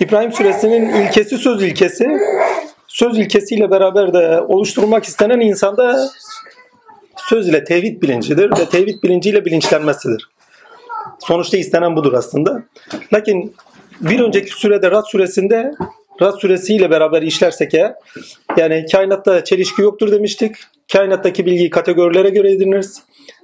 İbrahim suresinin ilkesi söz ilkesi. Söz ilkesiyle beraber de oluşturulmak istenen insanda söz ile tevhid bilincidir ve tevhid bilinciyle bilinçlenmesidir. Sonuçta istenen budur aslında. Lakin bir önceki sürede Rad suresinde Rad suresiyle beraber işlersek eğer yani kainatta çelişki yoktur demiştik. Kainattaki bilgiyi kategorilere göre ediniriz.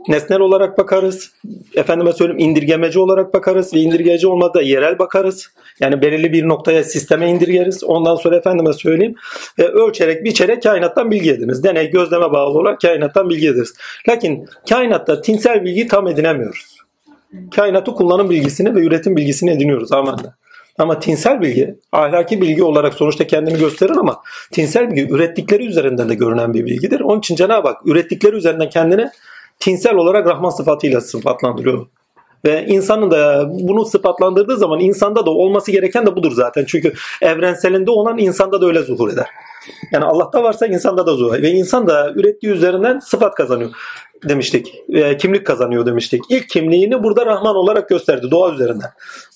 Nesnel olarak bakarız. Efendime söyleyeyim indirgemeci olarak bakarız ve indirgeci olmadı yerel bakarız. Yani belirli bir noktaya sisteme indirgeriz. Ondan sonra efendime söyleyeyim e, ölçerek biçerek kainattan bilgi ediniz. Deney gözleme bağlı olarak kainattan bilgi ederiz. Lakin kainatta tinsel bilgiyi tam edinemiyoruz. Kainatı kullanım bilgisini ve üretim bilgisini ediniyoruz amenna. Ama tinsel bilgi, ahlaki bilgi olarak sonuçta kendini gösterir ama tinsel bilgi ürettikleri üzerinden de görünen bir bilgidir. Onun için Cenab-ı Hak ürettikleri üzerinden kendini tinsel olarak Rahman sıfatıyla sıfatlandırıyor. Ve insanın da bunu sıfatlandırdığı zaman insanda da olması gereken de budur zaten. Çünkü evrenselinde olan insanda da öyle zuhur eder. Yani Allah'ta varsa insanda da zuhur. Ve insan da ürettiği üzerinden sıfat kazanıyor demiştik. E, kimlik kazanıyor demiştik. İlk kimliğini burada Rahman olarak gösterdi doğa üzerinden.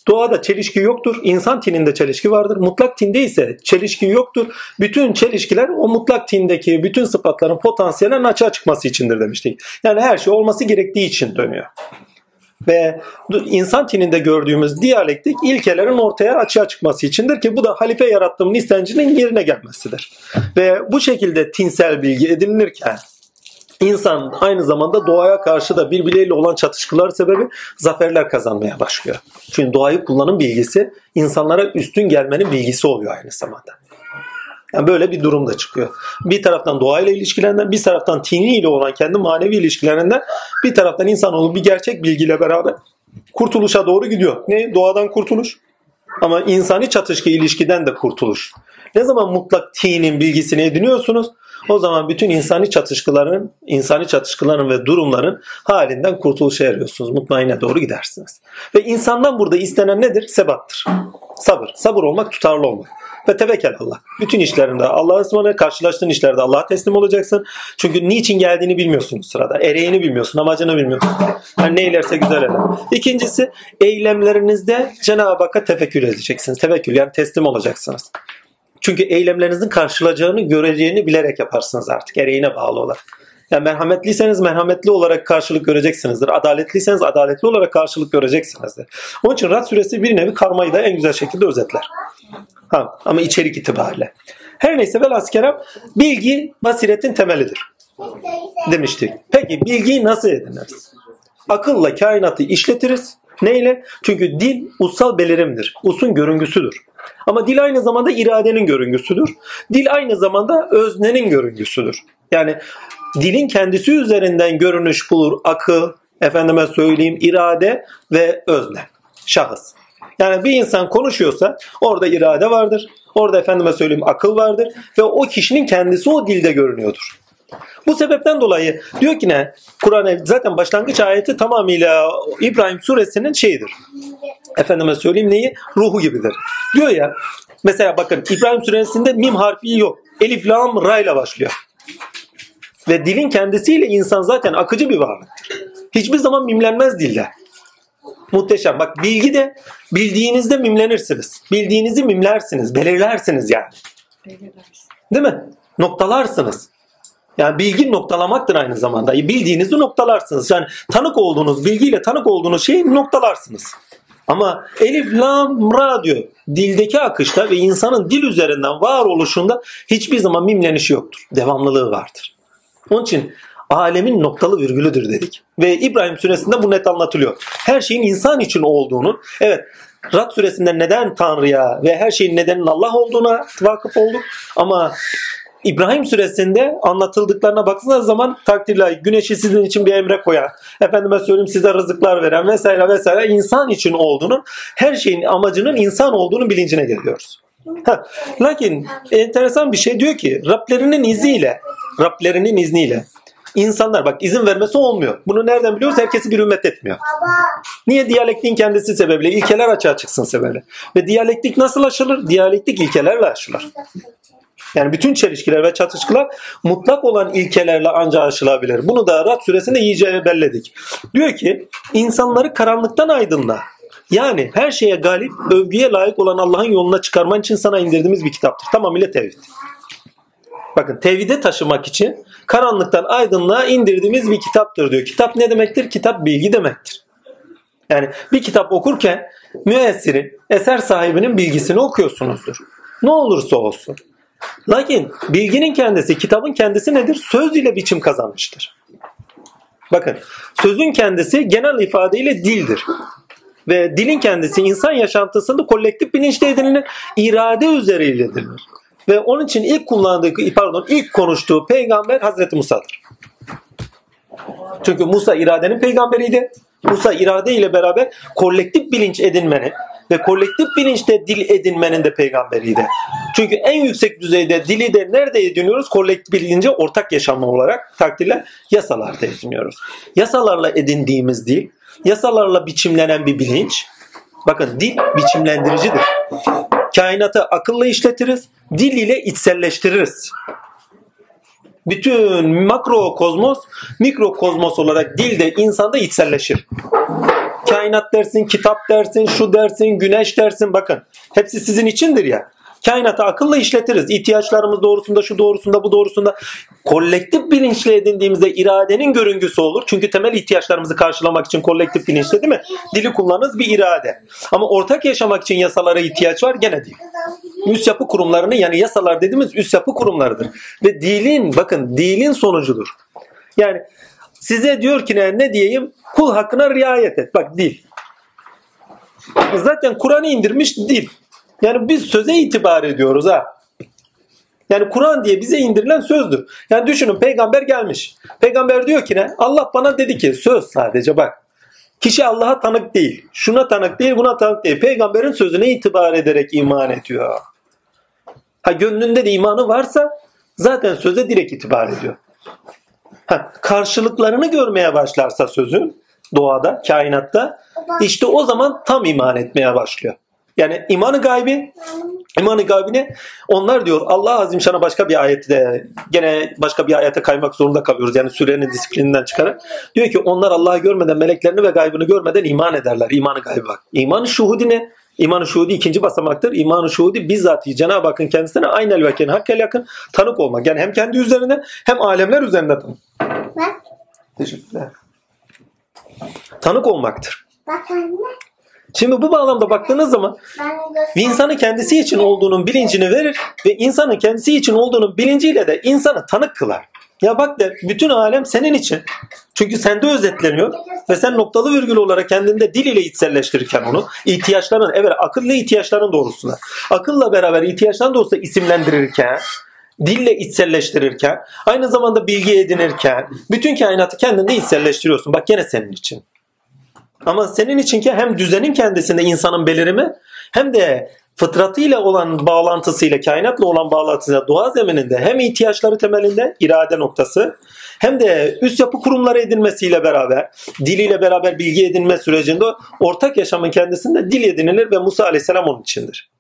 Doğada çelişki yoktur. İnsan tininde çelişki vardır. Mutlak tinde ise çelişki yoktur. Bütün çelişkiler o mutlak tindeki bütün sıfatların potansiyelin açığa çıkması içindir demiştik. Yani her şey olması gerektiği için dönüyor. Ve insan tininde gördüğümüz diyalektik ilkelerin ortaya açığa çıkması içindir ki bu da halife yarattığımın istencinin yerine gelmesidir. Ve bu şekilde tinsel bilgi edinilirken İnsan aynı zamanda doğaya karşı da birbirleriyle olan çatışmalar sebebi zaferler kazanmaya başlıyor. Çünkü doğayı kullanım bilgisi insanlara üstün gelmenin bilgisi oluyor aynı zamanda. Yani böyle bir durum da çıkıyor. Bir taraftan doğayla ilişkilerinden, bir taraftan tini ile olan kendi manevi ilişkilerinden, bir taraftan insanoğlu bir gerçek bilgiyle beraber kurtuluşa doğru gidiyor. Ne? Doğadan kurtuluş. Ama insani çatışkı ilişkiden de kurtuluş. Ne zaman mutlak tinin bilgisini ediniyorsunuz? O zaman bütün insani çatışkıların, insani çatışkıların ve durumların halinden kurtuluşa eriyorsunuz. Mutmainne doğru gidersiniz. Ve insandan burada istenen nedir? Sebattır. Sabır. Sabır olmak, tutarlı olmak. Ve tevekkül Allah. Bütün işlerinde Allah'a ısmarlayarak karşılaştığın işlerde Allah'a teslim olacaksın. Çünkü niçin geldiğini bilmiyorsun sırada. Ereğini bilmiyorsun, amacını bilmiyorsun. Yani ne ilerse güzel eder. İkincisi eylemlerinizde Cenab-ı Hakk'a tefekkür edeceksiniz. Tevekkül yani teslim olacaksınız. Çünkü eylemlerinizin karşılayacağını, göreceğini bilerek yaparsınız artık ereğine bağlı olarak. Yani merhametliyseniz merhametli olarak karşılık göreceksinizdir. Adaletliyseniz adaletli olarak karşılık göreceksinizdir. Onun için Rad suresi bir nevi karmayı da en güzel şekilde özetler. Ha, ama içerik itibariyle. Her neyse velhasıl kelam bilgi basiretin temelidir demiştik. Peki bilgiyi nasıl ediniriz? Akılla kainatı işletiriz. Neyle? Çünkü dil ussal belirimdir. Usun görüngüsüdür. Ama dil aynı zamanda iradenin görüngüsüdür. Dil aynı zamanda öznenin görüngüsüdür. Yani dilin kendisi üzerinden görünüş bulur akıl, efendime söyleyeyim irade ve özne, şahıs. Yani bir insan konuşuyorsa orada irade vardır. Orada efendime söyleyeyim akıl vardır ve o kişinin kendisi o dilde görünüyordur. Bu sebepten dolayı diyor ki ne? Kur'an zaten başlangıç ayeti tamamıyla İbrahim suresinin şeyidir. Efendime söyleyeyim neyi? Ruhu gibidir. Diyor ya mesela bakın İbrahim suresinde mim harfi yok. Elif, lam, ra ile başlıyor. Ve dilin kendisiyle insan zaten akıcı bir varlıktır. Hiçbir zaman mimlenmez dilde. Muhteşem. Bak bilgi de bildiğinizde mimlenirsiniz. Bildiğinizi mimlersiniz, belirlersiniz yani. Değil mi? Noktalarsınız. Yani bilgi noktalamaktır aynı zamanda. Bildiğinizi noktalarsınız. Yani tanık olduğunuz, bilgiyle tanık olduğunuz şeyi noktalarsınız. Ama elif, lam, ra diyor. Dildeki akışta ve insanın dil üzerinden var oluşunda hiçbir zaman mimlenişi yoktur. Devamlılığı vardır. Onun için alemin noktalı virgülüdür dedik. Ve İbrahim suresinde bu net anlatılıyor. Her şeyin insan için olduğunu, evet Rad suresinde neden Tanrı'ya ve her şeyin nedenin Allah olduğuna vakıf olduk. Ama İbrahim suresinde anlatıldıklarına baktığınız zaman takdirler güneşi sizin için bir emre koyan, efendime söyleyeyim size rızıklar veren vesaire vesaire insan için olduğunu, her şeyin amacının insan olduğunu bilincine geliyoruz. Ha, lakin enteresan bir şey diyor ki Rablerinin izniyle, Rablerinin izniyle insanlar bak izin vermesi olmuyor. Bunu nereden biliyoruz? Herkesi bir ümmet etmiyor. Niye? Diyalektiğin kendisi sebebiyle. ilkeler açığa çıksın sebebiyle. Ve diyalektik nasıl aşılır? Diyalektik ilkelerle aşılır. Yani bütün çelişkiler ve çatışkılar mutlak olan ilkelerle ancak aşılabilir. Bunu da Rad suresinde iyice belledik. Diyor ki insanları karanlıktan aydınla. Yani her şeye galip, övgüye layık olan Allah'ın yoluna çıkarman için sana indirdiğimiz bir kitaptır. Tamamıyla tevhid. Bakın tevhide taşımak için karanlıktan aydınlığa indirdiğimiz bir kitaptır diyor. Kitap ne demektir? Kitap bilgi demektir. Yani bir kitap okurken müessirin, eser sahibinin bilgisini okuyorsunuzdur. Ne olursa olsun. Lakin bilginin kendisi, kitabın kendisi nedir? Söz ile biçim kazanmıştır. Bakın sözün kendisi genel ifadeyle dildir. Ve dilin kendisi insan yaşantısında kolektif bilinçte edinilir, irade üzeriyle edilir. Ve onun için ilk kullandığı, pardon ilk konuştuğu peygamber Hazreti Musa'dır. Çünkü Musa iradenin peygamberiydi. Musa irade ile beraber kolektif bilinç edinmenin ve kolektif bilinçte dil edinmenin de peygamberiydi. Çünkü en yüksek düzeyde dili de nerede ediniyoruz? Kolektif bilince ortak yaşamı olarak takdirle yasalarda ediniyoruz. Yasalarla edindiğimiz dil, yasalarla biçimlenen bir bilinç. Bakın dil biçimlendiricidir. Kainatı akılla işletiriz, dil ile içselleştiririz bütün makro kozmos mikro kozmos olarak dilde insanda içselleşir. Kainat dersin, kitap dersin, şu dersin, güneş dersin bakın. Hepsi sizin içindir ya. Kainatı akılla işletiriz. İhtiyaçlarımız doğrusunda, şu doğrusunda, bu doğrusunda. Kolektif bilinçle edindiğimizde iradenin görüngüsü olur. Çünkü temel ihtiyaçlarımızı karşılamak için kolektif bilinçle değil mi? Dili kullanırız bir irade. Ama ortak yaşamak için yasalara ihtiyaç var gene değil. Üst yapı kurumlarını yani yasalar dediğimiz üst yapı kurumlarıdır. Ve dilin bakın dilin sonucudur. Yani size diyor ki ne, ne diyeyim? Kul hakkına riayet et. Bak dil. Zaten Kur'an'ı indirmiş dil. Yani biz söze itibar ediyoruz ha. Yani Kur'an diye bize indirilen sözdür. Yani düşünün peygamber gelmiş. Peygamber diyor ki ne? Allah bana dedi ki söz sadece bak. Kişi Allah'a tanık değil. Şuna tanık değil, buna tanık değil. Peygamberin sözüne itibar ederek iman ediyor. Ha gönlünde de imanı varsa zaten söze direkt itibar ediyor. Ha, karşılıklarını görmeye başlarsa sözün doğada, kainatta işte o zaman tam iman etmeye başlıyor. Yani imanı gaybi, imanı gaybine onlar diyor Allah azim şana başka bir ayette gene başka bir ayete kaymak zorunda kalıyoruz. Yani sürenin disiplininden çıkarak. Diyor ki onlar Allah'ı görmeden meleklerini ve gaybını görmeden iman ederler. İmanı gaybi bak. İmanı şuhudi ne? İmanı şuhudi ikinci basamaktır. İmanı şuhudi bizzat Cenab-ı Hakk'ın kendisine aynel veken hakkel yakın tanık olmak. Yani hem kendi üzerinde hem alemler üzerinde tanık. Teşekkürler. Tanık olmaktır. Bak anne. Şimdi bu bağlamda baktığınız zaman bir insanın kendisi için olduğunun bilincini verir ve insanın kendisi için olduğunun bilinciyle de insanı tanık kılar. Ya bak de bütün alem senin için. Çünkü sende özetleniyor ve sen noktalı virgül olarak kendinde dil ile içselleştirirken onu ihtiyaçların evet akıllı ihtiyaçların doğrusuna akılla beraber ihtiyaçların doğrusunda isimlendirirken dille içselleştirirken aynı zamanda bilgi edinirken bütün kainatı kendinde içselleştiriyorsun. Bak gene senin için. Ama senin için ki hem düzenin kendisinde insanın belirimi hem de fıtratıyla olan bağlantısıyla, kainatla olan bağlantısıyla doğa zemininde hem ihtiyaçları temelinde irade noktası hem de üst yapı kurumları edinmesiyle beraber, diliyle beraber bilgi edinme sürecinde ortak yaşamın kendisinde dil edinilir ve Musa Aleyhisselam onun içindir.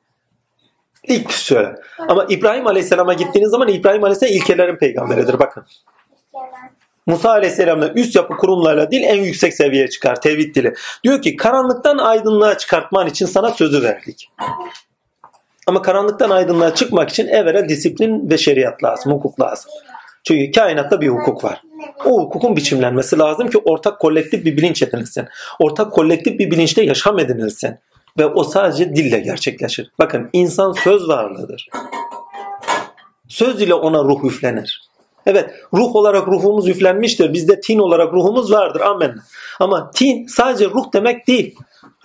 İlk söyle. Ama İbrahim Aleyhisselam'a gittiğiniz zaman İbrahim Aleyhisselam ilkelerin peygamberidir. Bakın. Musa Aleyhisselam'la üst yapı kurumlarla dil en yüksek seviyeye çıkar. Tevhid dili. Diyor ki karanlıktan aydınlığa çıkartman için sana sözü verdik. Ama karanlıktan aydınlığa çıkmak için evvela disiplin ve şeriat lazım, hukuk lazım. Çünkü kainatta bir hukuk var. O hukukun biçimlenmesi lazım ki ortak kolektif bir bilinç edinilsin. Ortak kolektif bir bilinçte yaşam edinilsin. Ve o sadece dille gerçekleşir. Bakın insan söz varlığıdır. Söz ile ona ruh üflenir. Evet ruh olarak ruhumuz üflenmiştir. Bizde tin olarak ruhumuz vardır. Amen. Ama tin sadece ruh demek değil.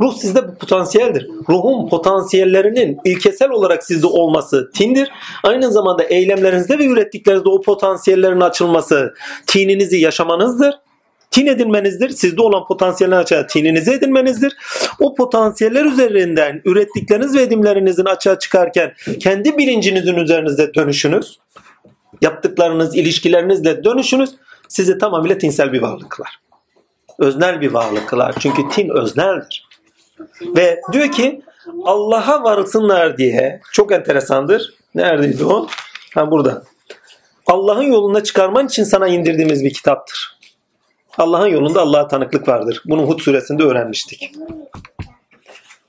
Ruh sizde bir potansiyeldir. Ruhun potansiyellerinin ilkesel olarak sizde olması tindir. Aynı zamanda eylemlerinizde ve ürettiklerinizde o potansiyellerin açılması tininizi yaşamanızdır. Tin edinmenizdir. Sizde olan potansiyelin açığa tininizi edinmenizdir. O potansiyeller üzerinden ürettikleriniz ve edimlerinizin açığa çıkarken kendi bilincinizin üzerinizde dönüşünüz yaptıklarınız, ilişkilerinizle dönüşünüz sizi tamamıyla tinsel bir varlık kılar. Öznel bir varlık kılar. Çünkü tin özneldir. Ve diyor ki Allah'a varsınlar diye çok enteresandır. Neredeydi o? Ha burada. Allah'ın yoluna çıkarman için sana indirdiğimiz bir kitaptır. Allah'ın yolunda Allah'a tanıklık vardır. Bunu Hud suresinde öğrenmiştik.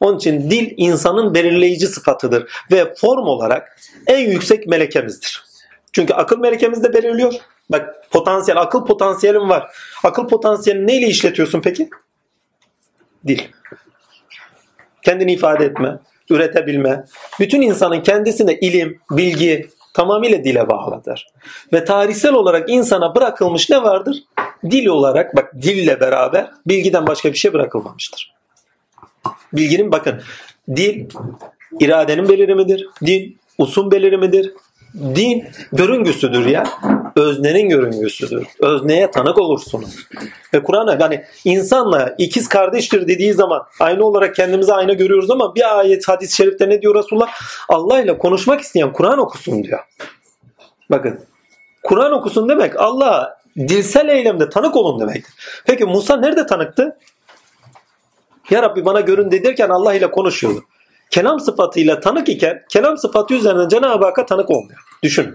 Onun için dil insanın belirleyici sıfatıdır ve form olarak en yüksek melekemizdir. Çünkü akıl melekemiz de belirliyor. Bak potansiyel, akıl potansiyelim var. Akıl potansiyelini neyle işletiyorsun peki? Dil. Kendini ifade etme, üretebilme. Bütün insanın kendisine ilim, bilgi tamamıyla dile bağlıdır. Ve tarihsel olarak insana bırakılmış ne vardır? Dil olarak, bak dille beraber bilgiden başka bir şey bırakılmamıştır. Bilginin bakın, dil iradenin belirimidir. Dil usun belirimidir. Din görüngüsüdür ya. Öznenin görüngüsüdür. Özneye tanık olursunuz. Ve Kur'an'a hani insanla ikiz kardeştir dediği zaman aynı olarak kendimizi ayna görüyoruz ama bir ayet hadis-i şerifte ne diyor Resulullah? Allah ile konuşmak isteyen Kur'an okusun diyor. Bakın Kur'an okusun demek Allah'a dilsel eylemde tanık olun demek. Peki Musa nerede tanıktı? Ya Rabbi bana görün dedirken Allah ile konuşuyordu kelam sıfatıyla tanık iken kelam sıfatı üzerinden Cenab-ı Hakk'a tanık olmuyor. Düşün.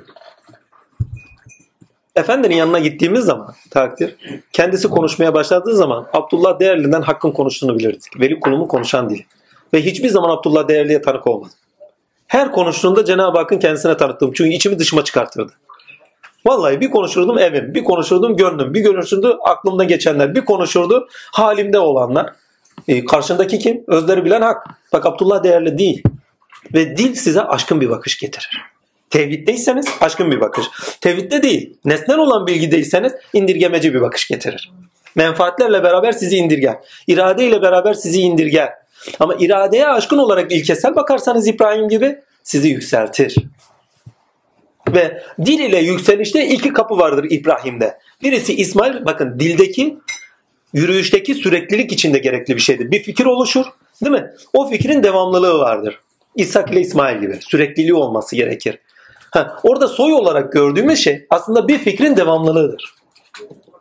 Efendinin yanına gittiğimiz zaman takdir kendisi konuşmaya başladığı zaman Abdullah Değerli'den Hakk'ın konuştuğunu bilirdik. Veli kulumun konuşan dili. Ve hiçbir zaman Abdullah Değerli'ye tanık olmadı. Her konuştuğunda Cenab-ı Hakk'ın kendisine tanıttığım. Çünkü içimi dışıma çıkartırdı. Vallahi bir konuşurdum evim, bir konuşurdum gönlüm, bir konuşurdu aklımda geçenler, bir konuşurdu halimde olanlar. E, karşındaki kim? Özleri bilen hak. Bak Abdullah değerli değil. Ve dil size aşkın bir bakış getirir. Tevhiddeyseniz aşkın bir bakış. Tevhidde değil, nesnel olan bilgideyseniz indirgemeci bir bakış getirir. Menfaatlerle beraber sizi indirger. İrade ile beraber sizi indirger. Ama iradeye aşkın olarak ilkesel bakarsanız İbrahim gibi sizi yükseltir. Ve dil ile yükselişte iki kapı vardır İbrahim'de. Birisi İsmail, bakın dildeki yürüyüşteki süreklilik içinde gerekli bir şeydir. Bir fikir oluşur değil mi? O fikrin devamlılığı vardır. İshak ile İsmail gibi sürekliliği olması gerekir. Ha, orada soy olarak gördüğümüz şey aslında bir fikrin devamlılığıdır.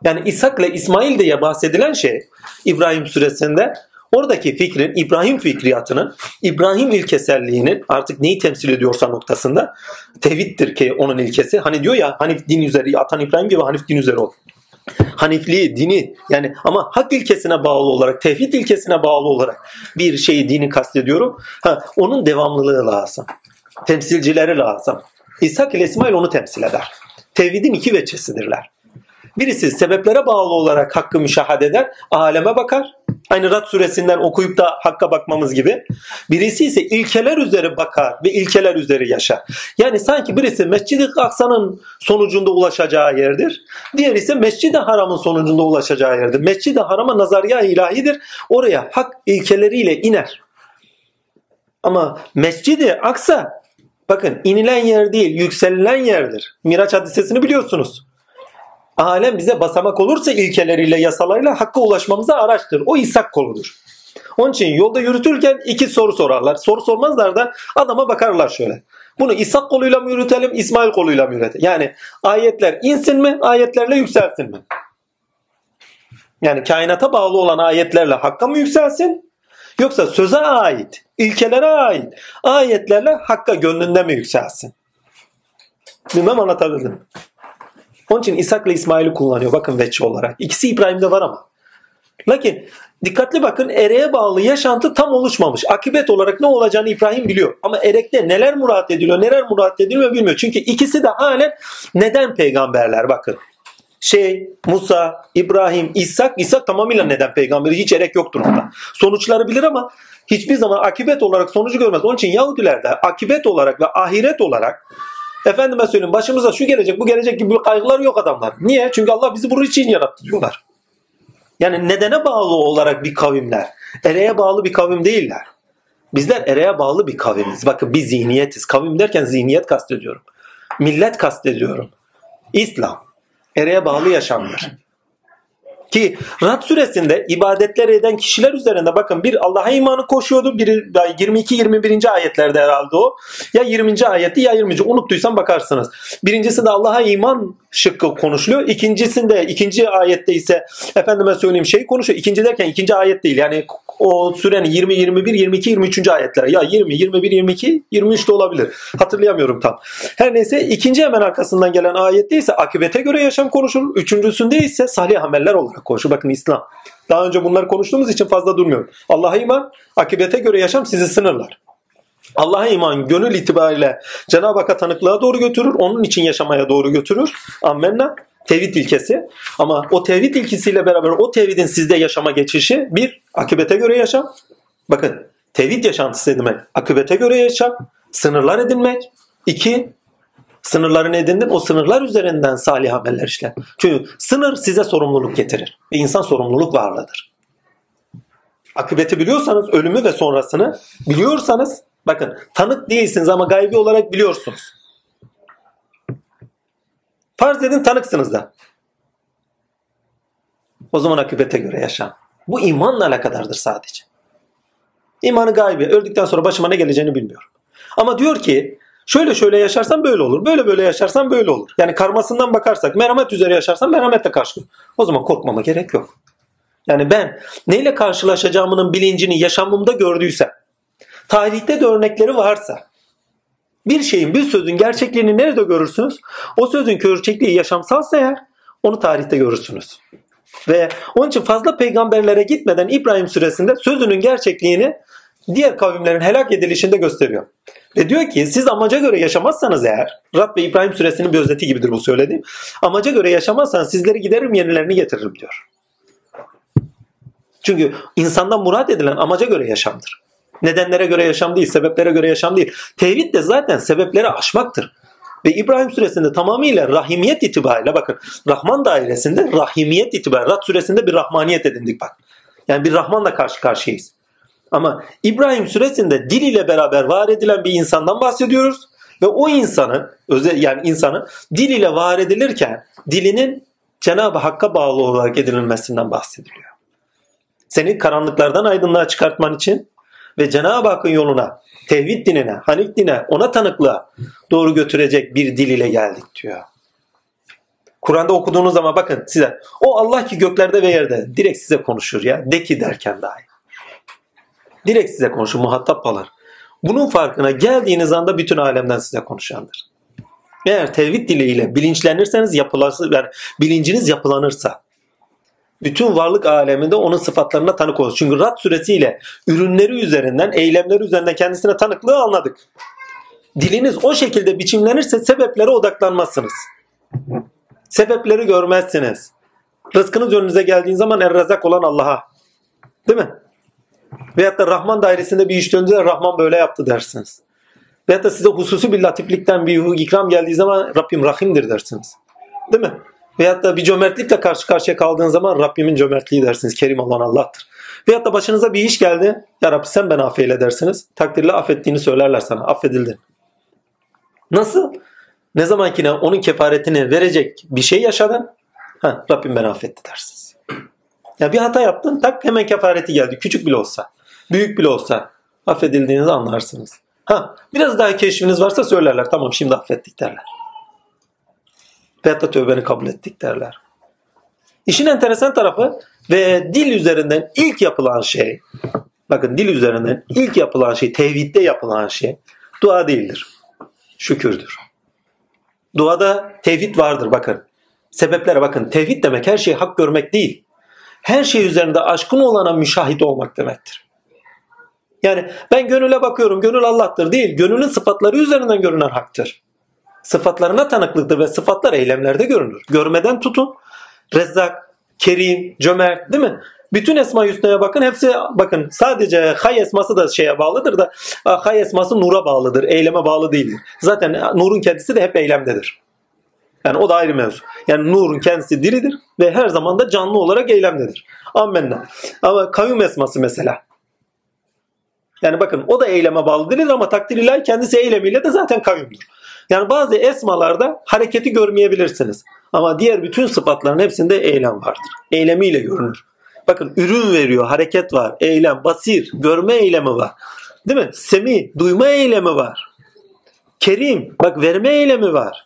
Yani İshak ile İsmail diye bahsedilen şey İbrahim suresinde oradaki fikrin İbrahim fikriyatının İbrahim ilkeselliğinin artık neyi temsil ediyorsa noktasında tevhiddir ki onun ilkesi. Hani diyor ya Hanif din üzeri atan İbrahim gibi Hanif din üzeri ol. Hanifliği, dini yani ama hak ilkesine bağlı olarak, tevhid ilkesine bağlı olarak bir şeyi, dini kastediyorum. Ha, onun devamlılığı lazım. Temsilcileri lazım. İshak ile İsmail onu temsil eder. Tevhidin iki veçesidirler. Birisi sebeplere bağlı olarak hakkı müşahede eder, aleme bakar. Aynı Rad suresinden okuyup da hakka bakmamız gibi. Birisi ise ilkeler üzeri bakar ve ilkeler üzeri yaşar. Yani sanki birisi Mescid-i Aksa'nın sonucunda ulaşacağı yerdir. Diğer ise Mescid-i Haram'ın sonucunda ulaşacağı yerdir. Mescid-i Haram'a nazariya ilahidir. Oraya hak ilkeleriyle iner. Ama Mescid-i Aksa bakın inilen yer değil yükselilen yerdir. Miraç hadisesini biliyorsunuz alem bize basamak olursa ilkeleriyle, yasalarıyla hakka ulaşmamıza araçtır. O İshak koludur. Onun için yolda yürütürken iki soru sorarlar. Soru sormazlar da adama bakarlar şöyle. Bunu İshak koluyla mı yürütelim, İsmail koluyla mı yürütelim? Yani ayetler insin mi, ayetlerle yükselsin mi? Yani kainata bağlı olan ayetlerle hakka mı yükselsin? Yoksa söze ait, ilkelere ait ayetlerle hakka gönlünde mi yükselsin? Bilmem anlatabildim. Onun için İshak ile İsmail'i kullanıyor bakın veçi olarak. İkisi İbrahim'de var ama. Lakin dikkatli bakın ereğe bağlı yaşantı tam oluşmamış. Akibet olarak ne olacağını İbrahim biliyor. Ama erekte neler murat ediliyor, neler murat edilmiyor bilmiyor. Çünkü ikisi de halen neden peygamberler bakın. Şey, Musa, İbrahim, İshak, İshak tamamıyla neden peygamberi hiç erek yoktur onda. Sonuçları bilir ama hiçbir zaman akibet olarak sonucu görmez. Onun için Yahudilerde akibet olarak ve ahiret olarak Efendime söyleyeyim başımıza şu gelecek bu gelecek gibi kaygılar yok adamlar. Niye? Çünkü Allah bizi bunun için yarattı diyorlar. Yani nedene bağlı olarak bir kavimler. Ereğe bağlı bir kavim değiller. Bizler ereğe bağlı bir kavimiz. Bakın biz zihniyetiz. Kavim derken zihniyet kastediyorum. Millet kastediyorum. İslam. Ereğe bağlı yaşamdır. Ki Rad suresinde ibadetler eden kişiler üzerinde bakın bir Allah'a imanı koşuyordu. Bir 22-21. ayetlerde herhalde o. Ya 20. ayeti ya 20. Unuttuysan bakarsınız. Birincisi de Allah'a iman şıkkı konuşuluyor. İkincisinde, ikinci ayette ise efendime söyleyeyim şey konuşuyor. İkinci derken ikinci ayet değil. Yani o sürenin 20, 21, 22, 23. ayetlere. Ya 20, 21, 22, 23 de olabilir. Hatırlayamıyorum tam. Her neyse ikinci hemen arkasından gelen ayette ise akıbete göre yaşam konuşulur. Üçüncüsünde ise salih ameller olarak konuşulur. Bakın İslam. Daha önce bunları konuştuğumuz için fazla durmuyorum. Allah'a iman, akıbete göre yaşam sizi sınırlar. Allah'a iman gönül itibariyle Cenab-ı Hakk'a tanıklığa doğru götürür. Onun için yaşamaya doğru götürür. Ammenna. Tevhid ilkesi. Ama o tevhid ilkesiyle beraber o tevhidin sizde yaşama geçişi bir, akıbete göre yaşam. Bakın tevhid yaşantısı demek. Akıbete göre yaşam. Sınırlar edinmek. İki, sınırlarını edindin. O sınırlar üzerinden salih ameller işler. Çünkü sınır size sorumluluk getirir. Ve insan sorumluluk varlığıdır. Akıbeti biliyorsanız, ölümü ve sonrasını biliyorsanız Bakın tanık değilsiniz ama gaybi olarak biliyorsunuz. Farz edin tanıksınız da. O zaman akıbete göre yaşam. Bu imanla alakadardır sadece. İmanı gaybi. Öldükten sonra başıma ne geleceğini bilmiyorum. Ama diyor ki şöyle şöyle yaşarsan böyle olur. Böyle böyle yaşarsan böyle olur. Yani karmasından bakarsak merhamet üzere yaşarsan merhametle karşı. O zaman korkmama gerek yok. Yani ben neyle karşılaşacağımın bilincini yaşamımda gördüysem tarihte de örnekleri varsa bir şeyin, bir sözün gerçekliğini nerede görürsünüz? O sözün gerçekliği yaşamsalsa eğer onu tarihte görürsünüz. Ve onun için fazla peygamberlere gitmeden İbrahim suresinde sözünün gerçekliğini diğer kavimlerin helak edilişinde gösteriyor. Ve diyor ki siz amaca göre yaşamazsanız eğer Rab ve İbrahim suresinin bir özeti gibidir bu söylediğim. Amaca göre yaşamazsanız sizleri giderim yenilerini getiririm diyor. Çünkü insandan murat edilen amaca göre yaşamdır. Nedenlere göre yaşam değil, sebeplere göre yaşam değil. Tevhid de zaten sebepleri aşmaktır. Ve İbrahim suresinde tamamıyla rahimiyet itibariyle bakın Rahman dairesinde rahimiyet itibariyle Rad suresinde bir rahmaniyet edindik bak. Yani bir Rahmanla karşı karşıyayız. Ama İbrahim suresinde dil ile beraber var edilen bir insandan bahsediyoruz. Ve o insanın özel yani insanın dil ile var edilirken dilinin Cenab-ı Hakk'a bağlı olarak edinilmesinden bahsediliyor. Seni karanlıklardan aydınlığa çıkartman için ve Cenab-ı Hakk'ın yoluna, tevhid dinine, hanif dine, ona tanıklığa doğru götürecek bir dil ile geldik diyor. Kur'an'da okuduğunuz zaman bakın size o Allah ki göklerde ve yerde direkt size konuşur ya. De ki derken dahi. Direkt size konuşur muhatap alır. Bunun farkına geldiğiniz anda bütün alemden size konuşandır. Eğer tevhid diliyle bilinçlenirseniz yapılarsa, yani bilinciniz yapılanırsa bütün varlık aleminde onun sıfatlarına tanık olur. Çünkü Rad suresiyle ürünleri üzerinden, eylemleri üzerinden kendisine tanıklığı anladık. Diliniz o şekilde biçimlenirse sebeplere odaklanmazsınız. Sebepleri görmezsiniz. Rızkınız önünüze geldiği zaman er olan Allah'a. Değil mi? Veyahut da Rahman dairesinde bir iş döndüğünde Rahman böyle yaptı dersiniz. Veyahut da size hususi bir latiflikten bir ikram geldiği zaman Rabbim Rahim'dir dersiniz. Değil mi? Veyahut da bir cömertlikle karşı karşıya kaldığın zaman Rabbimin cömertliği dersiniz. Kerim olan Allah'tır. Veyahut da başınıza bir iş geldi. Ya Rabbi sen ben affeyle dersiniz. Takdirle affettiğini söylerler sana. Affedildin. Nasıl? Ne zamankine onun kefaretini verecek bir şey yaşadın. Ha, Rabbim ben affetti dersiniz. Ya bir hata yaptın tak hemen kefareti geldi. Küçük bile olsa. Büyük bile olsa affedildiğinizi anlarsınız. Ha, biraz daha keşfiniz varsa söylerler. Tamam şimdi affettik derler. Veyahut da tövbeni kabul ettik derler. İşin enteresan tarafı ve dil üzerinden ilk yapılan şey bakın dil üzerinden ilk yapılan şey tevhidde yapılan şey dua değildir. Şükürdür. Duada tevhid vardır bakın. Sebeplere bakın. Tevhid demek her şeyi hak görmek değil. Her şey üzerinde aşkın olana müşahit olmak demektir. Yani ben gönüle bakıyorum. Gönül Allah'tır değil. Gönülün sıfatları üzerinden görünen haktır sıfatlarına tanıklıktır ve sıfatlar eylemlerde görünür. Görmeden tutun. Rezzak, Kerim, Cömert değil mi? Bütün esma hüsnaya bakın. Hepsi bakın sadece hay esması da şeye bağlıdır da hay esması nura bağlıdır. Eyleme bağlı değildir. Zaten nurun kendisi de hep eylemdedir. Yani o da ayrı mevzu. Yani nurun kendisi diridir ve her zaman da canlı olarak eylemdedir. Ammenna. Ama kayyum esması mesela. Yani bakın o da eyleme bağlı değildir ama takdir ilahi kendisi eylemiyle de zaten kayyumdur. Yani bazı esmalarda hareketi görmeyebilirsiniz. Ama diğer bütün sıfatların hepsinde eylem vardır. Eylemiyle görünür. Bakın ürün veriyor, hareket var, eylem, basir, görme eylemi var. Değil mi? Semi, duyma eylemi var. Kerim, bak verme eylemi var.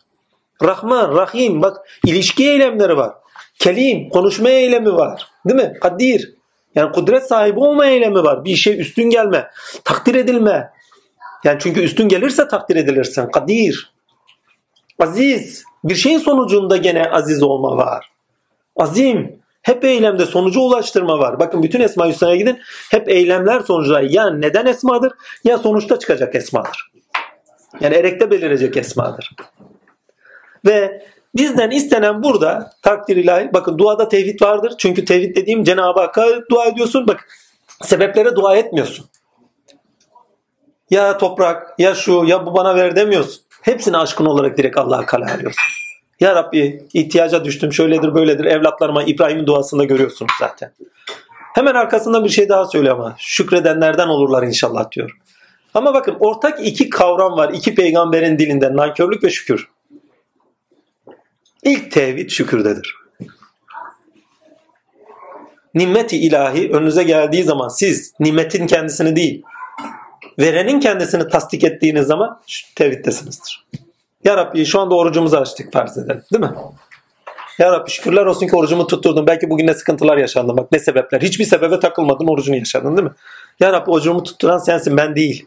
Rahman, Rahim bak ilişki eylemleri var. Kelim, konuşma eylemi var. Değil mi? Kadir. Yani kudret sahibi olma eylemi var. Bir şey üstün gelme, takdir edilme. Yani çünkü üstün gelirse takdir edilirsin. Kadir. Aziz. Bir şeyin sonucunda gene aziz olma var. Azim. Hep eylemde sonucu ulaştırma var. Bakın bütün Esma Hüsna'ya gidin. Hep eylemler sonuçta ya neden esmadır ya sonuçta çıkacak esmadır. Yani erekte belirecek esmadır. Ve bizden istenen burada takdir ilahi. Bakın duada tevhid vardır. Çünkü tevhid dediğim Cenab-ı Hakk'a dua ediyorsun. Bak sebeplere dua etmiyorsun. Ya toprak ya şu ya bu bana ver demiyorsun. Hepsini aşkın olarak direkt Allah'a kale alıyorsun. Ya Rabbi ihtiyaca düştüm şöyledir böyledir evlatlarıma İbrahim'in duasında görüyorsunuz zaten. Hemen arkasında bir şey daha söylüyor ama şükredenlerden olurlar inşallah diyor. Ama bakın ortak iki kavram var iki peygamberin dilinde nankörlük ve şükür. İlk tevhid şükürdedir. Nimeti ilahi önünüze geldiği zaman siz nimetin kendisini değil verenin kendisini tasdik ettiğiniz zaman tevhiddesinizdir. Ya Rabbi şu anda orucumuzu açtık farz edelim. Değil mi? Ya Rabbi şükürler olsun ki orucumu tutturdun. Belki bugün ne sıkıntılar yaşandın. Bak ne sebepler. Hiçbir sebebe takılmadın orucunu yaşadın değil mi? Ya Rabbi orucumu tutturan sensin ben değil.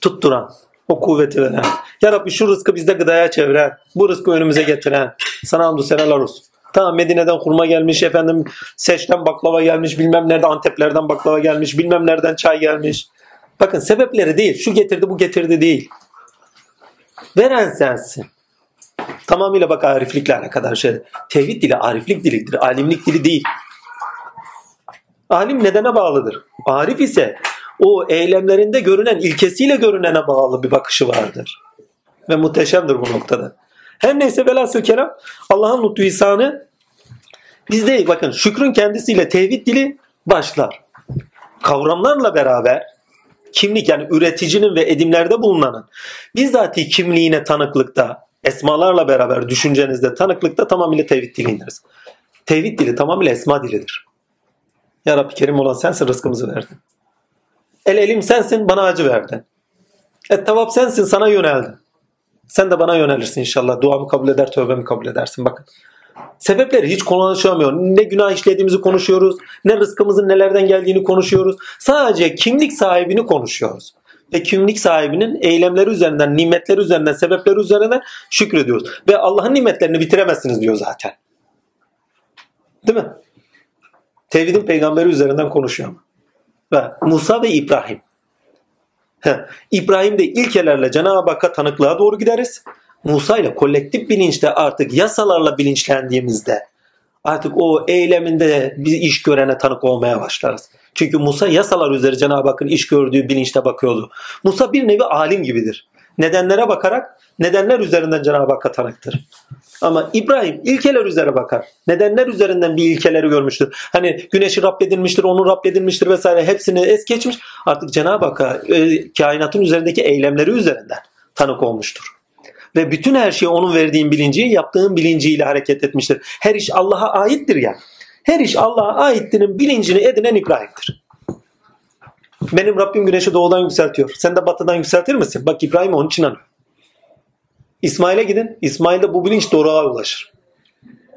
Tutturan. O kuvveti veren. Ya Rabbi şu rızkı bizde gıdaya çeviren. Bu rızkı önümüze getiren. Sana hamdü seneler olsun. Tamam Medine'den kurma gelmiş efendim Seç'ten baklava gelmiş bilmem nerede Anteplerden baklava gelmiş bilmem nereden çay gelmiş. Bakın sebepleri değil şu getirdi bu getirdi değil. Veren sensin. Tamamıyla bak ariflikle alakadar şey. Tevhid dili ariflik dilidir. Alimlik dili değil. Alim nedene bağlıdır. Arif ise o eylemlerinde görünen ilkesiyle görünene bağlı bir bakışı vardır. Ve muhteşemdir bu noktada. Her neyse velhasıl kelam Allah'ın lütfu ihsanı bizde bakın şükrün kendisiyle tevhid dili başlar. Kavramlarla beraber kimlik yani üreticinin ve edimlerde bulunanın bizzati kimliğine tanıklıkta esmalarla beraber düşüncenizde tanıklıkta tamamıyla tevhid dili ineriz. Tevhid dili tamamıyla esma dilidir. Ya Rabbi Kerim olan sensin rızkımızı verdin. El elim sensin bana acı verdin. Et tavap sensin sana yöneldim. Sen de bana yönelirsin inşallah. Duamı kabul eder, tövbemi kabul edersin. Bakın. Sebepleri hiç konuşamıyor. Ne günah işlediğimizi konuşuyoruz. Ne rızkımızın nelerden geldiğini konuşuyoruz. Sadece kimlik sahibini konuşuyoruz. Ve kimlik sahibinin eylemleri üzerinden, nimetleri üzerinden, sebepleri üzerinden şükrediyoruz. Ve Allah'ın nimetlerini bitiremezsiniz diyor zaten. Değil mi? Tevhidin peygamberi üzerinden konuşuyor. Ve Musa ve İbrahim. İbrahim de ilkelerle Cenab-ı Hakk'a tanıklığa doğru gideriz. Musa ile kolektif bilinçte artık yasalarla bilinçlendiğimizde artık o eyleminde bir iş görene tanık olmaya başlarız. Çünkü Musa yasalar üzeri Cenab-ı Hakk'ın iş gördüğü bilinçte bakıyordu. Musa bir nevi alim gibidir. Nedenlere bakarak nedenler üzerinden Cenab-ı Hakk'a tanıktır. Ama İbrahim ilkeler üzere bakar. Nedenler üzerinden bir ilkeleri görmüştür. Hani güneşi Rabbedilmiştir, onu Rabbedilmiştir vesaire hepsini es geçmiş. Artık Cenab-ı Hakk'a e, kainatın üzerindeki eylemleri üzerinden tanık olmuştur. Ve bütün her şey onun verdiğin bilinci, yaptığın bilinciyle hareket etmiştir. Her iş Allah'a aittir ya. Her iş Allah'a aittirin bilincini edinen İbrahim'dir. Benim Rabbim güneşi doğudan yükseltiyor. Sen de batıdan yükseltir misin? Bak İbrahim onun için anıyor. İsmail'e gidin. İsmail de bu bilinç doğruğa ulaşır.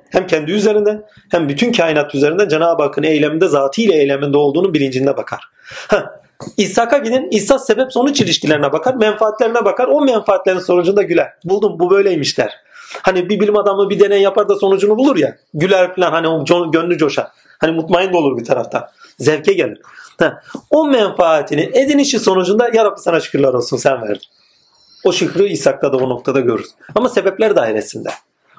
Hem kendi üzerinde hem bütün kainat üzerinde Cenab-ı Hakk'ın eyleminde zatiyle eyleminde olduğunu bilincinde bakar. Ha, İshak'a gidin. İshak sebep sonuç ilişkilerine bakar. Menfaatlerine bakar. O menfaatlerin sonucunda güler. Buldum bu böyleymiş der. Hani bir bilim adamı bir deney yapar da sonucunu bulur ya. Güler falan hani o gönlü coşar. Hani mutmain de olur bir taraftan. Zevke gelir. Ha, o menfaatini edinişi sonucunda ya Rabbi sana şükürler olsun sen verdin. O şükrü İshak'ta da o noktada görürüz. Ama sebepler dairesinde.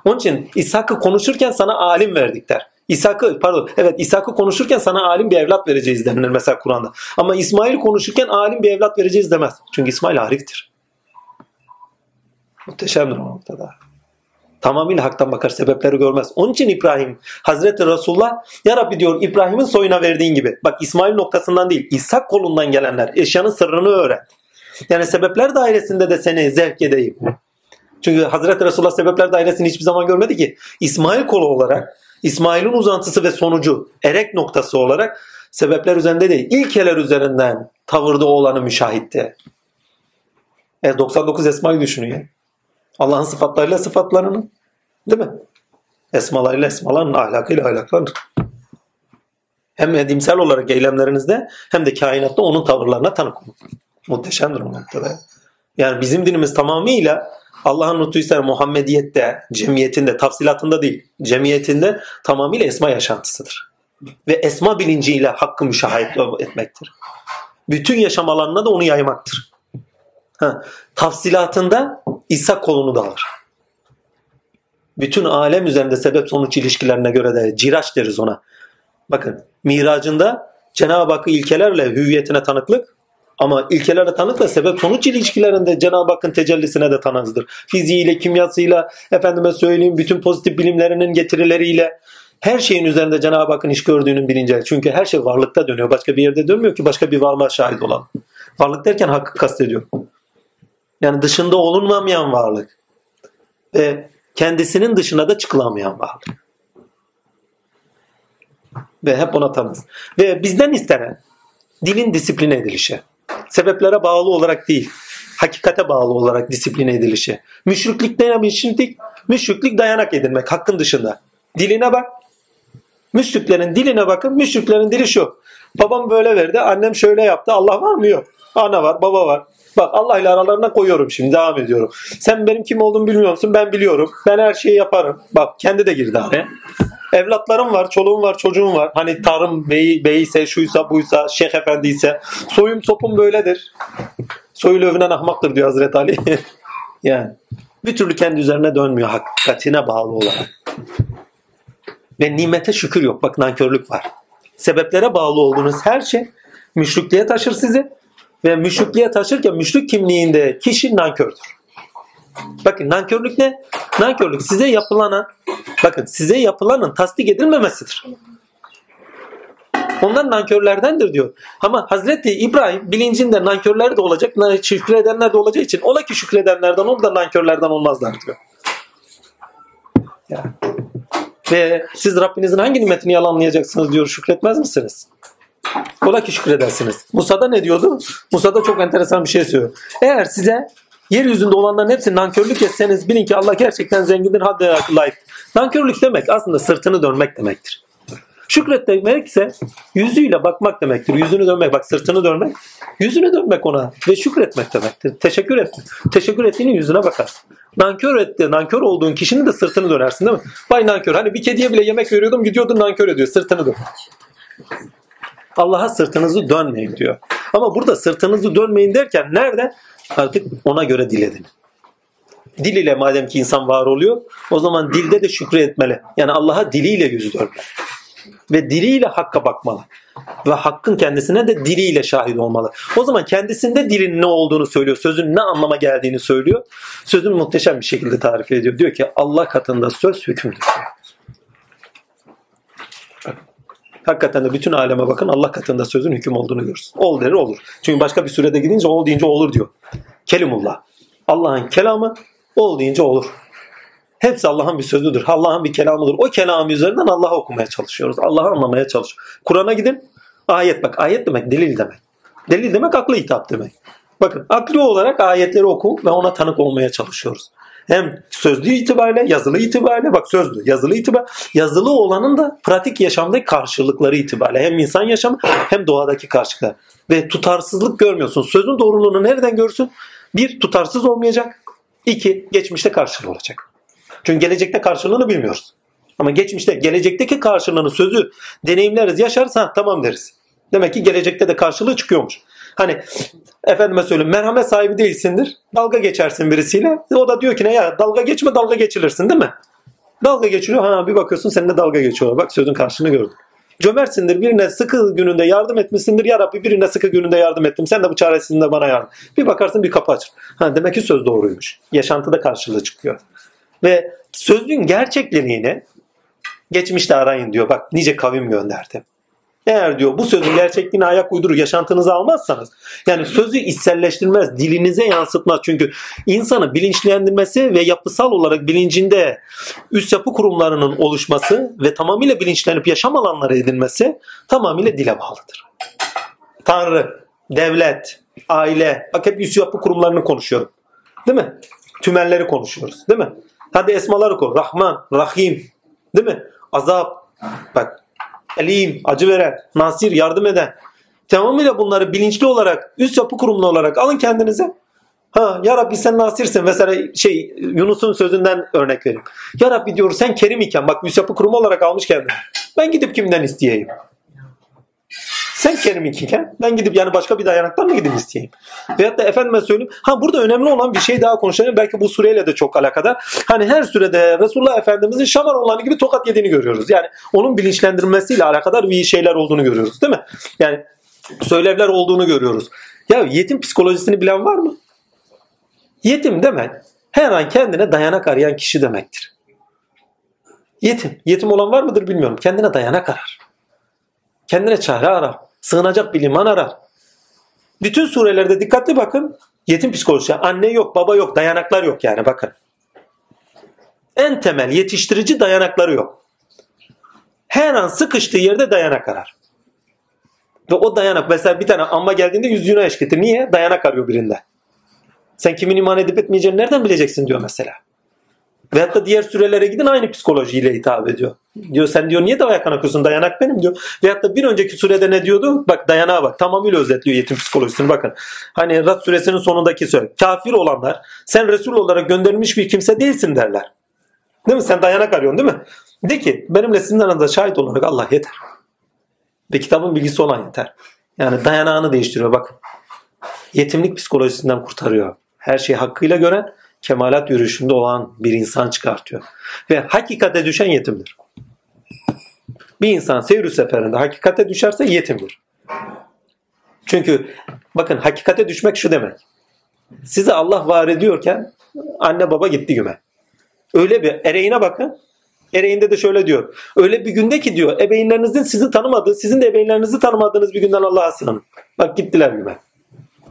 Onun için İshak'ı konuşurken sana alim verdik der. İshak'ı pardon evet İshak'ı konuşurken sana alim bir evlat vereceğiz denilir mesela Kur'an'da. Ama İsmail konuşurken alim bir evlat vereceğiz demez. Çünkü İsmail ariftir. Muhteşemdir o noktada. Tamamıyla haktan bakar sebepleri görmez. Onun için İbrahim Hazreti Resulullah ya Rabbi diyor İbrahim'in soyuna verdiğin gibi. Bak İsmail noktasından değil İshak kolundan gelenler eşyanın sırrını öğren. Yani sebepler dairesinde de seni zevk edeyim. Çünkü Hazreti Resulullah sebepler dairesini hiçbir zaman görmedi ki. İsmail kolu olarak, İsmail'in uzantısı ve sonucu, erek noktası olarak sebepler üzerinde değil, ilkeler üzerinden tavırda olanı müşahitte. E, 99 esmayı düşünün. Allah'ın sıfatlarıyla sıfatlarının. Değil mi? Esmalarıyla esmaların, ahlakıyla ahlakların. Hem edimsel olarak eylemlerinizde hem de kainatta onun tavırlarına tanık olun. Muhteşemdir o noktada. Yani bizim dinimiz tamamıyla Allah'ın lütfuysa Muhammediyette, cemiyetinde, tafsilatında değil, cemiyetinde tamamıyla esma yaşantısıdır. Ve esma bilinciyle hakkı müşahede etmektir. Bütün yaşam alanına da onu yaymaktır. Ha, tafsilatında İsa kolunu da alır. Bütün alem üzerinde sebep sonuç ilişkilerine göre de ciraç deriz ona. Bakın miracında Cenab-ı Hakk'ı ilkelerle hüviyetine tanıklık ama ilkelere tanıkla sebep sonuç ilişkilerinde Cenab-ı Hakk'ın tecellisine de tanızdır. Fiziğiyle, kimyasıyla, efendime söyleyeyim bütün pozitif bilimlerinin getirileriyle her şeyin üzerinde Cenab-ı Hakk'ın iş gördüğünün bilinci. Çünkü her şey varlıkta dönüyor. Başka bir yerde dönmüyor ki başka bir varlığa şahit olan. Varlık derken hakkı kastediyor. Yani dışında olunmamayan varlık. Ve kendisinin dışına da çıkılamayan varlık. Ve hep ona tanız. Ve bizden istenen dilin disipline edilişi. Sebeplere bağlı olarak değil, hakikate bağlı olarak disipline edilişi. Müşriklik ne müşriklik? Müşriklik dayanak edilmek hakkın dışında. Diline bak. Müşriklerin diline bakın. Müşriklerin dili şu. Babam böyle verdi, annem şöyle yaptı. Allah var mı? Yok. Ana var, baba var. Bak Allah ile aralarına koyuyorum şimdi devam ediyorum. Sen benim kim olduğumu bilmiyor musun? Ben biliyorum. Ben her şeyi yaparım. Bak kendi de girdi araya. Evlatlarım var, çoluğum var, çocuğum var. Hani tarım bey, beyse, şuysa, buysa, şeyh efendi ise. Soyum sopum böyledir. Soyuyla övünen ahmaktır diyor Hazreti Ali. yani bir türlü kendi üzerine dönmüyor hakikatine bağlı olarak. Ve nimete şükür yok. Bak nankörlük var. Sebeplere bağlı olduğunuz her şey müşrikliğe taşır sizi. Ve müşrikliğe taşırken müşrik kimliğinde kişi nankördür. Bakın nankörlük ne? Nankörlük size yapılana bakın size yapılanın tasdik edilmemesidir. Onlar nankörlerdendir diyor. Ama Hazreti İbrahim bilincinde nankörler de olacak, şükredenler de olacağı için ola ki şükredenlerden olur da nankörlerden olmazlar diyor. Ya. Ve siz Rabbinizin hangi nimetini yalanlayacaksınız diyor şükretmez misiniz? Ola ki şükredersiniz. Musa da ne diyordu? Musa da çok enteresan bir şey söylüyor. Eğer size yeryüzünde olanların hepsini nankörlük etseniz bilin ki Allah gerçekten zengindir, haddi layık. Nankörlük demek aslında sırtını dönmek demektir. Şükret demek ise yüzüyle bakmak demektir. Yüzünü dönmek, bak sırtını dönmek, yüzünü dönmek ona ve şükretmek demektir. Teşekkür et. Teşekkür ettiğinin yüzüne bakarsın. Nankör etti, nankör olduğun kişinin de sırtını dönersin değil mi? Vay nankör. Hani bir kediye bile yemek veriyordum gidiyordun nankör ediyor. Sırtını dön. Allah'a sırtınızı dönmeyin diyor. Ama burada sırtınızı dönmeyin derken nerede? Artık ona göre diledin. Dil ile madem ki insan var oluyor o zaman dilde de şükrü etmeli. Yani Allah'a diliyle yüzü dönmeli. Ve diliyle hakka bakmalı. Ve hakkın kendisine de diliyle şahit olmalı. O zaman kendisinde dilin ne olduğunu söylüyor. Sözün ne anlama geldiğini söylüyor. Sözün muhteşem bir şekilde tarif ediyor. Diyor ki Allah katında söz hükümdür. Hakikaten de bütün aleme bakın Allah katında sözün hüküm olduğunu görürsün. Ol der olur. Çünkü başka bir sürede gidince ol deyince olur diyor. Kelimullah. Allah'ın kelamı ol deyince olur. Hepsi Allah'ın bir sözüdür. Allah'ın bir kelamıdır. O kelamı üzerinden Allah'ı okumaya çalışıyoruz. Allah'ı anlamaya çalışıyoruz. Kur'an'a gidin. Ayet bak. Ayet demek delil demek. Delil demek aklı hitap demek. Bakın aklı olarak ayetleri oku ve ona tanık olmaya çalışıyoruz. Hem sözlü itibariyle, yazılı itibariyle, bak sözlü, yazılı itibariyle, yazılı olanın da pratik yaşamdaki karşılıkları itibariyle hem insan yaşamı hem doğadaki karşılıklar. Ve tutarsızlık görmüyorsun. Sözün doğruluğunu nereden görsün? Bir, tutarsız olmayacak. İki, geçmişte karşılığı olacak. Çünkü gelecekte karşılığını bilmiyoruz. Ama geçmişte, gelecekteki karşılığını sözü deneyimleriz, yaşarız, ha tamam deriz. Demek ki gelecekte de karşılığı çıkıyormuş. Hani efendime söyleyeyim merhamet sahibi değilsindir. Dalga geçersin birisiyle. O da diyor ki ne ya dalga geçme dalga geçilirsin değil mi? Dalga geçiliyor. Ha bir bakıyorsun seninle dalga geçiyor. Bak sözün karşılığını gördün. Cömertsindir birine sıkı gününde yardım etmişsindir. Ya Rabbi birine sıkı gününde yardım ettim. Sen de bu çaresinde bana yardım. Bir bakarsın bir kapı açır. Ha, demek ki söz doğruymuş. Yaşantıda karşılığı çıkıyor. Ve sözün gerçekliğini geçmişte arayın diyor. Bak nice kavim gönderdi. Eğer diyor bu sözün gerçekliğine ayak uydurur yaşantınızı almazsanız yani sözü içselleştirmez, dilinize yansıtmaz. Çünkü insanı bilinçlendirmesi ve yapısal olarak bilincinde üst yapı kurumlarının oluşması ve tamamıyla bilinçlenip yaşam alanları edinmesi tamamıyla dile bağlıdır. Tanrı, devlet, aile, bak hep üst yapı kurumlarını konuşuyorum. Değil mi? Tümelleri konuşuyoruz değil mi? Hadi esmaları koy. Rahman, Rahim değil mi? Azap, bak Elim, acı veren, Nasir, yardım eden. Tamamıyla bunları bilinçli olarak, üst yapı kurumlu olarak alın kendinize. Ha, ya Rabbi sen nasirsin. Mesela şey Yunus'un sözünden örnek vereyim. Ya Rabbi diyor sen kerim iken bak üst yapı kurumu olarak almış kendini. Ben gidip kimden isteyeyim? Sen iken ben gidip yani başka bir dayanaktan mı gidip isteyeyim? Veyahut da efendime söyleyeyim. Ha burada önemli olan bir şey daha konuşalım. Belki bu sureyle de çok alakadar. Hani her sürede Resulullah Efendimizin şamar olanı gibi tokat yediğini görüyoruz. Yani onun bilinçlendirmesiyle alakadar bir şeyler olduğunu görüyoruz değil mi? Yani söylevler olduğunu görüyoruz. Ya yetim psikolojisini bilen var mı? Yetim demek her an kendine dayanak arayan kişi demektir. Yetim. Yetim olan var mıdır bilmiyorum. Kendine dayanak arar. Kendine çare arar. Sığınacak bir liman arar. Bütün surelerde dikkatli bakın. Yetim psikolojisi. Anne yok, baba yok, dayanaklar yok yani bakın. En temel yetiştirici dayanakları yok. Her an sıkıştığı yerde dayanak arar. Ve o dayanak mesela bir tane amma geldiğinde yüzüğünü eşketir. Niye? Dayanak arıyor birinde. Sen kimin iman edip etmeyeceğini nereden bileceksin diyor mesela. Veyahut da diğer sürelere gidin aynı psikolojiyle hitap ediyor. Diyor sen diyor niye dayanak akıyorsun? Dayanak benim diyor. Veyahut da bir önceki surede ne diyordu? Bak dayanağa bak. Tamamıyla özetliyor yetim psikolojisini bakın. Hani Rad suresinin sonundaki söz. Kafir olanlar sen Resul olarak gönderilmiş bir kimse değilsin derler. Değil mi? Sen dayanak arıyorsun değil mi? De ki benimle sizin aranızda şahit olarak Allah yeter. Ve kitabın bilgisi olan yeter. Yani dayanağını değiştiriyor bakın. Yetimlik psikolojisinden kurtarıyor her şeyi hakkıyla gören, kemalat yürüyüşünde olan bir insan çıkartıyor. Ve hakikate düşen yetimdir. Bir insan seyir seferinde hakikate düşerse yetimdir. Çünkü bakın hakikate düşmek şu demek. Size Allah var ediyorken anne baba gitti güme. Öyle bir ereğine bakın. Ereğinde de şöyle diyor. Öyle bir günde ki diyor ebeğinlerinizin sizi tanımadığı, sizin de ebeğinlerinizi tanımadığınız bir günden Allah'a sığının. Bak gittiler güme.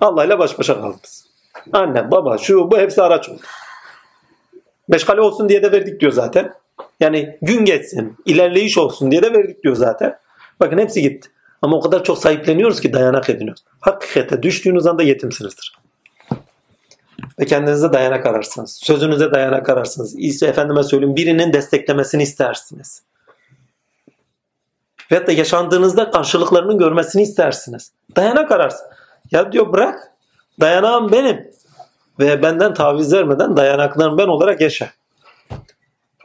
Allah ile baş başa kaldınız. Anne, baba, şu bu hepsi araç oldu. Meşgale olsun diye de verdik diyor zaten. Yani gün geçsin, ilerleyiş olsun diye de verdik diyor zaten. Bakın hepsi gitti. Ama o kadar çok sahipleniyoruz ki dayanak ediniyoruz. Hakikate düştüğünüz anda yetimsinizdir. Ve kendinize dayanak ararsınız. Sözünüze dayanak ararsınız. İşte efendime söyleyeyim birinin desteklemesini istersiniz. Veyahut da yaşandığınızda karşılıklarını görmesini istersiniz. Dayanak ararsın. Ya diyor bırak. Dayanağım benim. Ve benden taviz vermeden dayanaklarım ben olarak yaşa.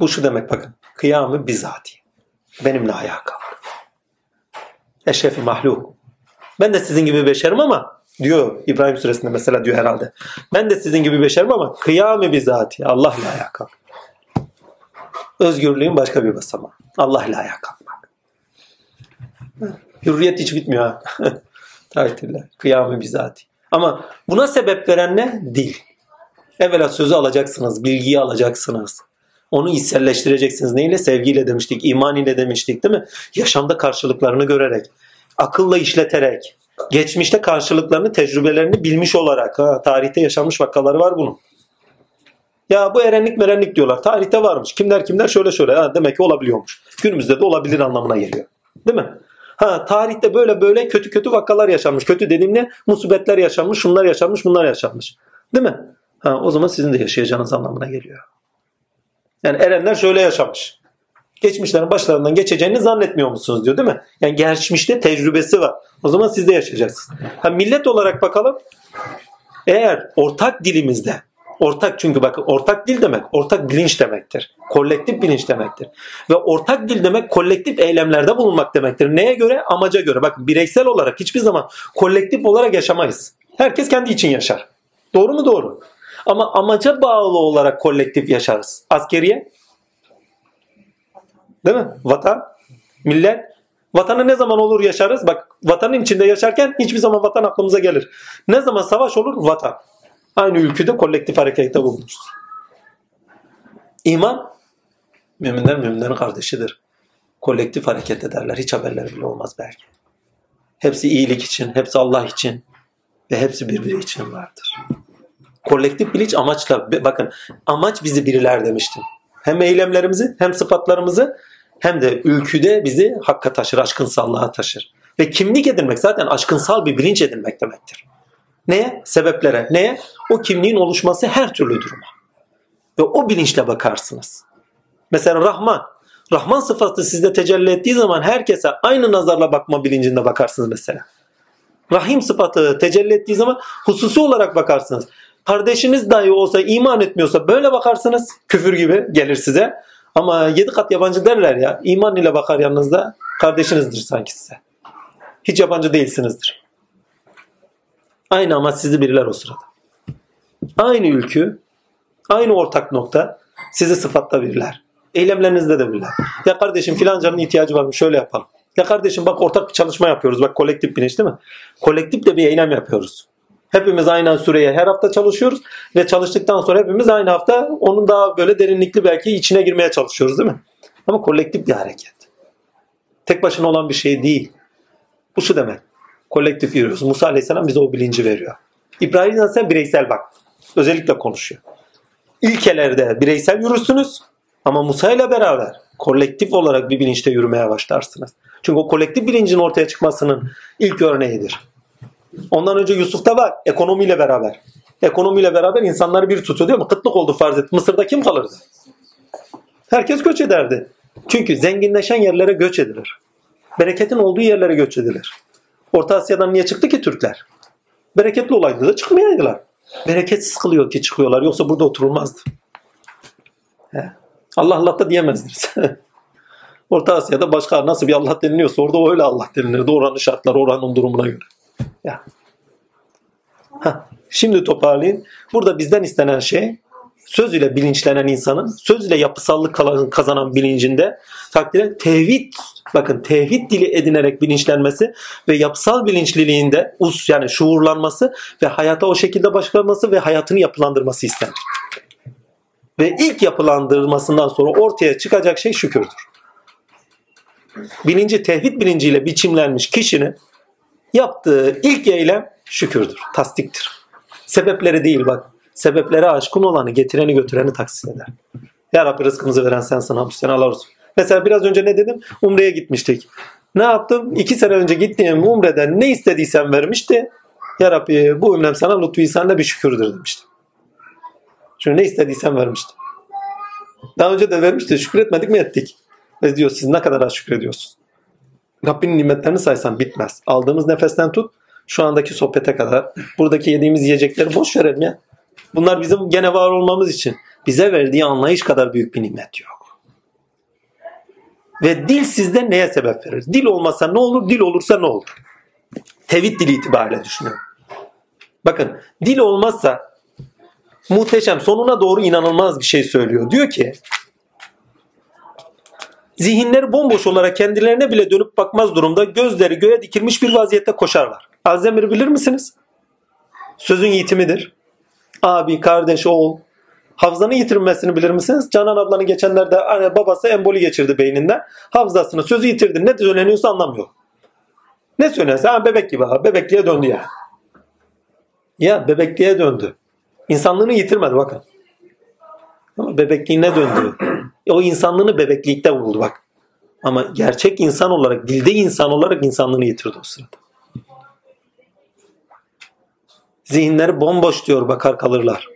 Bu şu demek bakın. Kıyamı bizati. Benimle ayağa kalk. Eşrefi mahluk. Ben de sizin gibi beşerim ama diyor İbrahim suresinde mesela diyor herhalde. Ben de sizin gibi beşerim ama kıyamı bizati. Allah'la ayağa kalk. Özgürlüğün başka bir basamağı. Allah'la ayağa kalkmak. Hürriyet hiç bitmiyor ha. Taahhütüllah. Kıyamı bizati. Ama buna sebep veren ne? Dil. Evvela sözü alacaksınız, bilgiyi alacaksınız. Onu içselleştireceksiniz. Neyle? Sevgiyle demiştik, iman ile demiştik değil mi? Yaşamda karşılıklarını görerek, akılla işleterek, geçmişte karşılıklarını, tecrübelerini bilmiş olarak. Ha, tarihte yaşanmış vakaları var bunun. Ya bu erenlik merenlik diyorlar. Tarihte varmış. Kimler kimler şöyle şöyle. Ha, demek ki olabiliyormuş. Günümüzde de olabilir anlamına geliyor. Değil mi? Ha tarihte böyle böyle kötü kötü vakalar yaşanmış. Kötü dediğim ne? Musibetler yaşanmış, şunlar yaşanmış, bunlar yaşanmış. Değil mi? Ha o zaman sizin de yaşayacağınız anlamına geliyor. Yani erenler şöyle yaşamış. Geçmişlerin başlarından geçeceğini zannetmiyor musunuz diyor değil mi? Yani geçmişte tecrübesi var. O zaman siz de yaşayacaksınız. Ha millet olarak bakalım. Eğer ortak dilimizde Ortak çünkü bakın ortak dil demek ortak bilinç demektir. Kolektif bilinç demektir. Ve ortak dil demek kolektif eylemlerde bulunmak demektir. Neye göre? Amaca göre. Bakın bireysel olarak hiçbir zaman kolektif olarak yaşamayız. Herkes kendi için yaşar. Doğru mu? Doğru. Ama amaca bağlı olarak kolektif yaşarız. Askeriye? Değil mi? Vatan, millet. Vatanı ne zaman olur yaşarız? Bak vatanın içinde yaşarken hiçbir zaman vatan aklımıza gelir. Ne zaman savaş olur? Vatan. Aynı ülkede kolektif harekette bulunuruz. İman müminler müminlerin kardeşidir. Kolektif hareket ederler. Hiç haberleri bile olmaz belki. Hepsi iyilik için, hepsi Allah için ve hepsi birbiri için vardır. Kolektif bilinç amaçla, bakın amaç bizi biriler demiştim. Hem eylemlerimizi hem sıfatlarımızı hem de ülküde bizi hakka taşır, aşkınsallığa taşır. Ve kimlik edinmek zaten aşkınsal bir bilinç edinmek demektir. Neye? Sebeplere. Neye? O kimliğin oluşması her türlü duruma. Ve o bilinçle bakarsınız. Mesela Rahman. Rahman sıfatı sizde tecelli ettiği zaman herkese aynı nazarla bakma bilincinde bakarsınız mesela. Rahim sıfatı tecelli ettiği zaman hususi olarak bakarsınız. Kardeşiniz dahi olsa iman etmiyorsa böyle bakarsınız. Küfür gibi gelir size. Ama yedi kat yabancı derler ya. iman ile bakar yanınızda. Kardeşinizdir sanki size. Hiç yabancı değilsinizdir. Aynı ama sizi biriler o sırada. Aynı ülkü, aynı ortak nokta sizi sıfatta birler. Eylemlerinizde de birler. Ya kardeşim filancanın ihtiyacı var mı? Şöyle yapalım. Ya kardeşim bak ortak bir çalışma yapıyoruz. Bak kolektif bilinç değil mi? Kolektif de bir eylem yapıyoruz. Hepimiz aynı süreye her hafta çalışıyoruz ve çalıştıktan sonra hepimiz aynı hafta onun daha böyle derinlikli belki içine girmeye çalışıyoruz değil mi? Ama kolektif bir hareket. Tek başına olan bir şey değil. Bu şu demek. Kolektif yürüyoruz. Musa Aleyhisselam bize o bilinci veriyor. İbrahim Aleyhisselam bireysel bak. Özellikle konuşuyor. İlkelerde bireysel yürürsünüz ama Musa ile beraber kolektif olarak bir bilinçte yürümeye başlarsınız. Çünkü o kolektif bilincin ortaya çıkmasının ilk örneğidir. Ondan önce Yusuf'ta var ekonomiyle beraber. Ekonomiyle beraber insanları bir tutuyor değil mi? Kıtlık oldu farz et. Mısır'da kim kalırdı? Herkes göç ederdi. Çünkü zenginleşen yerlere göç edilir. Bereketin olduğu yerlere göç edilir. Orta Asya'dan niye çıktı ki Türkler? Bereketli olaydı da çıkmayaydılar. Bereketsiz kılıyor ki çıkıyorlar. Yoksa burada oturulmazdı. He. Allah Allah da diyemezdiniz. Orta Asya'da başka nasıl bir Allah deniliyorsa orada öyle Allah denilirdi. Oranın şartları, oranın durumuna göre. Ya. Heh. Şimdi toparlayayım. Burada bizden istenen şey söz ile bilinçlenen insanın söz ile yapısallık kazanan bilincinde takdire tevhid bakın tevhid dili edinerek bilinçlenmesi ve yapısal bilinçliliğinde us yani şuurlanması ve hayata o şekilde başlaması ve hayatını yapılandırması istenir. Ve ilk yapılandırmasından sonra ortaya çıkacak şey şükürdür. Bilinci tevhid bilinciyle biçimlenmiş kişinin yaptığı ilk eylem şükürdür, tasdiktir. Sebepleri değil bak. Sebeplere aşkın olanı, getireni götüreni taksit eder. Ya Rabbi rızkımızı veren sensin, hamdü Allah olsun. Mesela biraz önce ne dedim? Umre'ye gitmiştik. Ne yaptım? İki sene önce gittiğim Umre'den ne istediysen vermişti. Ya Rabbi bu ümrem sana lütfu ihsanla bir şükürdür demiştim. Çünkü ne istediysen vermiştim. Daha önce de vermişti. Şükür etmedik mi ettik. Ve diyor siz ne kadar az şükrediyorsunuz. Rabbinin nimetlerini saysan bitmez. Aldığımız nefesten tut şu andaki sohbete kadar. Buradaki yediğimiz yiyecekleri boş verelim ya. Bunlar bizim gene var olmamız için. Bize verdiği anlayış kadar büyük bir nimet yok. Ve dil sizde neye sebep verir? Dil olmasa ne olur? Dil olursa ne olur? Tevhid dili itibariyle düşünüyorum. Bakın dil olmazsa muhteşem sonuna doğru inanılmaz bir şey söylüyor. Diyor ki zihinleri bomboş olarak kendilerine bile dönüp bakmaz durumda gözleri göğe dikilmiş bir vaziyette koşarlar. Azdemir bilir misiniz? Sözün yitimidir. Abi, kardeş, oğul. Hafızanın yitirmesini bilir misiniz? Canan ablanın geçenlerde hani babası emboli geçirdi beyninde. Hafızasını, sözü yitirdi. Ne söyleniyorsa anlamıyor. Ne söylüyorsa ha, bebek gibi ha. Bebekliğe döndü ya. Ya bebekliğe döndü. İnsanlığını yitirmedi bakın. Ama bebekliğine döndü. O insanlığını bebeklikte buldu bak. Ama gerçek insan olarak, dilde insan olarak insanlığını yitirdi o sırada. Zihinleri bomboş diyor bakar kalırlar.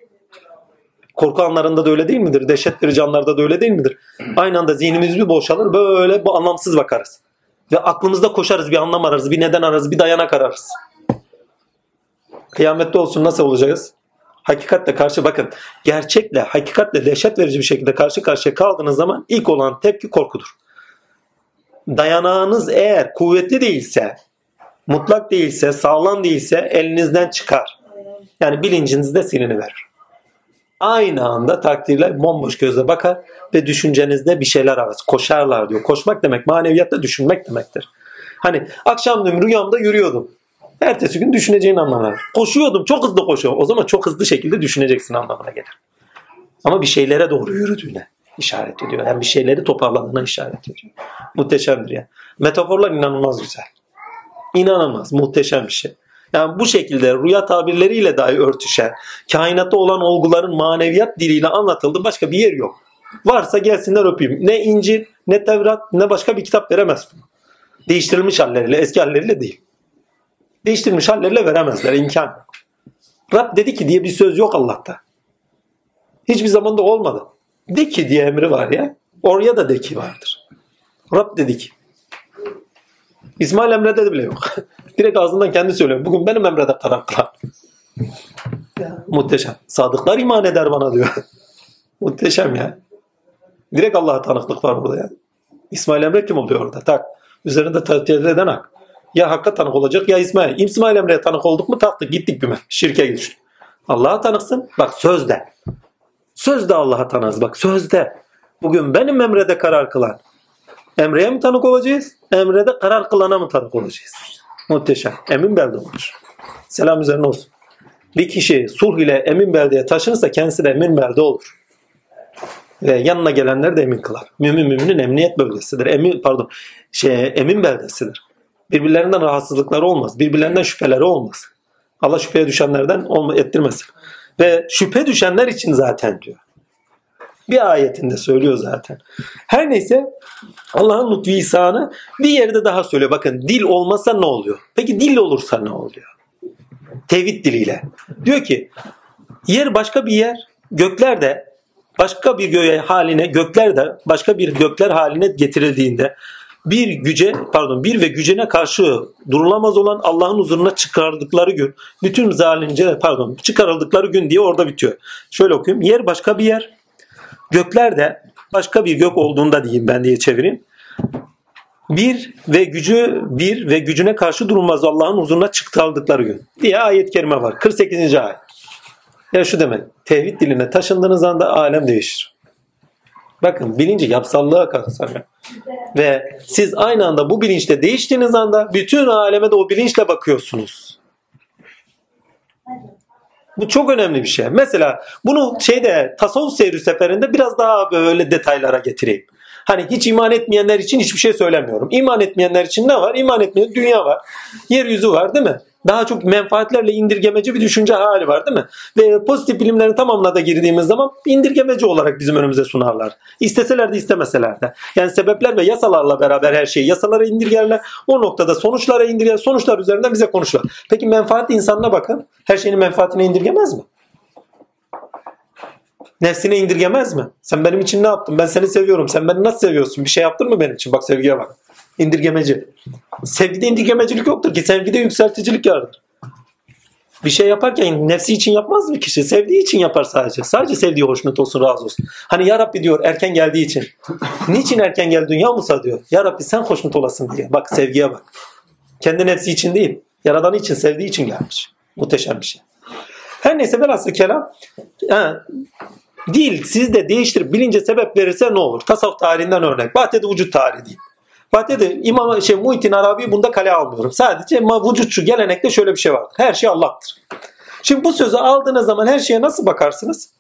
Korku anlarında da öyle değil midir? Dehşet verici anlarda da öyle değil midir? Aynı anda zihnimiz bir boşalır böyle bu anlamsız bakarız. Ve aklımızda koşarız bir anlam ararız, bir neden ararız, bir dayanak ararız. Kıyamette olsun nasıl olacağız? Hakikatle karşı bakın gerçekle hakikatle dehşet verici bir şekilde karşı karşıya kaldığınız zaman ilk olan tepki korkudur. Dayanağınız eğer kuvvetli değilse, mutlak değilse, sağlam değilse elinizden çıkar. Yani bilincinizde silini verir. Aynı anda takdirle bomboş gözle bakar ve düşüncenizde bir şeyler arar. Koşarlar diyor. Koşmak demek maneviyatta düşünmek demektir. Hani akşam rüyamda yürüyordum. Ertesi gün düşüneceğin anlamına Koşuyordum çok hızlı koşuyorum. O zaman çok hızlı şekilde düşüneceksin anlamına gelir. Ama bir şeylere doğru yürüdüğüne işaret ediyor. Yani bir şeyleri toparladığına işaret ediyor. Muhteşemdir ya. Metaforlar inanılmaz güzel. İnanılmaz, muhteşem bir şey. Yani bu şekilde rüya tabirleriyle dahi örtüşen, kainatta olan olguların maneviyat diliyle anlatıldı başka bir yer yok. Varsa gelsinler öpeyim. Ne İncil, ne Tevrat, ne başka bir kitap veremez bunu. Değiştirilmiş halleriyle, eski halleriyle değil. Değiştirilmiş halleriyle veremezler, imkan yok. Rab dedi ki diye bir söz yok Allah'ta. Hiçbir zaman da olmadı. De ki diye emri var ya. Oraya da de ki vardır. Rab dedi ki. İsmail Emre'de de bile yok. Direkt ağzından kendi söylüyor. Bugün benim Emre'de karar kılan. Muhteşem. Sadıklar iman eder bana diyor. Muhteşem ya. Direkt Allah'a tanıklık var burada ya. İsmail Emre kim oluyor orada? Tak. Üzerinde tecrübe eden hak. Ya Hakk'a tanık olacak ya İsmail. İsmail Emre'ye tanık olduk mu taktık gittik güme. Şirke düştük. Allah'a tanıksın. Bak sözde. Sözde Allah'a tanız. Bak sözde. Bugün benim Emre'de karar kılan. Emre'ye mi tanık olacağız? Emre'de karar kılana mı tanık olacağız? Muhteşem. Emin belde olur. Selam üzerine olsun. Bir kişi sulh ile emin beldeye taşınırsa kendisi de emin belde olur. Ve yanına gelenler de emin kılar. Mümin müminin emniyet bölgesidir. Emin pardon, şey emin beldesidir. Birbirlerinden rahatsızlıkları olmaz. Birbirlerinden şüpheleri olmaz. Allah şüpheye düşenlerden ettirmesin. Ve şüphe düşenler için zaten diyor. Bir ayetinde söylüyor zaten. Her neyse Allah'ın lütfu ihsanı bir yerde daha söylüyor. Bakın dil olmasa ne oluyor? Peki dil olursa ne oluyor? Tevhid diliyle. Diyor ki yer başka bir yer, gökler de başka bir göğe haline, gökler de başka bir gökler haline getirildiğinde bir güce pardon bir ve gücene karşı durulamaz olan Allah'ın huzuruna çıkardıkları gün bütün zalimce pardon çıkarıldıkları gün diye orada bitiyor. Şöyle okuyayım. Yer başka bir yer. Gökler de başka bir gök olduğunda diyeyim ben diye çevireyim. Bir ve gücü bir ve gücüne karşı durulmaz Allah'ın huzuruna çıkarıldıkları gün diye ayet-i kerime var. 48. ayet. Ya şu demek. Tevhid diline taşındığınız anda alem değişir. Bakın bilinci yapsallığa kazanıyor. Ve siz aynı anda bu bilinçte değiştiğiniz anda bütün aleme de o bilinçle bakıyorsunuz. Bu çok önemli bir şey. Mesela bunu şeyde tasavvuf seyri seferinde biraz daha böyle detaylara getireyim. Hani hiç iman etmeyenler için hiçbir şey söylemiyorum. İman etmeyenler için ne var? İman etmeyen dünya var. Yeryüzü var değil mi? Daha çok menfaatlerle indirgemeci bir düşünce hali var değil mi? Ve pozitif bilimlerin tamamına da girdiğimiz zaman indirgemeci olarak bizim önümüze sunarlar. İsteseler de istemeseler de. Yani sebepler ve yasalarla beraber her şeyi yasalara indirgerler. O noktada sonuçlara indirger. Sonuçlar üzerinden bize konuşurlar. Peki menfaat insanına bakın. Her şeyin menfaatine indirgemez mi? Nefsine indirgemez mi? Sen benim için ne yaptın? Ben seni seviyorum. Sen beni nasıl seviyorsun? Bir şey yaptın mı benim için? Bak sevgiye bak. İndirgemeci. Sevgide indirgemecilik yoktur ki. Sevgide yükselticilik vardır. Bir şey yaparken nefsi için yapmaz mı kişi? Sevdiği için yapar sadece. Sadece sevdiği hoşnut olsun, razı olsun. Hani Ya Rabbi diyor erken geldiği için. Niçin erken geldi dünya Musa diyor. Ya Rabbi sen hoşnut olasın diye. Bak sevgiye bak. Kendi nefsi için değil. Yaradanı için, sevdiği için gelmiş. Muhteşem bir şey. Her neyse velhasıl kelam ha, Dil sizde değiştirip bilince sebep verirse ne olur? Tasavvuf tarihinden örnek. Vahdede vücut tarihi diyeyim. Vahdede İmam şey, Muhittin Arabi bunda kale almıyorum. Sadece vücutçu gelenekte şöyle bir şey var. Her şey Allah'tır. Şimdi bu sözü aldığınız zaman her şeye nasıl bakarsınız?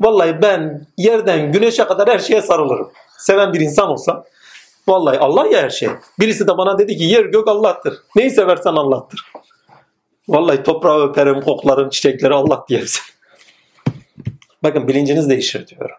Vallahi ben yerden güneşe kadar her şeye sarılırım. Seven bir insan olsam. Vallahi Allah ya her şey. Birisi de bana dedi ki yer gök Allah'tır. Neyi seversen Allah'tır. Vallahi toprağı öperim, koklarım, çiçekleri Allah diyersin. Bakın bilinciniz değişir diyorum.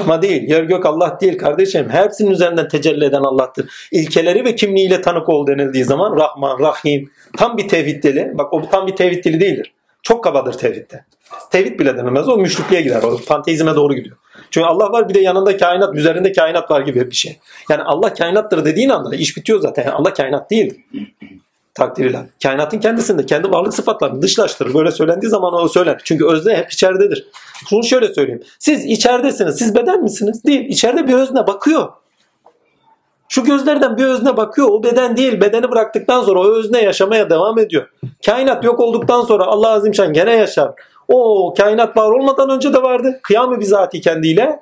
Ama değil. Yer gök Allah değil kardeşim. Hepsinin üzerinden tecelli eden Allah'tır. İlkeleri ve kimliğiyle tanık ol denildiği zaman Rahman, Rahim tam bir tevhid dili. Bak o tam bir tevhid dili değildir. Çok kabadır tevhidde. Tevhid bile denemez. O müşrikliğe gider. O panteizme doğru gidiyor. Çünkü Allah var bir de yanında kainat, üzerinde kainat var gibi bir şey. Yani Allah kainattır dediğin anda iş bitiyor zaten. Allah kainat değil takdiriyle. Kainatın kendisinde kendi varlık sıfatlarını dışlaştırır. Böyle söylendiği zaman o söyler. Çünkü özne hep içeridedir. Şunu şöyle söyleyeyim. Siz içeridesiniz. Siz beden misiniz? Değil. İçeride bir özne bakıyor. Şu gözlerden bir özne bakıyor. O beden değil. Bedeni bıraktıktan sonra o özne yaşamaya devam ediyor. Kainat yok olduktan sonra Allah Azimşan gene yaşar. O kainat var olmadan önce de vardı. Kıyamı bizatihi kendiyle.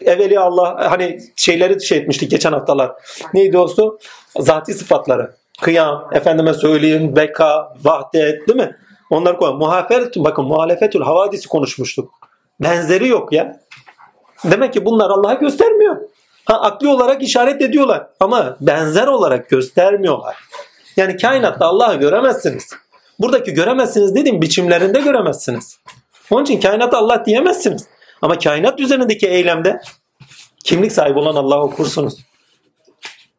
Evveli Allah hani şeyleri şey etmiştik geçen haftalar. Neydi o? Zati sıfatları kıyam, efendime söyleyeyim, beka, vahdet değil mi? Onlar koy. Muhaferet, bakın muhalefetül havadisi konuşmuştuk. Benzeri yok ya. Demek ki bunlar Allah'a göstermiyor. Ha, akli olarak işaret ediyorlar ama benzer olarak göstermiyorlar. Yani kainatta Allah'ı göremezsiniz. Buradaki göremezsiniz dediğim biçimlerinde göremezsiniz. Onun için kainatta Allah diyemezsiniz. Ama kainat üzerindeki eylemde kimlik sahibi olan Allah'ı okursunuz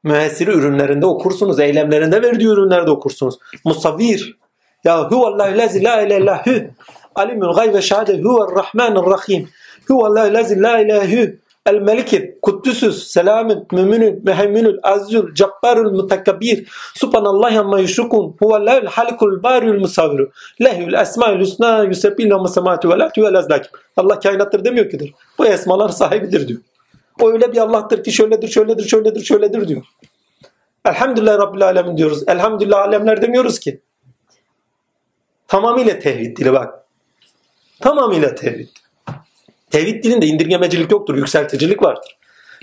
müessiri ürünlerinde okursunuz. Eylemlerinde verdiği ürünlerde okursunuz. Musavvir. Ya huvallahu lezi la ilahe alimul gayb ve şehade huve'r rahmanir rahim. Huve la ilahe El Melikid, Kuddüsüz, Selamün, Müminün, Mehemminül, Azizül, Cabbarül, Mutakabbir, Subhanallah amma yuşrukun, Huvellahül halikul bariyül musaviru, Lehül esmaül hüsna, Yusebbinna masematu vel artu vel azlakim. Allah kainattır demiyor kidir. Bu esmalar sahibidir diyor. O öyle bir Allah'tır ki şöyledir, şöyledir, şöyledir, şöyledir diyor. Elhamdülillah Rabbil Alemin diyoruz. Elhamdülillah alemler demiyoruz ki. Tamamıyla tevhid dili bak. Tamamıyla tevhid. Tevhid dilinde indirgemecilik yoktur, yükselticilik vardır.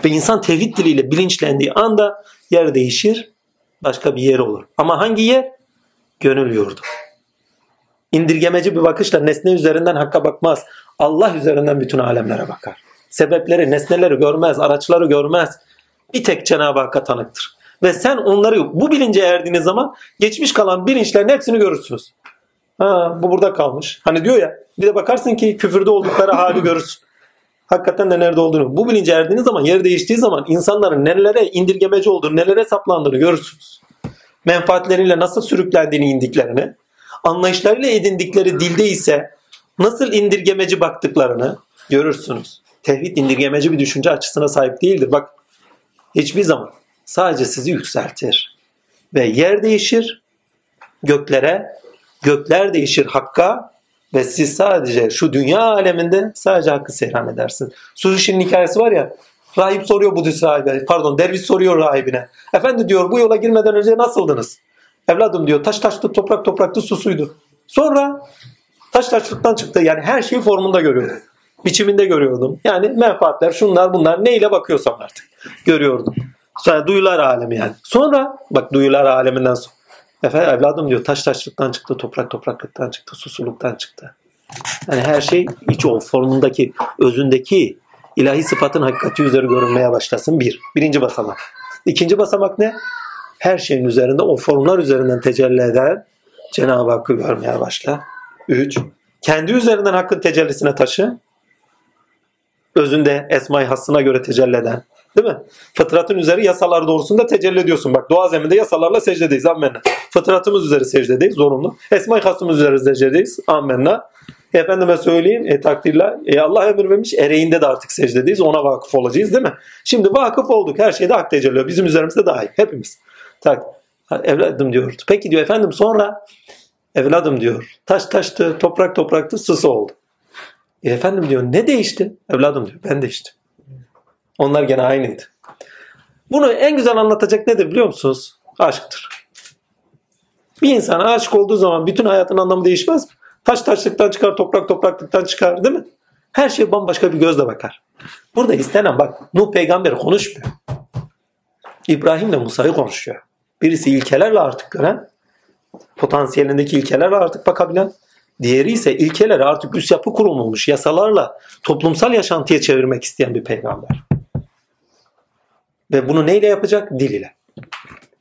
Ve insan tevhid diliyle bilinçlendiği anda yer değişir, başka bir yer olur. Ama hangi yer? Gönül yurdu. İndirgemeci bir bakışla nesne üzerinden hakka bakmaz. Allah üzerinden bütün alemlere bakar. Sebepleri, nesneleri görmez, araçları görmez. Bir tek Cenab-ı Hakk'a tanıktır. Ve sen onları bu bilince erdiğiniz zaman geçmiş kalan bilinçlerin hepsini görürsünüz. Ha, bu burada kalmış. Hani diyor ya bir de bakarsın ki küfürde oldukları hali görürsün. Hakikaten de nerede olduğunu. Bu bilince erdiğiniz zaman yer değiştiği zaman insanların nelere indirgemeci olduğunu, nelere saplandığını görürsünüz. Menfaatleriyle nasıl sürüklendiğini indiklerini, anlayışlarıyla edindikleri dilde ise nasıl indirgemeci baktıklarını görürsünüz. Tevhid indirgemeci bir düşünce açısına sahip değildir. Bak hiçbir zaman sadece sizi yükseltir. Ve yer değişir, göklere Gökler değişir hakka ve siz sadece şu dünya aleminde sadece hakkı seyran edersin. Suzuşi'nin hikayesi var ya rahip soruyor Budist rahibe pardon derviş soruyor rahibine. Efendi diyor bu yola girmeden önce nasıldınız? Evladım diyor taş taştı toprak topraktı su suydu. Sonra taş taşlıktan çıktı yani her şeyi formunda görüyordum. Biçiminde görüyordum. Yani menfaatler şunlar bunlar neyle bakıyorsam artık görüyordum. Sonra duyular alemi yani. Sonra bak duyular aleminden sonra Efendim evladım diyor taş taşlıktan çıktı, toprak topraklıktan çıktı, susuluktan çıktı. Yani her şey iç o formundaki, özündeki ilahi sıfatın hakikati üzeri görünmeye başlasın. Bir. Birinci basamak. İkinci basamak ne? Her şeyin üzerinde o formlar üzerinden tecelli eden Cenab-ı Hakk'ı görmeye başla. Üç. Kendi üzerinden hakkın tecellisine taşı. Özünde esma-i hassına göre tecelli eden. Değil mi? Fıtratın üzeri yasalar doğrusunda tecelli ediyorsun. Bak doğa zeminde yasalarla secdedeyiz. Amenna. Fıtratımız üzeri secdedeyiz. Zorunlu. Esma-i Hasımız üzeri secdedeyiz. Amenna. Efendime söyleyeyim e, takdirle e, Allah emir vermiş ereğinde de artık secdedeyiz. Ona vakıf olacağız değil mi? Şimdi vakıf olduk. Her şeyde hak tecelli Bizim üzerimizde dahil. Hepimiz. Tak. Evladım diyor. Peki diyor efendim sonra evladım diyor. Taş taştı, toprak topraktı, sısı oldu. E efendim diyor ne değişti? Evladım diyor ben değiştim. Onlar gene aynıydı. Bunu en güzel anlatacak nedir biliyor musunuz? Aşktır. Bir insan aşık olduğu zaman bütün hayatın anlamı değişmez mi? Taş taşlıktan çıkar, toprak topraklıktan çıkar değil mi? Her şey bambaşka bir gözle bakar. Burada istenen bak Nuh peygamber konuşmuyor. İbrahim ile Musa'yı konuşuyor. Birisi ilkelerle artık gören, potansiyelindeki ilkelerle artık bakabilen, diğeri ise ilkeleri artık üst yapı kurulmuş yasalarla toplumsal yaşantıya çevirmek isteyen bir peygamber. Ve bunu neyle yapacak? Dil ile.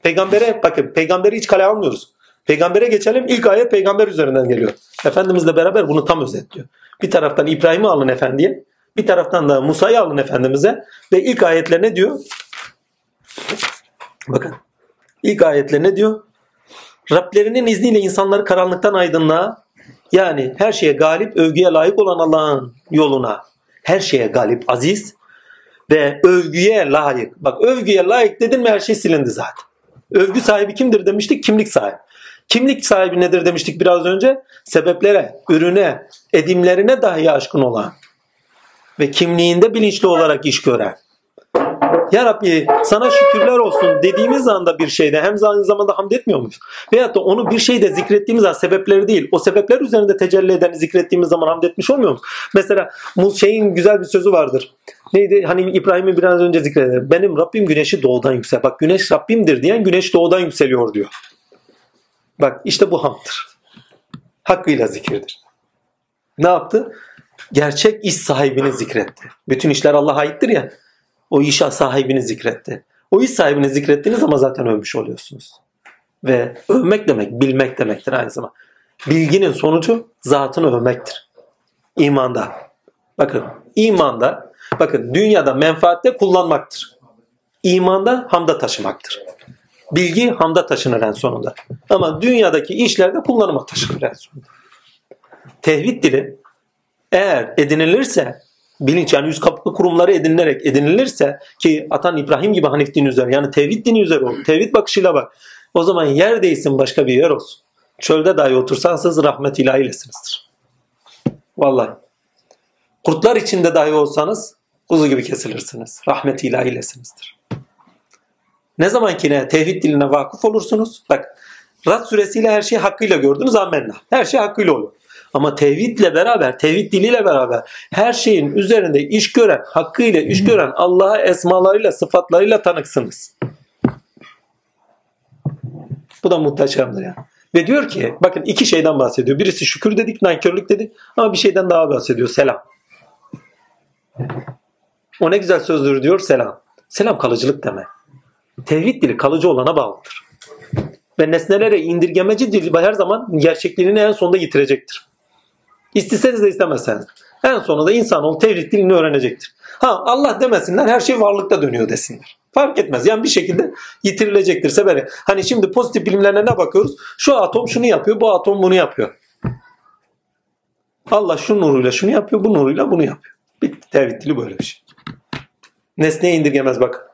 Peygambere bakın peygamberi hiç kale almıyoruz. Peygambere geçelim. İlk ayet peygamber üzerinden geliyor. Efendimizle beraber bunu tam özetliyor. Bir taraftan İbrahim'i alın efendiye. Bir taraftan da Musa'yı alın efendimize. Ve ilk ayetle ne diyor? Bakın. İlk ayetle ne diyor? Rablerinin izniyle insanları karanlıktan aydınlığa yani her şeye galip, övgüye layık olan Allah'ın yoluna her şeye galip, aziz ve övgüye layık. Bak övgüye layık dedin mi her şey silindi zaten. Övgü sahibi kimdir demiştik? Kimlik sahibi. Kimlik sahibi nedir demiştik biraz önce? Sebeplere, ürüne, edimlerine dahi aşkın olan ve kimliğinde bilinçli olarak iş gören. Ya Rabbi sana şükürler olsun dediğimiz anda bir şeyde hem aynı zamanda hamd etmiyor muyuz? Veyahut da onu bir şeyde zikrettiğimiz zaman sebepleri değil o sebepler üzerinde tecelli eden zikrettiğimiz zaman hamd etmiş olmuyor muyuz? Mesela şeyin güzel bir sözü vardır. Neydi? Hani İbrahim'in biraz önce zikreder. Benim Rabbim güneşi doğudan yüksel. Bak güneş Rabbimdir diyen güneş doğudan yükseliyor diyor. Bak işte bu hamdır. Hakkıyla zikirdir. Ne yaptı? Gerçek iş sahibini zikretti. Bütün işler Allah'a aittir ya. O iş sahibini zikretti. O iş sahibini zikrettiğiniz zaman zaten övmüş oluyorsunuz. Ve övmek demek bilmek demektir aynı zamanda. Bilginin sonucu zatını övmektir. İmanda. Bakın imanda bakın dünyada menfaatte kullanmaktır. İmanda hamda taşımaktır. Bilgi hamda taşınır en sonunda. Ama dünyadaki işlerde kullanıma taşınır en sonunda. tevhid dili eğer edinilirse bilinç yani yüz kapı kurumları edinilerek edinilirse ki atan İbrahim gibi Hanif dini üzere yani tevhid dini üzere ol. Tevhid bakışıyla bak. O zaman yer değilsin başka bir yer olsun. Çölde dahi otursanız rahmet ilahilesinizdir. Vallahi. Kurtlar içinde dahi olsanız kuzu gibi kesilirsiniz. Rahmet ilahilesinizdir. Ne zaman ki ne tevhid diline vakıf olursunuz. Bak Rad suresiyle her şeyi hakkıyla gördünüz amenna. Her şey hakkıyla olur. Ama tevhidle beraber, tevhid diliyle beraber her şeyin üzerinde iş gören, hakkıyla iş gören Allah'a esmalarıyla, sıfatlarıyla tanıksınız. Bu da muhteşemdir yani. Ve diyor ki bakın iki şeyden bahsediyor. Birisi şükür dedik, nankörlük dedik ama bir şeyden daha bahsediyor. Selam. O ne güzel sözdür diyor selam. Selam kalıcılık demek. Tevhid dili kalıcı olana bağlıdır. Ve nesnelere indirgemeci dili her zaman gerçekliğini en sonunda yitirecektir. İsteseniz de istemezseniz. En sonunda insanoğlu tevhid dilini öğrenecektir. Ha Allah demesinler her şey varlıkta dönüyor desinler. Fark etmez. Yani bir şekilde yitirilecektir seberi. Hani şimdi pozitif bilimlerine ne bakıyoruz? Şu atom şunu yapıyor, bu atom bunu yapıyor. Allah şu nuruyla şunu yapıyor, bu nuruyla bunu yapıyor. Bitti. Tevhid dili böyle bir şey. Nesneye indirgemez bak.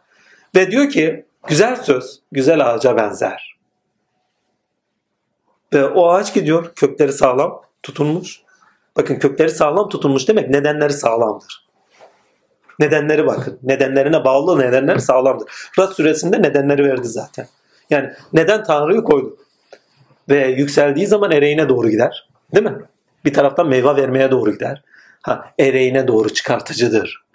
Ve diyor ki güzel söz güzel ağaca benzer. Ve o ağaç gidiyor kökleri sağlam tutunmuş. Bakın kökleri sağlam tutunmuş demek nedenleri sağlamdır. Nedenleri bakın. Nedenlerine bağlı nedenler sağlamdır. Rad suresinde nedenleri verdi zaten. Yani neden Tanrı'yı koydu? Ve yükseldiği zaman ereğine doğru gider. Değil mi? Bir taraftan meyve vermeye doğru gider. Ha, ereğine doğru çıkartıcıdır.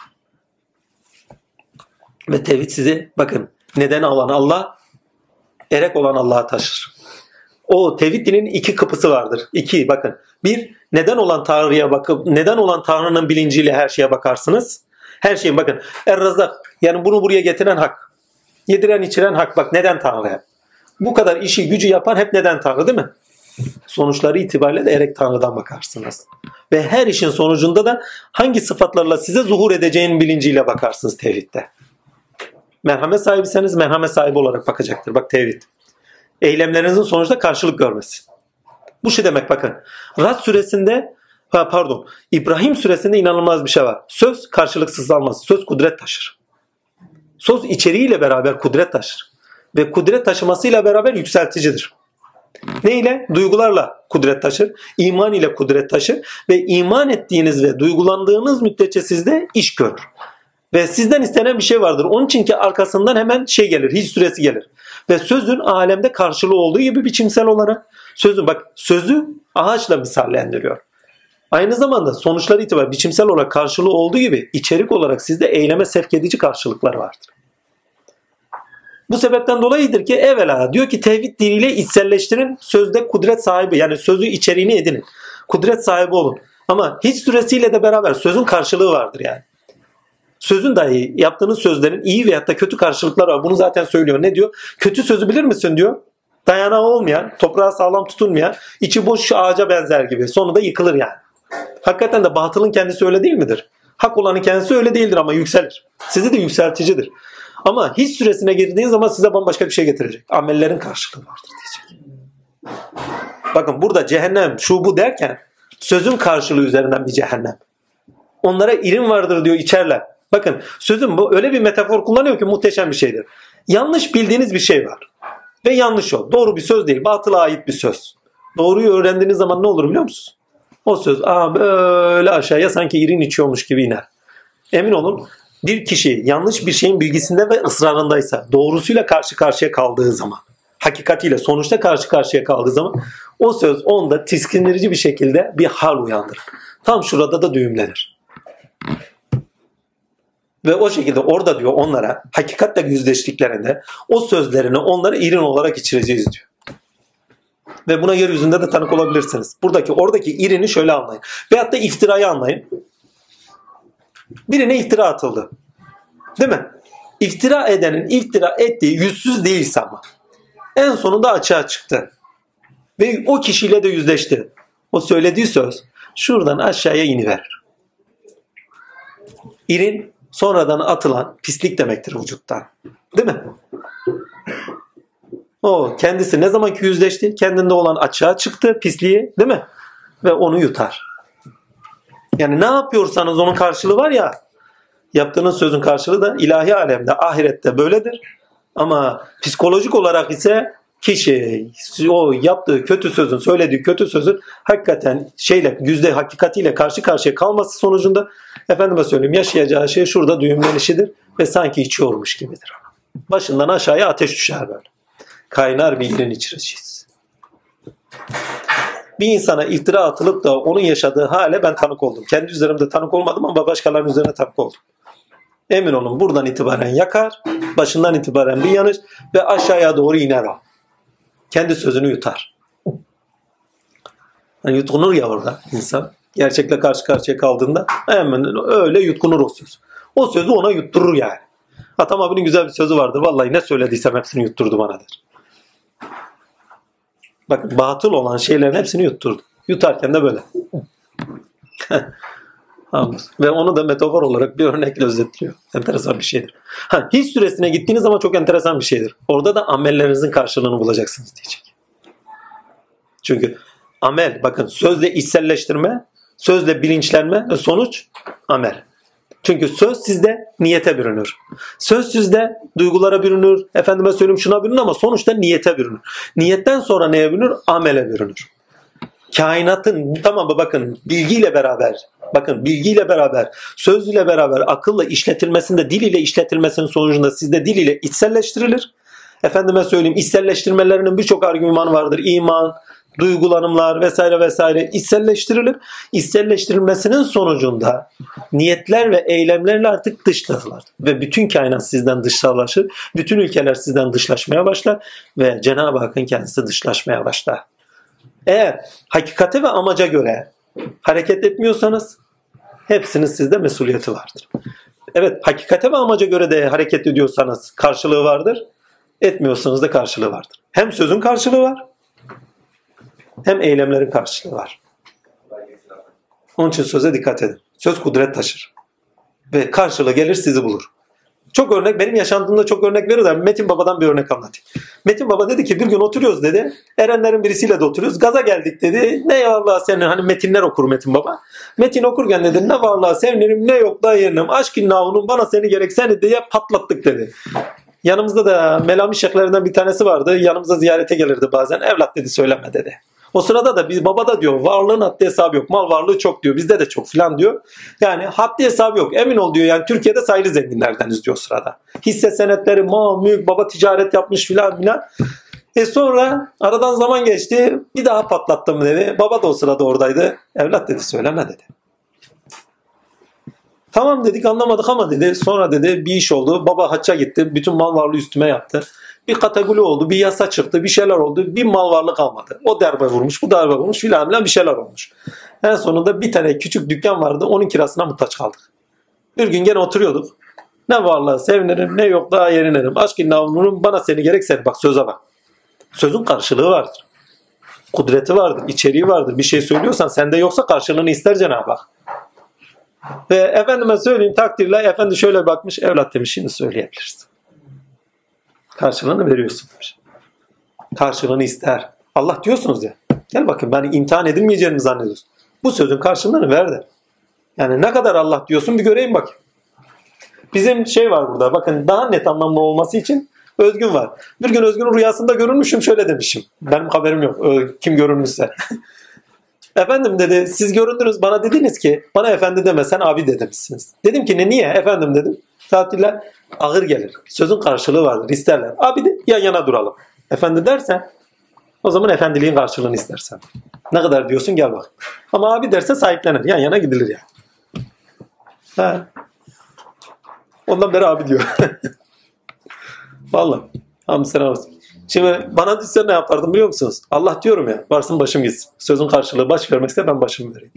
Ve tevhid sizi bakın neden olan Allah erek olan Allah'a taşır. O tevhid dinin iki kapısı vardır. İki bakın. Bir neden olan Tanrı'ya bakıp neden olan Tanrı'nın bilinciyle her şeye bakarsınız. Her şeyin bakın. Er-Razak yani bunu buraya getiren hak. Yediren içiren hak. Bak neden Tanrı? Bu kadar işi gücü yapan hep neden Tanrı değil mi? Sonuçları itibariyle de erek Tanrı'dan bakarsınız. Ve her işin sonucunda da hangi sıfatlarla size zuhur edeceğin bilinciyle bakarsınız tevhidde. Merhamet sahibiseniz merhamet sahibi olarak bakacaktır. Bak tevhid. Eylemlerinizin sonuçta karşılık görmesi. Bu şey demek bakın. Rad suresinde pardon İbrahim suresinde inanılmaz bir şey var. Söz karşılıksız almaz. Söz kudret taşır. Söz içeriğiyle beraber kudret taşır. Ve kudret taşımasıyla beraber yükselticidir. Ne ile? Duygularla kudret taşır. İman ile kudret taşır. Ve iman ettiğiniz ve duygulandığınız müddetçe sizde iş görür. Ve sizden istenen bir şey vardır. Onun için ki arkasından hemen şey gelir. Hiç süresi gelir. Ve sözün alemde karşılığı olduğu gibi biçimsel olarak sözün bak sözü ağaçla misallendiriyor. Aynı zamanda sonuçlar itibariyle biçimsel olarak karşılığı olduğu gibi içerik olarak sizde eyleme sevk edici karşılıklar vardır. Bu sebepten dolayıdır ki evvela diyor ki tevhid diliyle içselleştirin sözde kudret sahibi yani sözü içeriğini edinin. Kudret sahibi olun. Ama hiç süresiyle de beraber sözün karşılığı vardır yani. Sözün dahi yaptığınız sözlerin iyi veyahut da kötü karşılıkları var. Bunu zaten söylüyor. Ne diyor? Kötü sözü bilir misin diyor. Dayanağı olmayan, toprağa sağlam tutulmayan, içi boş ağaca benzer gibi. Sonunda yıkılır yani. Hakikaten de batılın kendisi öyle değil midir? Hak olanın kendisi öyle değildir ama yükselir. Sizi de yükselticidir. Ama hiç süresine girdiğin zaman size bambaşka bir şey getirecek. Amellerin karşılığı vardır diyecek. Bakın burada cehennem şu bu derken sözün karşılığı üzerinden bir cehennem. Onlara irim vardır diyor içerler. Bakın sözüm bu öyle bir metafor kullanıyor ki muhteşem bir şeydir. Yanlış bildiğiniz bir şey var. Ve yanlış o. Doğru bir söz değil. Batıla ait bir söz. Doğruyu öğrendiğiniz zaman ne olur biliyor musunuz? O söz aa böyle aşağıya sanki irin içiyormuş gibi iner. Emin olun bir kişi yanlış bir şeyin bilgisinde ve ısrarındaysa, doğrusuyla karşı karşıya kaldığı zaman, hakikatiyle sonuçta karşı karşıya kaldığı zaman o söz onda tiskindirici bir şekilde bir hal uyandırır. Tam şurada da düğümlenir. Ve o şekilde orada diyor onlara hakikatle yüzleştiklerinde o sözlerini onlara irin olarak içireceğiz diyor. Ve buna yeryüzünde de tanık olabilirsiniz. Buradaki oradaki irini şöyle anlayın. Veyahut da iftirayı anlayın. Birine iftira atıldı. Değil mi? İftira edenin iftira ettiği yüzsüz değilse ama. En sonunda açığa çıktı. Ve o kişiyle de yüzleşti. O söylediği söz şuradan aşağıya iniverir. İrin sonradan atılan pislik demektir vücuttan. Değil mi? O kendisi ne zamanki yüzleşti? Kendinde olan açığa çıktı pisliği değil mi? ve onu yutar. Yani ne yapıyorsanız onun karşılığı var ya yaptığınız sözün karşılığı da ilahi alemde, ahirette böyledir. Ama psikolojik olarak ise kişi o yaptığı kötü sözün, söylediği kötü sözün hakikaten şeyle, yüzde hakikatiyle karşı karşıya kalması sonucunda efendime söyleyeyim yaşayacağı şey şurada düğümlenişidir ve sanki içiyormuş gibidir. Başından aşağıya ateş düşer böyle. Kaynar bilginin içiriciyiz. Bir insana iftira atılıp da onun yaşadığı hale ben tanık oldum. Kendi üzerimde tanık olmadım ama başkalarının üzerine tanık oldum. Emin olun buradan itibaren yakar, başından itibaren bir yanır ve aşağıya doğru iner o. Kendi sözünü yutar. Yani yutkunur ya orada insan. Gerçekle karşı karşıya kaldığında hemen öyle yutkunur o söz. O sözü ona yutturur yani. Atam abinin güzel bir sözü vardı. Vallahi ne söylediysem hepsini yutturdu bana der. Bak batıl olan şeylerin hepsini yutturdu. Yutarken de böyle. Ve onu da metafor olarak bir örnekle özetliyor. Enteresan bir şeydir. Ha, hiç süresine gittiğiniz zaman çok enteresan bir şeydir. Orada da amellerinizin karşılığını bulacaksınız diyecek. Çünkü amel bakın sözle içselleştirme, sözle bilinçlenme sonuç amel. Çünkü söz sizde niyete bürünür. Söz sizde duygulara bürünür, efendime söyleyeyim şuna bürünür ama sonuçta niyete bürünür. Niyetten sonra neye bürünür? Amele bürünür. Kainatın tamam bakın bilgiyle beraber bakın bilgiyle beraber söz ile beraber akılla işletilmesinde dil ile işletilmesinin sonucunda sizde dil ile içselleştirilir. Efendime söyleyeyim içselleştirmelerinin birçok argümanı vardır. İman, duygulanımlar vesaire vesaire içselleştirilir. İçselleştirilmesinin sonucunda niyetler ve eylemlerle artık dışlanırlar. Ve bütün kainat sizden dışsallaşır. Bütün ülkeler sizden dışlaşmaya başlar ve Cenab-ı Hakk'ın kendisi dışlaşmaya başlar. Eğer hakikate ve amaca göre hareket etmiyorsanız hepsinin sizde mesuliyeti vardır. Evet hakikate ve amaca göre de hareket ediyorsanız karşılığı vardır. Etmiyorsanız da karşılığı vardır. Hem sözün karşılığı var hem eylemlerin karşılığı var. Onun için söze dikkat edin. Söz kudret taşır. Ve karşılığı gelir sizi bulur. Çok örnek benim yaşantımda çok örnek verir Metin Baba'dan bir örnek anlatayım. Metin Baba dedi ki bir gün oturuyoruz dedi. Erenlerin birisiyle de oturuyoruz. Gaza geldik dedi. Ne ya Allah senin hani metinler okur Metin Baba. Metin okurken dedi ne vallahi sevinirim ne yok da yerim. Aşk innahunun bana seni gerek seni diye patlattık dedi. Yanımızda da Melami şeyhlerinden bir tanesi vardı. Yanımıza ziyarete gelirdi bazen. Evlat dedi söyleme dedi. O sırada da biz baba da diyor varlığın haddi hesabı yok. Mal varlığı çok diyor. Bizde de çok filan diyor. Yani haddi hesabı yok. Emin ol diyor. Yani Türkiye'de sayılı zenginlerdeniz diyor sırada. Hisse senetleri, mal, mülk, baba ticaret yapmış filan filan. E sonra aradan zaman geçti. Bir daha patlattım dedi. Baba da o sırada oradaydı. Evlat dedi söyleme dedi. Tamam dedik anlamadık ama dedi. Sonra dedi bir iş oldu. Baba hacca gitti. Bütün mal varlığı üstüme yaptı. Bir kategori oldu, bir yasa çıktı, bir şeyler oldu. Bir mal varlık kalmadı. O darbe vurmuş, bu darbe vurmuş filan filan bir şeyler olmuş. En sonunda bir tane küçük dükkan vardı. Onun kirasına muhtaç kaldık. Bir gün gene oturuyorduk. Ne varlığa sevinirim ne yok daha yerinerim. Aşk innavunurum bana seni gerek. Bak söze bak. Sözün karşılığı vardır. Kudreti vardır, içeriği vardır. Bir şey söylüyorsan sende yoksa karşılığını ister Cenab-ı Hak. Ve efendime söyleyeyim takdirle efendi şöyle bakmış evlat demiş şimdi söyleyebilirsin. Karşılığını veriyorsun. Karşılığını ister. Allah diyorsunuz ya. Gel bakın ben imtihan edilmeyeceğini zannediyorsun. Bu sözün karşılığını ver de. Yani ne kadar Allah diyorsun bir göreyim bakayım. Bizim şey var burada bakın daha net anlamlı olması için Özgün var. Bir gün Özgün'ün rüyasında görünmüşüm şöyle demişim. Benim haberim yok kim görünmüşse. efendim dedi siz göründünüz bana dediniz ki bana efendi deme sen abi de demişsiniz. Dedim ki ne niye efendim dedim. Tatiller ağır gelir. Sözün karşılığı vardır. isterler. Abi de yan yana duralım. Efendi dersen o zaman efendiliğin karşılığını istersen. Ne kadar diyorsun gel bak. Ama abi derse sahiplenir. Yan yana gidilir ya. Yani. Ha. Ondan beri abi diyor. Vallahi. Hamd sen olsun. Şimdi bana düşse ne yapardım biliyor musunuz? Allah diyorum ya varsın başım gitsin. Sözün karşılığı baş vermekse ben başımı vereyim.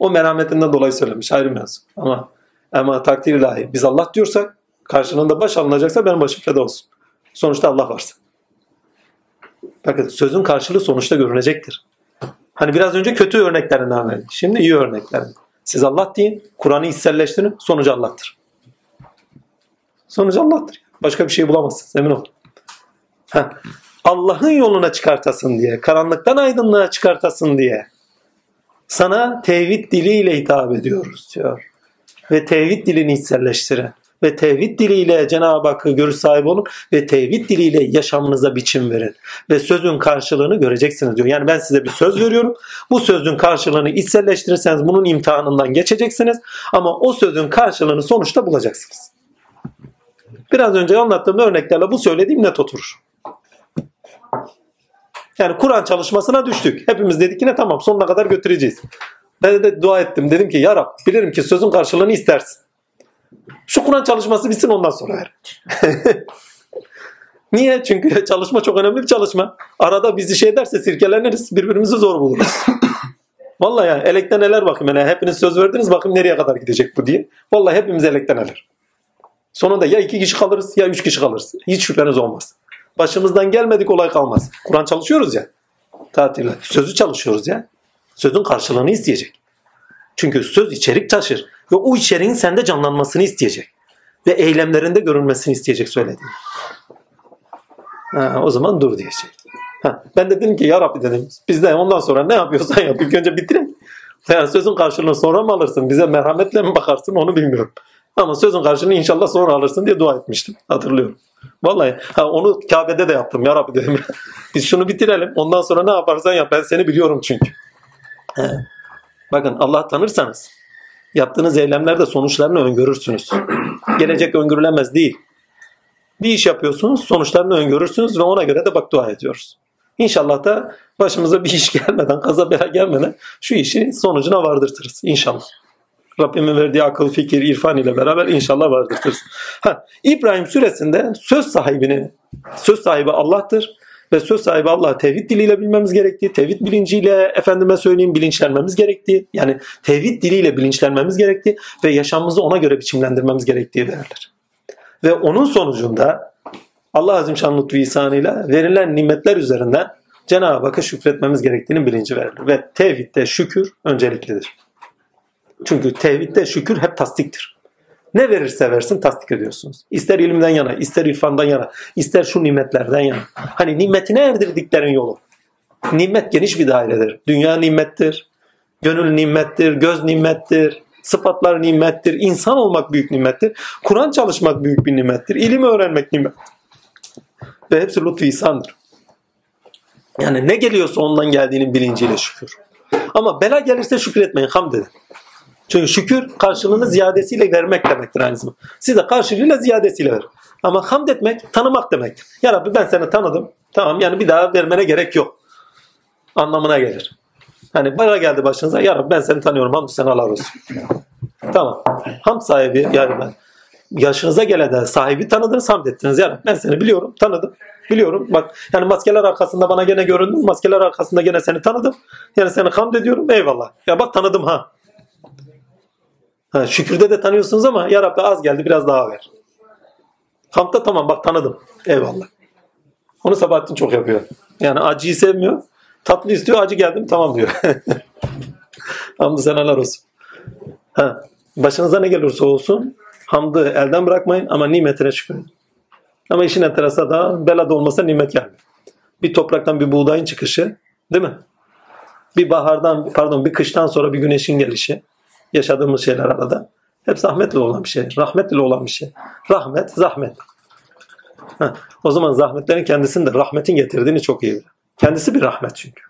O merhametinden dolayı söylemiş ayrı mevzu. Ama ama takdir ilahi. Biz Allah diyorsak karşılığında baş alınacaksa benim başım feda olsun. Sonuçta Allah varsa. Bakın sözün karşılığı sonuçta görünecektir. Hani biraz önce kötü örneklerinden verdik. Şimdi iyi örneklerin. Siz Allah deyin, Kur'an'ı içselleştirin, sonucu Allah'tır. Sonucu Allah'tır. Başka bir şey bulamazsınız, emin olun. Allah'ın yoluna çıkartasın diye, karanlıktan aydınlığa çıkartasın diye sana tevhid diliyle hitap ediyoruz diyor. Ve tevhid dilini içselleştirin. Ve tevhid diliyle Cenab-ı Hakk'a görüş sahibi olun ve tevhid diliyle yaşamınıza biçim verin. Ve sözün karşılığını göreceksiniz diyor. Yani ben size bir söz veriyorum. Bu sözün karşılığını içselleştirirseniz bunun imtihanından geçeceksiniz. Ama o sözün karşılığını sonuçta bulacaksınız. Biraz önce anlattığım örneklerle bu söylediğim net oturur. Yani Kur'an çalışmasına düştük. Hepimiz dedik ki ne tamam sonuna kadar götüreceğiz. Ben de dua ettim. Dedim ki ya Rab bilirim ki sözün karşılığını istersin. Şu Kur'an çalışması bitsin ondan sonra ver. Niye? Çünkü çalışma çok önemli bir çalışma. Arada bizi şey derse sirkeleniriz. Birbirimizi zor buluruz. Vallahi yani elekten neler bakayım. Yani hepiniz söz verdiniz bakayım nereye kadar gidecek bu diye. Vallahi hepimiz elekten neler. Sonunda ya iki kişi kalırız ya üç kişi kalırız. Hiç şüpheniz olmaz. Başımızdan gelmedik olay kalmaz. Kur'an çalışıyoruz ya. Tatille. Sözü çalışıyoruz ya. Sözün karşılığını isteyecek. Çünkü söz içerik taşır. Ve o içeriğin sende canlanmasını isteyecek. Ve eylemlerinde görünmesini isteyecek söylediğin. O zaman dur diyecek. Ha, ben de dedim ki ya Rabbi dedim. Biz de ondan sonra ne yapıyorsan yap. İlk önce bitirelim. Yani sözün karşılığını sonra mı alırsın? Bize merhametle mi bakarsın onu bilmiyorum. Ama sözün karşılığını inşallah sonra alırsın diye dua etmiştim. Hatırlıyorum. Vallahi ha, onu Kabe'de de yaptım ya Rabbi dedim. Biz şunu bitirelim. Ondan sonra ne yaparsan yap. Ben seni biliyorum çünkü. He. Bakın Allah tanırsanız yaptığınız eylemlerde sonuçlarını öngörürsünüz. Gelecek öngörülemez değil. Bir iş yapıyorsunuz, sonuçlarını öngörürsünüz ve ona göre de bak dua ediyoruz. İnşallah da başımıza bir iş gelmeden, kaza bela gelmeden şu işi sonucuna vardırtırız. İnşallah. Rabbimin verdiği akıl, fikir, irfan ile beraber inşallah vardırtırız. Ha, İbrahim suresinde söz sahibini, söz sahibi Allah'tır ve söz sahibi Allah tevhid diliyle bilmemiz gerektiği, tevhid bilinciyle efendime söyleyeyim bilinçlenmemiz gerektiği, yani tevhid diliyle bilinçlenmemiz gerektiği ve yaşamımızı ona göre biçimlendirmemiz gerektiği verilir. Ve onun sonucunda Allah Azim Şan Lütfü verilen nimetler üzerinden Cenab-ı Hakk'a şükretmemiz gerektiğinin bilinci verilir. Ve tevhidde şükür önceliklidir. Çünkü tevhidde şükür hep tasdiktir. Ne verirse versin tasdik ediyorsunuz. İster ilimden yana, ister irfandan yana, ister şu nimetlerden yana. Hani nimetine erdirdiklerin yolu. Nimet geniş bir dairedir. Dünya nimettir, gönül nimettir, göz nimettir, sıfatlar nimettir, insan olmak büyük nimettir, Kur'an çalışmak büyük bir nimettir, ilim öğrenmek nimet. Ve hepsi lütfu ihsandır. Yani ne geliyorsa ondan geldiğinin bilinciyle şükür. Ama bela gelirse şükür etmeyin, hamd edin. Çünkü şükür karşılığını ziyadesiyle vermek demektir aynı zamanda. Size karşılığıyla ziyadesiyle ver. Ama hamd etmek tanımak demektir. Ya Rabbi ben seni tanıdım. Tamam yani bir daha vermene gerek yok. Anlamına gelir. Hani bana geldi başınıza ya Rabbi ben seni tanıyorum hamd sen Allah olsun. Tamam. Hamd sahibi yani ben yaşınıza gelene sahibi tanıdınız hamd ettiniz. Ya Rabbi ben seni biliyorum tanıdım. Biliyorum bak yani maskeler arkasında bana gene göründün. Maskeler arkasında gene seni tanıdım. Yani seni hamd ediyorum eyvallah. Ya bak tanıdım ha. Ha, şükürde de tanıyorsunuz ama ya Rabbi az geldi biraz daha ver. Hamdda tamam bak tanıdım. Eyvallah. Onu Sabahattin çok yapıyor. Yani acıyı sevmiyor. Tatlı istiyor acı geldim tamam diyor. Hamdı seneler olsun. Ha, başınıza ne gelirse olsun hamdı elden bırakmayın ama nimetine şükredin. Ama işin enteresanı da belada olmasa nimet gelmiyor. Bir topraktan bir buğdayın çıkışı değil mi? Bir bahardan pardon bir kıştan sonra bir güneşin gelişi yaşadığımız şeyler arada. Hep zahmetle olan bir şey. Rahmetle olan bir şey. Rahmet, zahmet. Heh, o zaman zahmetlerin kendisini rahmetin getirdiğini çok iyi bilir. Kendisi bir rahmet çünkü.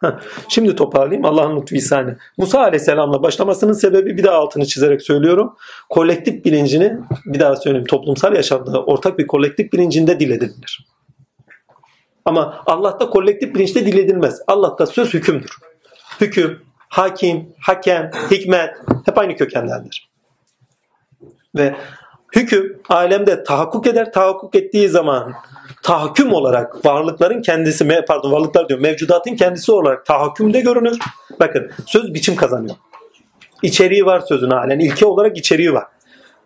Heh, şimdi toparlayayım Allah'ın lütfu ihsanı. Musa Aleyhisselam'la başlamasının sebebi bir daha altını çizerek söylüyorum. Kolektif bilincini bir daha söyleyeyim toplumsal yaşamda ortak bir kolektif bilincinde dil edilir. Ama Allah'ta kolektif bilinçte dil edilmez. Allah'ta söz hükümdür. Hüküm, hakim, hakem, hikmet hep aynı kökendendir. Ve hüküm alemde tahakkuk eder. Tahakkuk ettiği zaman tahakküm olarak varlıkların kendisi, pardon varlıklar diyor, mevcudatın kendisi olarak tahakkümde görünür. Bakın söz biçim kazanıyor. İçeriği var sözün halen. ilke olarak içeriği var.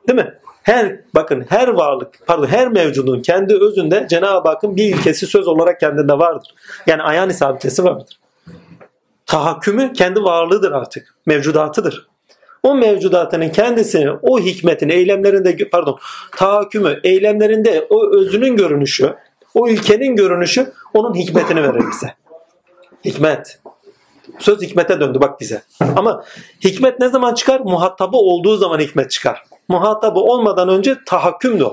Değil mi? Her bakın her varlık, pardon her mevcudun kendi özünde Cenab-ı Hakk'ın bir ilkesi söz olarak kendinde vardır. Yani ayağın isabetesi vardır tahakkümü kendi varlığıdır artık. Mevcudatıdır. O mevcudatının kendisini, o hikmetin eylemlerinde, pardon, tahakkümü, eylemlerinde o özünün görünüşü, O ilkenin görünüşü onun hikmetini verir bize. Hikmet. Söz hikmete döndü bak bize. Ama hikmet ne zaman çıkar? Muhatabı olduğu zaman hikmet çıkar. Muhatabı olmadan önce tahakkümdü o.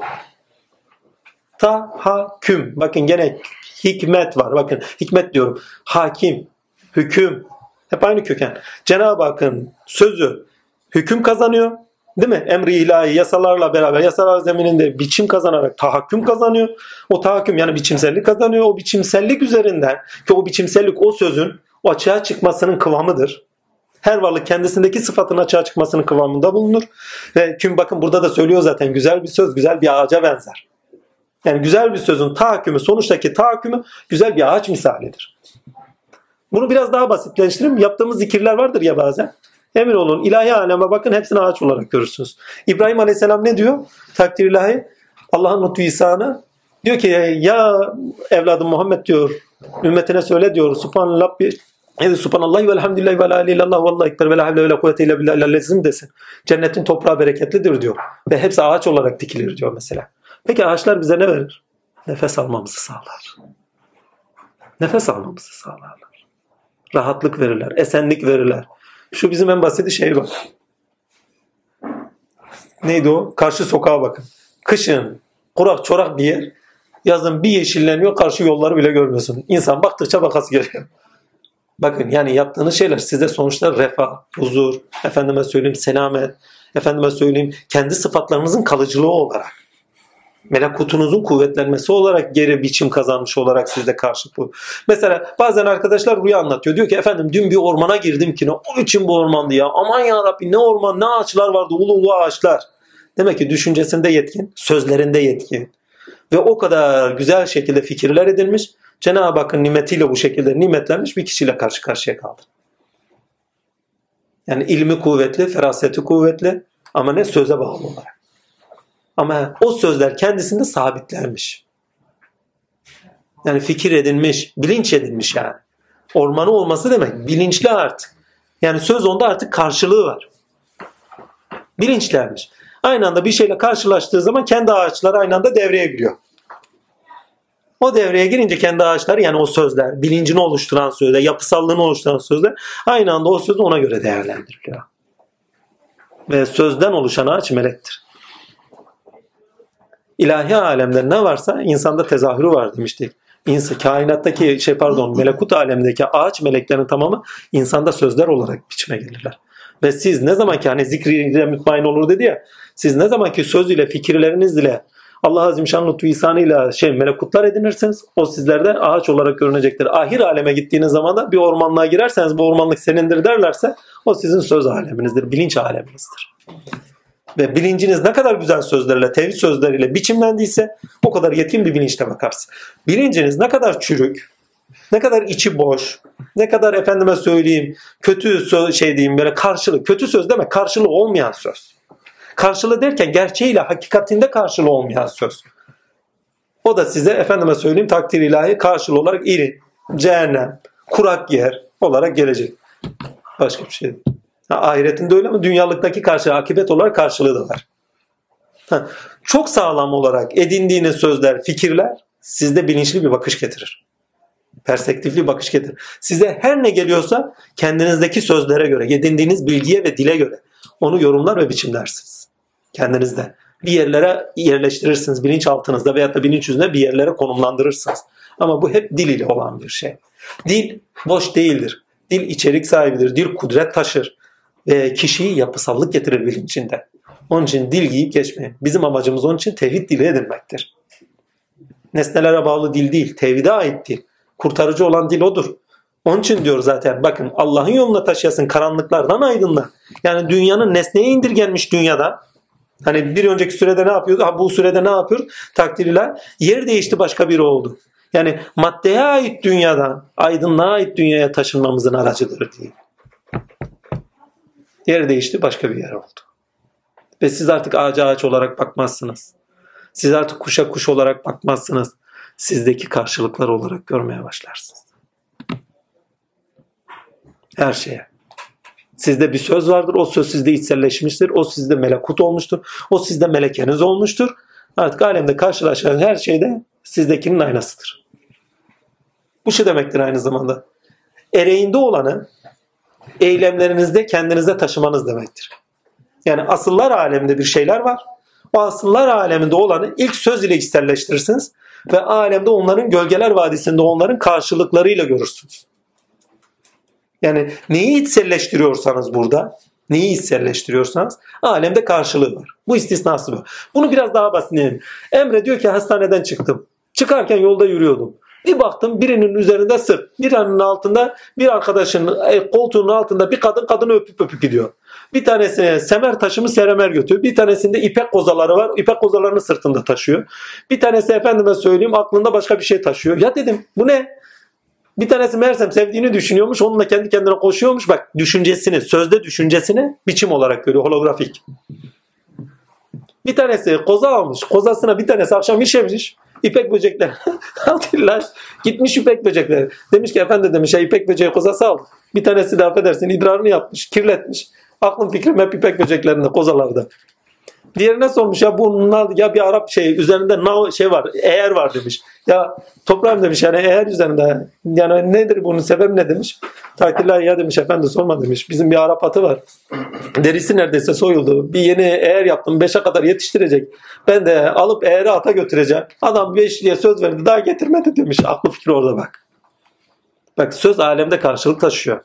Tahakküm. Bakın gene hikmet var. Bakın hikmet diyorum. Hakim, hüküm. Hep aynı köken. Cenab-ı Hakk'ın sözü hüküm kazanıyor. Değil mi? Emri ilahi yasalarla beraber yasalar zemininde biçim kazanarak tahakküm kazanıyor. O tahakküm yani biçimsellik kazanıyor. O biçimsellik üzerinden ki o biçimsellik o sözün o açığa çıkmasının kıvamıdır. Her varlık kendisindeki sıfatın açığa çıkmasının kıvamında bulunur. Ve kim bakın burada da söylüyor zaten güzel bir söz güzel bir ağaca benzer. Yani güzel bir sözün tahakkümü sonuçtaki tahakkümü güzel bir ağaç misalidir. Bunu biraz daha basitleştireyim. Yaptığımız zikirler vardır ya bazen. Emin olun ilahi aleme bakın hepsini ağaç olarak görürsünüz. İbrahim Aleyhisselam ne diyor? Takdir ilahi Allah'ın lütfu ihsanı diyor ki ya evladım Muhammed diyor ümmetine söyle diyor subhanallah bir Evet subhanallah ve elhamdülillahi ve la allahu ekber ve la havle ve la kuvvete illa billah desin. Cennetin toprağı bereketlidir diyor. Ve hepsi ağaç olarak dikilir diyor mesela. Peki ağaçlar bize ne verir? Nefes almamızı sağlar. Nefes almamızı sağlarlar. Rahatlık verirler, esenlik verirler. Şu bizim en basit şey bak. Neydi o? Karşı sokağa bakın. Kışın kurak çorak bir yer. Yazın bir yeşilleniyor karşı yolları bile görmüyorsun. İnsan baktıkça bakası geliyor. Bakın yani yaptığınız şeyler size sonuçta refah, huzur, efendime söyleyeyim selamet, efendime söyleyeyim kendi sıfatlarınızın kalıcılığı olarak melakutunuzun kuvvetlenmesi olarak geri biçim kazanmış olarak sizde karşı bu. Mesela bazen arkadaşlar rüya anlatıyor. Diyor ki efendim dün bir ormana girdim ki ne o biçim bu ormandı ya. Aman ya Rabbi ne orman ne ağaçlar vardı ulu ulu ağaçlar. Demek ki düşüncesinde yetkin, sözlerinde yetkin. Ve o kadar güzel şekilde fikirler edilmiş. Cenab-ı Hakk'ın nimetiyle bu şekilde nimetlenmiş bir kişiyle karşı karşıya kaldı. Yani ilmi kuvvetli, feraseti kuvvetli ama ne söze bağlı olarak. Ama o sözler kendisinde sabitlenmiş. Yani fikir edilmiş, bilinç edilmiş yani. Ormanı olması demek bilinçli artık. Yani söz onda artık karşılığı var. Bilinçlenmiş. Aynı anda bir şeyle karşılaştığı zaman kendi ağaçları aynı anda devreye giriyor. O devreye girince kendi ağaçları yani o sözler, bilincini oluşturan sözler, yapısallığını oluşturan sözler aynı anda o söz ona göre değerlendiriliyor. Ve sözden oluşan ağaç melektir ilahi alemde ne varsa insanda tezahürü var demiştik. İnsan, kainattaki şey pardon melekut alemdeki ağaç meleklerin tamamı insanda sözler olarak biçime gelirler. Ve siz ne zaman ki hani zikriyle mütmain olur dedi ya siz ne zaman ki söz ile fikirleriniz ile Allah Azim Şan lütfu ihsanıyla şey melekutlar edinirsiniz. O sizlerde ağaç olarak görünecektir. Ahir aleme gittiğiniz zaman da bir ormanlığa girerseniz bu ormanlık senindir derlerse o sizin söz aleminizdir, bilinç aleminizdir ve bilinciniz ne kadar güzel sözlerle, tevhid sözleriyle biçimlendiyse o kadar yetkin bir bilinçle bakarsın. Bilinciniz ne kadar çürük, ne kadar içi boş, ne kadar efendime söyleyeyim kötü söz, şey diyeyim böyle karşılığı, kötü söz demek karşılığı olmayan söz. Karşılığı derken gerçeğiyle hakikatinde karşılığı olmayan söz. O da size efendime söyleyeyim takdir ilahi karşılığı olarak iri, cehennem, kurak yer olarak gelecek. Başka bir şey değil. Ha, ahiretinde öyle ama dünyalıktaki karşı akibet olarak karşılığı da var. Ha, çok sağlam olarak edindiğiniz sözler, fikirler sizde bilinçli bir bakış getirir. Perspektifli bakış getirir. Size her ne geliyorsa kendinizdeki sözlere göre, edindiğiniz bilgiye ve dile göre onu yorumlar ve biçimlersiniz. Kendinizde. Bir yerlere yerleştirirsiniz bilinçaltınızda veyahut da bilinç yüzünde bir yerlere konumlandırırsınız. Ama bu hep dil ile olan bir şey. Dil boş değildir. Dil içerik sahibidir. Dil kudret taşır e, kişiyi yapısallık getirir bilincinde. Onun için dil giyip geçmeyin. Bizim amacımız onun için tevhid dili edinmektir. Nesnelere bağlı dil değil, tevhide ait dil. Kurtarıcı olan dil odur. Onun için diyor zaten bakın Allah'ın yoluna taşıyasın karanlıklardan aydınla. Yani dünyanın nesneye indirgenmiş dünyada. Hani bir önceki sürede ne yapıyordu? Ha, bu sürede ne yapıyor? Takdirler yer değişti başka biri oldu. Yani maddeye ait dünyadan aydınlığa ait dünyaya taşınmamızın aracıdır diye. Yer değişti başka bir yer oldu. Ve siz artık ağaca ağaç olarak bakmazsınız. Siz artık kuşa kuş olarak bakmazsınız. Sizdeki karşılıklar olarak görmeye başlarsınız. Her şeye. Sizde bir söz vardır. O söz sizde içselleşmiştir. O sizde melekut olmuştur. O sizde melekeniz olmuştur. Artık alemde karşılaşan her şeyde sizdekinin aynasıdır. Bu şu demektir aynı zamanda. Ereğinde olanı eylemlerinizde kendinizde taşımanız demektir. Yani asıllar aleminde bir şeyler var. O asıllar aleminde olanı ilk söz ile içselleştirirsiniz ve alemde onların gölgeler vadisinde onların karşılıklarıyla görürsünüz. Yani neyi içselleştiriyorsanız burada, neyi içselleştiriyorsanız alemde karşılığı var. Bu istisnası bu. Bunu biraz daha basitleyelim. Emre diyor ki hastaneden çıktım. Çıkarken yolda yürüyordum. Bir baktım birinin üzerinde sırt, biranın altında bir arkadaşın e, koltuğunun altında bir kadın kadını öpüp öpüp gidiyor. Bir tanesi semer taşımı seremer götürüyor. Bir tanesinde ipek kozaları var. İpek kozalarını sırtında taşıyor. Bir tanesi efendime söyleyeyim aklında başka bir şey taşıyor. Ya dedim bu ne? Bir tanesi meğersem sevdiğini düşünüyormuş. Onunla kendi kendine koşuyormuş. Bak düşüncesini, sözde düşüncesini biçim olarak görüyor. Holografik. Bir tanesi koza almış. Kozasına bir tanesi akşam işemiş. İpek böcekler. Alhamdulillah. Gitmiş ipek böcekler. Demiş ki efendi demiş ya ipek böceği kozası aldı. Bir tanesi de affedersin idrarını yapmış. Kirletmiş. Aklım fikrim hep ipek böceklerinde kozalarda. Diğerine sormuş ya bunun ya bir Arap şey üzerinde na şey var eğer var demiş. Ya toprağım demiş yani eğer üzerinde yani nedir bunun sebebi ne demiş. Takdirler ya demiş efendi sorma demiş. Bizim bir Arap atı var. Derisi neredeyse soyuldu. Bir yeni eğer yaptım 5'e kadar yetiştirecek. Ben de alıp eğeri ata götüreceğim. Adam 5 diye söz verdi daha getirmedi demiş. Aklı fikri orada bak. Bak söz alemde karşılık taşıyor.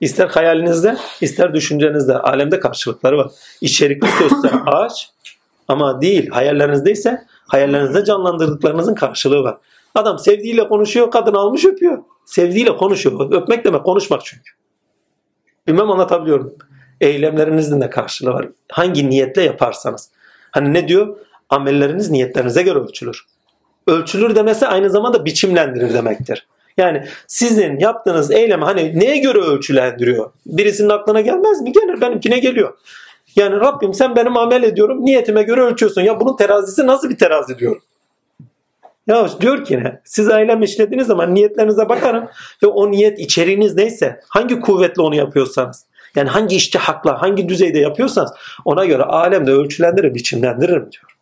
İster hayalinizde, ister düşüncenizde alemde karşılıkları var. İçerikli sözse ağaç ama değil hayallerinizdeyse ise hayallerinizde canlandırdıklarınızın karşılığı var. Adam sevdiğiyle konuşuyor, kadın almış öpüyor. Sevdiğiyle konuşuyor. Öpmek demek konuşmak çünkü. Bilmem anlatabiliyorum. Eylemlerinizin de karşılığı var. Hangi niyetle yaparsanız. Hani ne diyor? Amelleriniz niyetlerinize göre ölçülür. Ölçülür demesi aynı zamanda biçimlendirir demektir. Yani sizin yaptığınız eylem hani neye göre ölçülendiriyor? Birisinin aklına gelmez mi? Gelir benimkine geliyor. Yani Rabbim sen benim amel ediyorum niyetime göre ölçüyorsun. Ya bunun terazisi nasıl bir terazi diyorum. Ya diyor ki ne? Siz eylem işlediğiniz zaman niyetlerinize bakarım ve o niyet içeriğiniz neyse hangi kuvvetle onu yapıyorsanız yani hangi iştihakla hangi düzeyde yapıyorsanız ona göre alemde ölçülendirir biçimlendiririm diyor.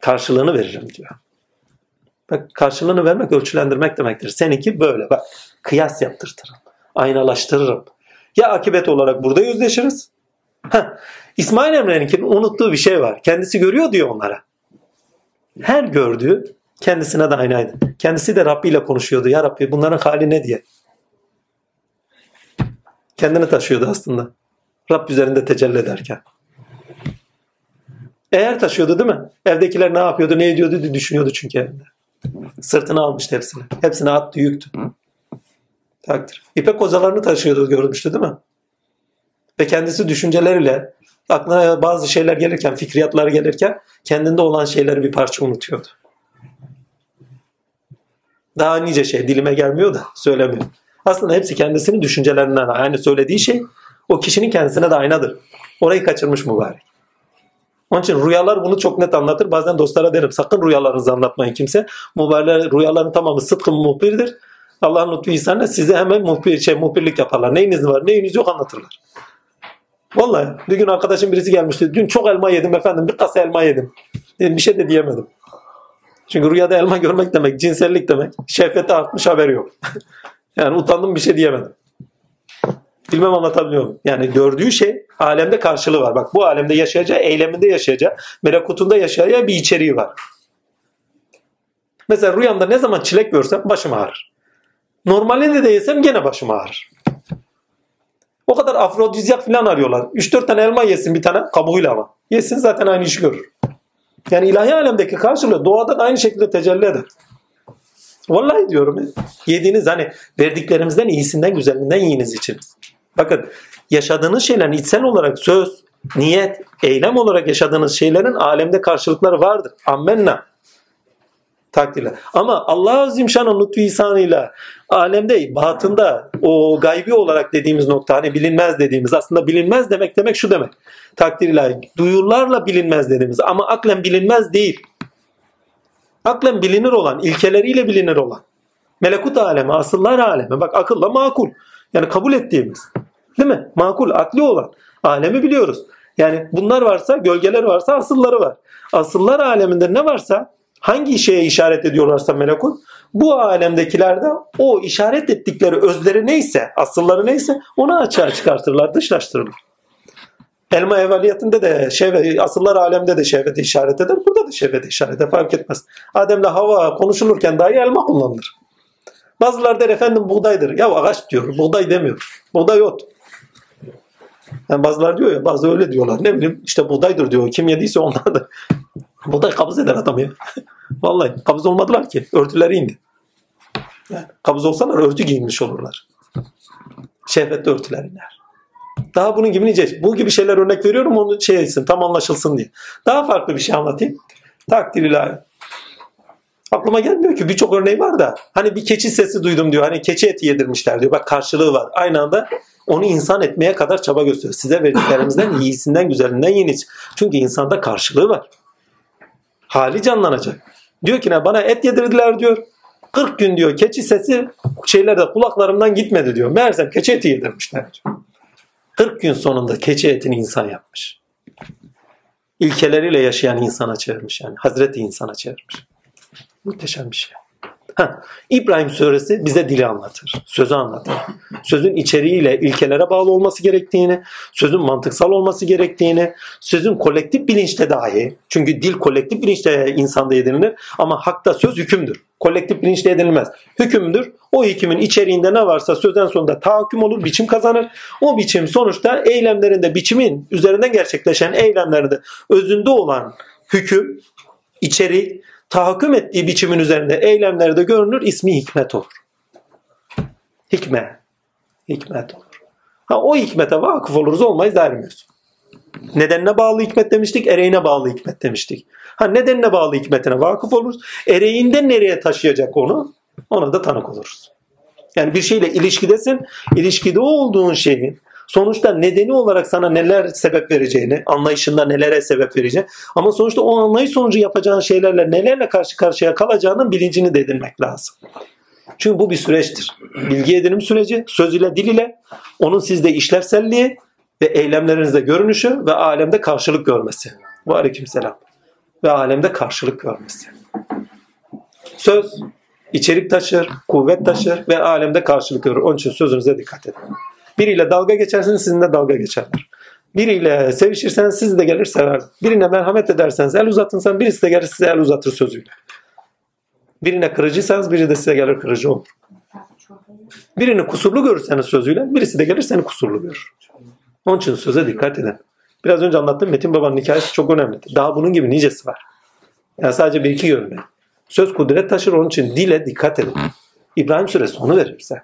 Karşılığını veririm diyor. Bak karşılığını vermek ölçülendirmek demektir. Seninki böyle bak kıyas yaptırtırım. Aynalaştırırım. Ya akibet olarak burada yüzleşiriz. Heh. İsmail Emre'ninkinin unuttuğu bir şey var. Kendisi görüyor diyor onlara. Her gördüğü kendisine de aynaydı. Kendisi de Rabbi ile konuşuyordu. Ya Rabbi bunların hali ne diye. Kendini taşıyordu aslında. Rab üzerinde tecelli ederken. Eğer taşıyordu değil mi? Evdekiler ne yapıyordu, ne ediyordu diye düşünüyordu çünkü evinde. Sırtına almıştı hepsini. Hepsini attı yüktü. Takdir. İpek kozalarını taşıyordu görmüştü değil mi? Ve kendisi düşünceleriyle aklına bazı şeyler gelirken, fikriyatlar gelirken kendinde olan şeyleri bir parça unutuyordu. Daha nice şey dilime gelmiyor da söylemiyor. Aslında hepsi kendisinin düşüncelerinden. Yani söylediği şey o kişinin kendisine de aynadır. Orayı kaçırmış mübarek. Onun için rüyalar bunu çok net anlatır. Bazen dostlara derim sakın rüyalarınızı anlatmayın kimse. Mübarek rüyaların tamamı sıdkın muhbirdir. Allah'ın lütfu ihsanıyla size hemen muhbir, şey, muhbirlik yaparlar. Neyiniz var neyiniz yok anlatırlar. Vallahi bir gün arkadaşım birisi gelmişti. Dün çok elma yedim efendim bir kasa elma yedim. Dedim, bir şey de diyemedim. Çünkü rüyada elma görmek demek cinsellik demek. Şehveti artmış haberi yok. yani utandım bir şey diyemedim. Bilmem anlatabiliyor muyum? Yani gördüğü şey alemde karşılığı var. Bak bu alemde yaşayacağı, eyleminde yaşayacağı, melekutunda yaşayacağı bir içeriği var. Mesela rüyamda ne zaman çilek görsem başım ağrır. Normalinde de yesem gene başım ağrır. O kadar afrodizyak falan arıyorlar. 3-4 tane elma yesin bir tane kabuğuyla ama. Yesin zaten aynı işi görür. Yani ilahi alemdeki karşılığı doğada da aynı şekilde tecelli eder. Vallahi diyorum. Yediğiniz hani verdiklerimizden iyisinden güzelinden yiyiniz için. Bakın yaşadığınız şeylerin içsel olarak söz, niyet, eylem olarak yaşadığınız şeylerin alemde karşılıkları vardır. Ammenna. Takdirle. Ama Allah Azim Şan'ın lütfu ihsanıyla alemde, batında o gaybi olarak dediğimiz nokta hani bilinmez dediğimiz aslında bilinmez demek demek şu demek. Takdir Duyurlarla bilinmez dediğimiz ama aklen bilinmez değil. Aklen bilinir olan, ilkeleriyle bilinir olan. Melekut alemi, asıllar alemi. Bak akılla makul. Yani kabul ettiğimiz. Değil mi? Makul, akli olan. Alemi biliyoruz. Yani bunlar varsa, gölgeler varsa asılları var. Asıllar aleminde ne varsa Hangi şeye işaret ediyorlarsa melekut bu alemdekilerde o işaret ettikleri özleri neyse, asılları neyse onu açığa çıkartırlar, dışlaştırırlar. Elma evveliyatında de şehvet, asıllar alemde de şehveti işaret eder. Burada da şehveti işaret eder. Fark etmez. Adem'le hava konuşulurken dahi elma kullanılır. Bazıları der efendim buğdaydır. Ya ağaç diyor. Buğday demiyor. Buğday ot. Yani bazıları diyor ya bazı öyle diyorlar. Ne bileyim işte buğdaydır diyor. Kim yediyse onlardır. buğday kabız eder adam ya. Vallahi kabız olmadılar ki. Örtüleri indi. Yani kabız olsalar örtü giyinmiş olurlar. Şehvetli örtüler iner. Daha bunun gibi nice. Bu gibi şeyler örnek veriyorum onu şey etsin, tam anlaşılsın diye. Daha farklı bir şey anlatayım. Takdir ilahi. Aklıma gelmiyor ki birçok örneği var da. Hani bir keçi sesi duydum diyor. Hani keçi eti yedirmişler diyor. Bak karşılığı var. Aynı anda onu insan etmeye kadar çaba gösteriyor. Size verdiklerimizden iyisinden güzelinden yeniz. Çünkü insanda karşılığı var. Hali canlanacak. Diyor ki ne bana et yedirdiler diyor. 40 gün diyor keçi sesi şeylerde kulaklarımdan gitmedi diyor. Meğersem keçi eti yedirmişler diyor. 40 gün sonunda keçi etini insan yapmış. İlkeleriyle yaşayan insana çevirmiş yani. Hazreti insana çevirmiş. Muhteşem bir şey. Ha, İbrahim suresi bize dili anlatır. Sözü anlatır. Sözün içeriğiyle ilkelere bağlı olması gerektiğini, sözün mantıksal olması gerektiğini, sözün kolektif bilinçte dahi, çünkü dil kolektif bilinçte insanda edinilir ama hakta söz hükümdür. Kolektif bilinçte edinilmez. Hükümdür. O hükümün içeriğinde ne varsa sözden sonunda tahakküm olur, biçim kazanır. O biçim sonuçta eylemlerinde, biçimin üzerinden gerçekleşen eylemlerinde özünde olan hüküm, içerik, tahakküm ettiği biçimin üzerinde eylemlerde görünür, ismi hikmet olur. Hikme. Hikmet olur. Ha, o hikmete vakıf oluruz olmayız dermiyoruz. Nedenine bağlı hikmet demiştik, ereğine bağlı hikmet demiştik. Ha nedenine bağlı hikmetine vakıf oluruz. Ereğinden nereye taşıyacak onu? Ona da tanık oluruz. Yani bir şeyle ilişkidesin, ilişkide olduğun şeyin sonuçta nedeni olarak sana neler sebep vereceğini, anlayışında nelere sebep vereceğini ama sonuçta o anlayış sonucu yapacağın şeylerle nelerle karşı karşıya kalacağının bilincini de edinmek lazım. Çünkü bu bir süreçtir. Bilgi edinim süreci, söz ile dil ile, onun sizde işlevselliği ve eylemlerinizde görünüşü ve alemde karşılık görmesi. Bu aleyküm selam. Ve alemde karşılık görmesi. Söz içerik taşır, kuvvet taşır ve alemde karşılık görür. Onun için sözünüze dikkat edin. Biriyle dalga geçerseniz sizinle dalga geçerler. Biriyle sevişirseniz siz de gelir sever. Birine merhamet ederseniz el uzatınsan birisi de gelir size el uzatır sözüyle. Birine kırıcıysanız biri de size gelir kırıcı olur. Birini kusurlu görürseniz sözüyle birisi de gelir seni kusurlu görür. Onun için söze dikkat edin. Biraz önce anlattığım Metin Baba'nın hikayesi çok önemli. Daha bunun gibi nicesi var. Yani sadece bir iki yönde. Söz kudret taşır onun için dile dikkat edin. İbrahim suresi onu verir bize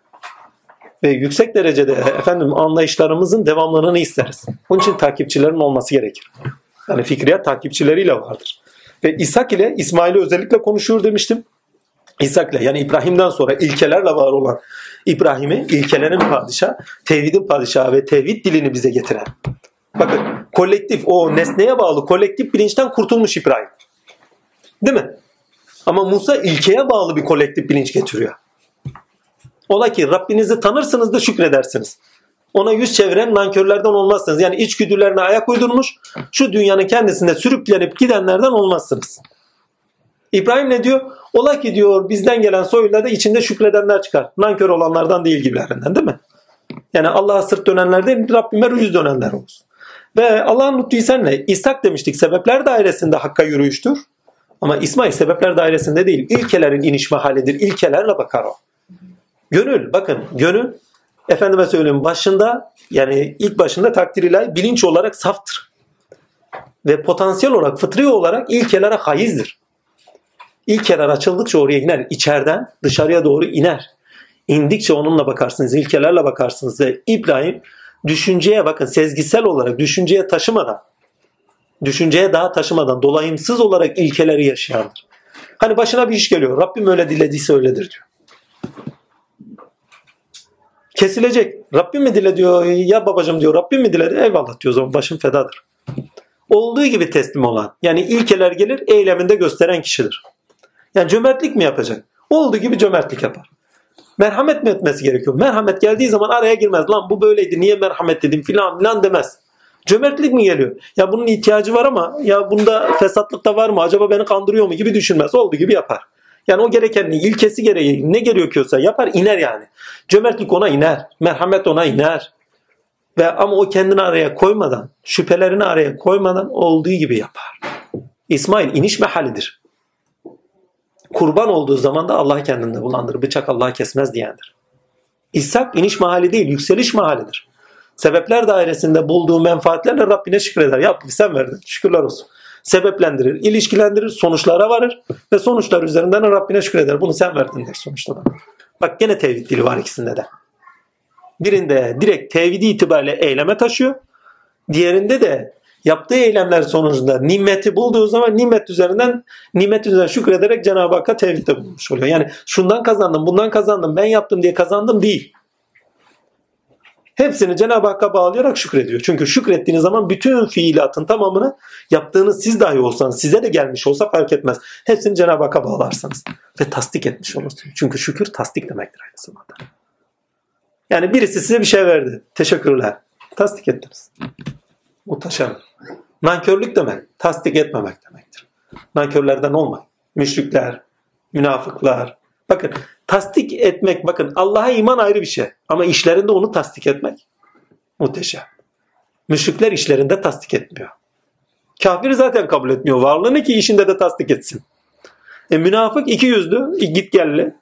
ve yüksek derecede efendim anlayışlarımızın devamlılığını isteriz. Bunun için takipçilerin olması gerekir. Yani fikriyat takipçileriyle vardır. Ve İshak ile İsmail'i özellikle konuşuyor demiştim. İshak ile yani İbrahim'den sonra ilkelerle var olan İbrahim'i ilkelerin padişahı, tevhidin padişahı ve tevhid dilini bize getiren. Bakın kolektif o nesneye bağlı kolektif bilinçten kurtulmuş İbrahim. Değil mi? Ama Musa ilkeye bağlı bir kolektif bilinç getiriyor. Ola ki Rabbinizi tanırsınız da şükredersiniz. Ona yüz çeviren nankörlerden olmazsınız. Yani içgüdülerine ayak uydurmuş, şu dünyanın kendisinde sürüklenip gidenlerden olmazsınız. İbrahim ne diyor? Ola ki diyor bizden gelen soyla da içinde şükredenler çıkar. Nankör olanlardan değil gibilerinden değil mi? Yani Allah'a sırt dönenler değil Rabbime yüz dönenler olsun. Ve Allah'ın lütfu senle İshak demiştik sebepler dairesinde hakka yürüyüştür. Ama İsmail sebepler dairesinde değil. İlkelerin iniş halidir. İlkelerle bakar o. Gönül bakın gönül efendime söyleyeyim başında yani ilk başında takdir ilahi bilinç olarak saftır. Ve potansiyel olarak fıtri olarak ilkelere hayizdir. İlkeler açıldıkça oraya iner. içeriden dışarıya doğru iner. İndikçe onunla bakarsınız, ilkelerle bakarsınız ve İbrahim düşünceye bakın sezgisel olarak düşünceye taşımadan düşünceye daha taşımadan dolayımsız olarak ilkeleri yaşayandır. Hani başına bir iş geliyor. Rabbim öyle dilediyse öyledir diyor kesilecek. Rabbim mi dile diyor ya babacım diyor Rabbim mi diledi eyvallah diyor o zaman başım fedadır. Olduğu gibi teslim olan yani ilkeler gelir eyleminde gösteren kişidir. Yani cömertlik mi yapacak? Olduğu gibi cömertlik yapar. Merhamet mi etmesi gerekiyor? Merhamet geldiği zaman araya girmez. Lan bu böyleydi niye merhamet dedim filan filan demez. Cömertlik mi geliyor? Ya bunun ihtiyacı var ama ya bunda fesatlık da var mı? Acaba beni kandırıyor mu gibi düşünmez. Olduğu gibi yapar. Yani o gerekenli ilkesi gereği ne gerekiyorsa yapar iner yani. Cömertlik ona iner. Merhamet ona iner. Ve ama o kendini araya koymadan, şüphelerini araya koymadan olduğu gibi yapar. İsmail iniş mehalidir. Kurban olduğu zaman da Allah kendinde bulandır. Bıçak Allah'ı kesmez diyendir. İshak iniş mahali değil, yükseliş mahalidir. Sebepler dairesinde bulduğu menfaatlerle Rabbine şükreder. Ya sen verdin, şükürler olsun. Sebeplendirir, ilişkilendirir, sonuçlara varır ve sonuçlar üzerinden Rabbine şükreder. Bunu sen verdin der sonuçta da. Bak gene tevhid dili var ikisinde de. Birinde direkt tevhidi itibariyle eyleme taşıyor. Diğerinde de yaptığı eylemler sonucunda nimeti bulduğu zaman nimet üzerinden nimet üzerine şükrederek Cenab-ı Hakk'a tevhidde bulmuş oluyor. Yani şundan kazandım, bundan kazandım, ben yaptım diye kazandım değil. Hepsini Cenab-ı Hakk'a bağlayarak şükrediyor. Çünkü şükrettiğiniz zaman bütün fiilatın tamamını yaptığınız siz dahi olsanız, size de gelmiş olsa fark etmez. Hepsini Cenab-ı Hakk'a bağlarsanız ve tasdik etmiş olursunuz. Çünkü şükür tasdik demektir aynı zamanda. Yani birisi size bir şey verdi. Teşekkürler. Tasdik ettiniz. Muhteşem. Nankörlük demek, tasdik etmemek demektir. Nankörlerden olmayın. Müşrikler, münafıklar. Bakın tasdik etmek, bakın Allah'a iman ayrı bir şey. Ama işlerinde onu tasdik etmek muhteşem. Müşrikler işlerinde tasdik etmiyor. Kafir zaten kabul etmiyor varlığını ki işinde de tasdik etsin. E, münafık iki yüzlü, git gelli.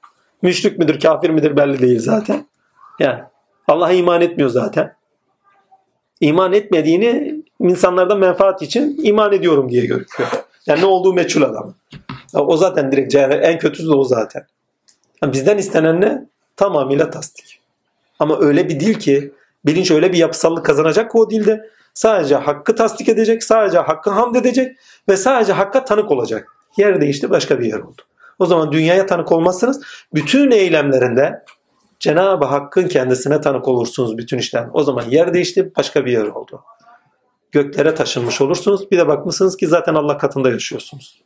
Müşrik midir, kafir midir belli değil zaten. Yani Allah'a iman etmiyor zaten. İman etmediğini insanlardan menfaat için iman ediyorum diye görüyor. Yani ne olduğu meçhul adam. O zaten direkt en kötüsü de o zaten. Yani bizden istenen ne? Tamamıyla tasdik. Ama öyle bir dil ki bilinç öyle bir yapısallık kazanacak ki o dilde sadece hakkı tasdik edecek, sadece hakkı hamd edecek ve sadece hakka tanık olacak. Yer değişti başka bir yer oldu. O zaman dünyaya tanık olmazsınız. Bütün eylemlerinde Cenab-ı Hakk'ın kendisine tanık olursunuz bütün işler. O zaman yer değişti başka bir yer oldu. Göklere taşınmış olursunuz. Bir de bakmışsınız ki zaten Allah katında yaşıyorsunuz.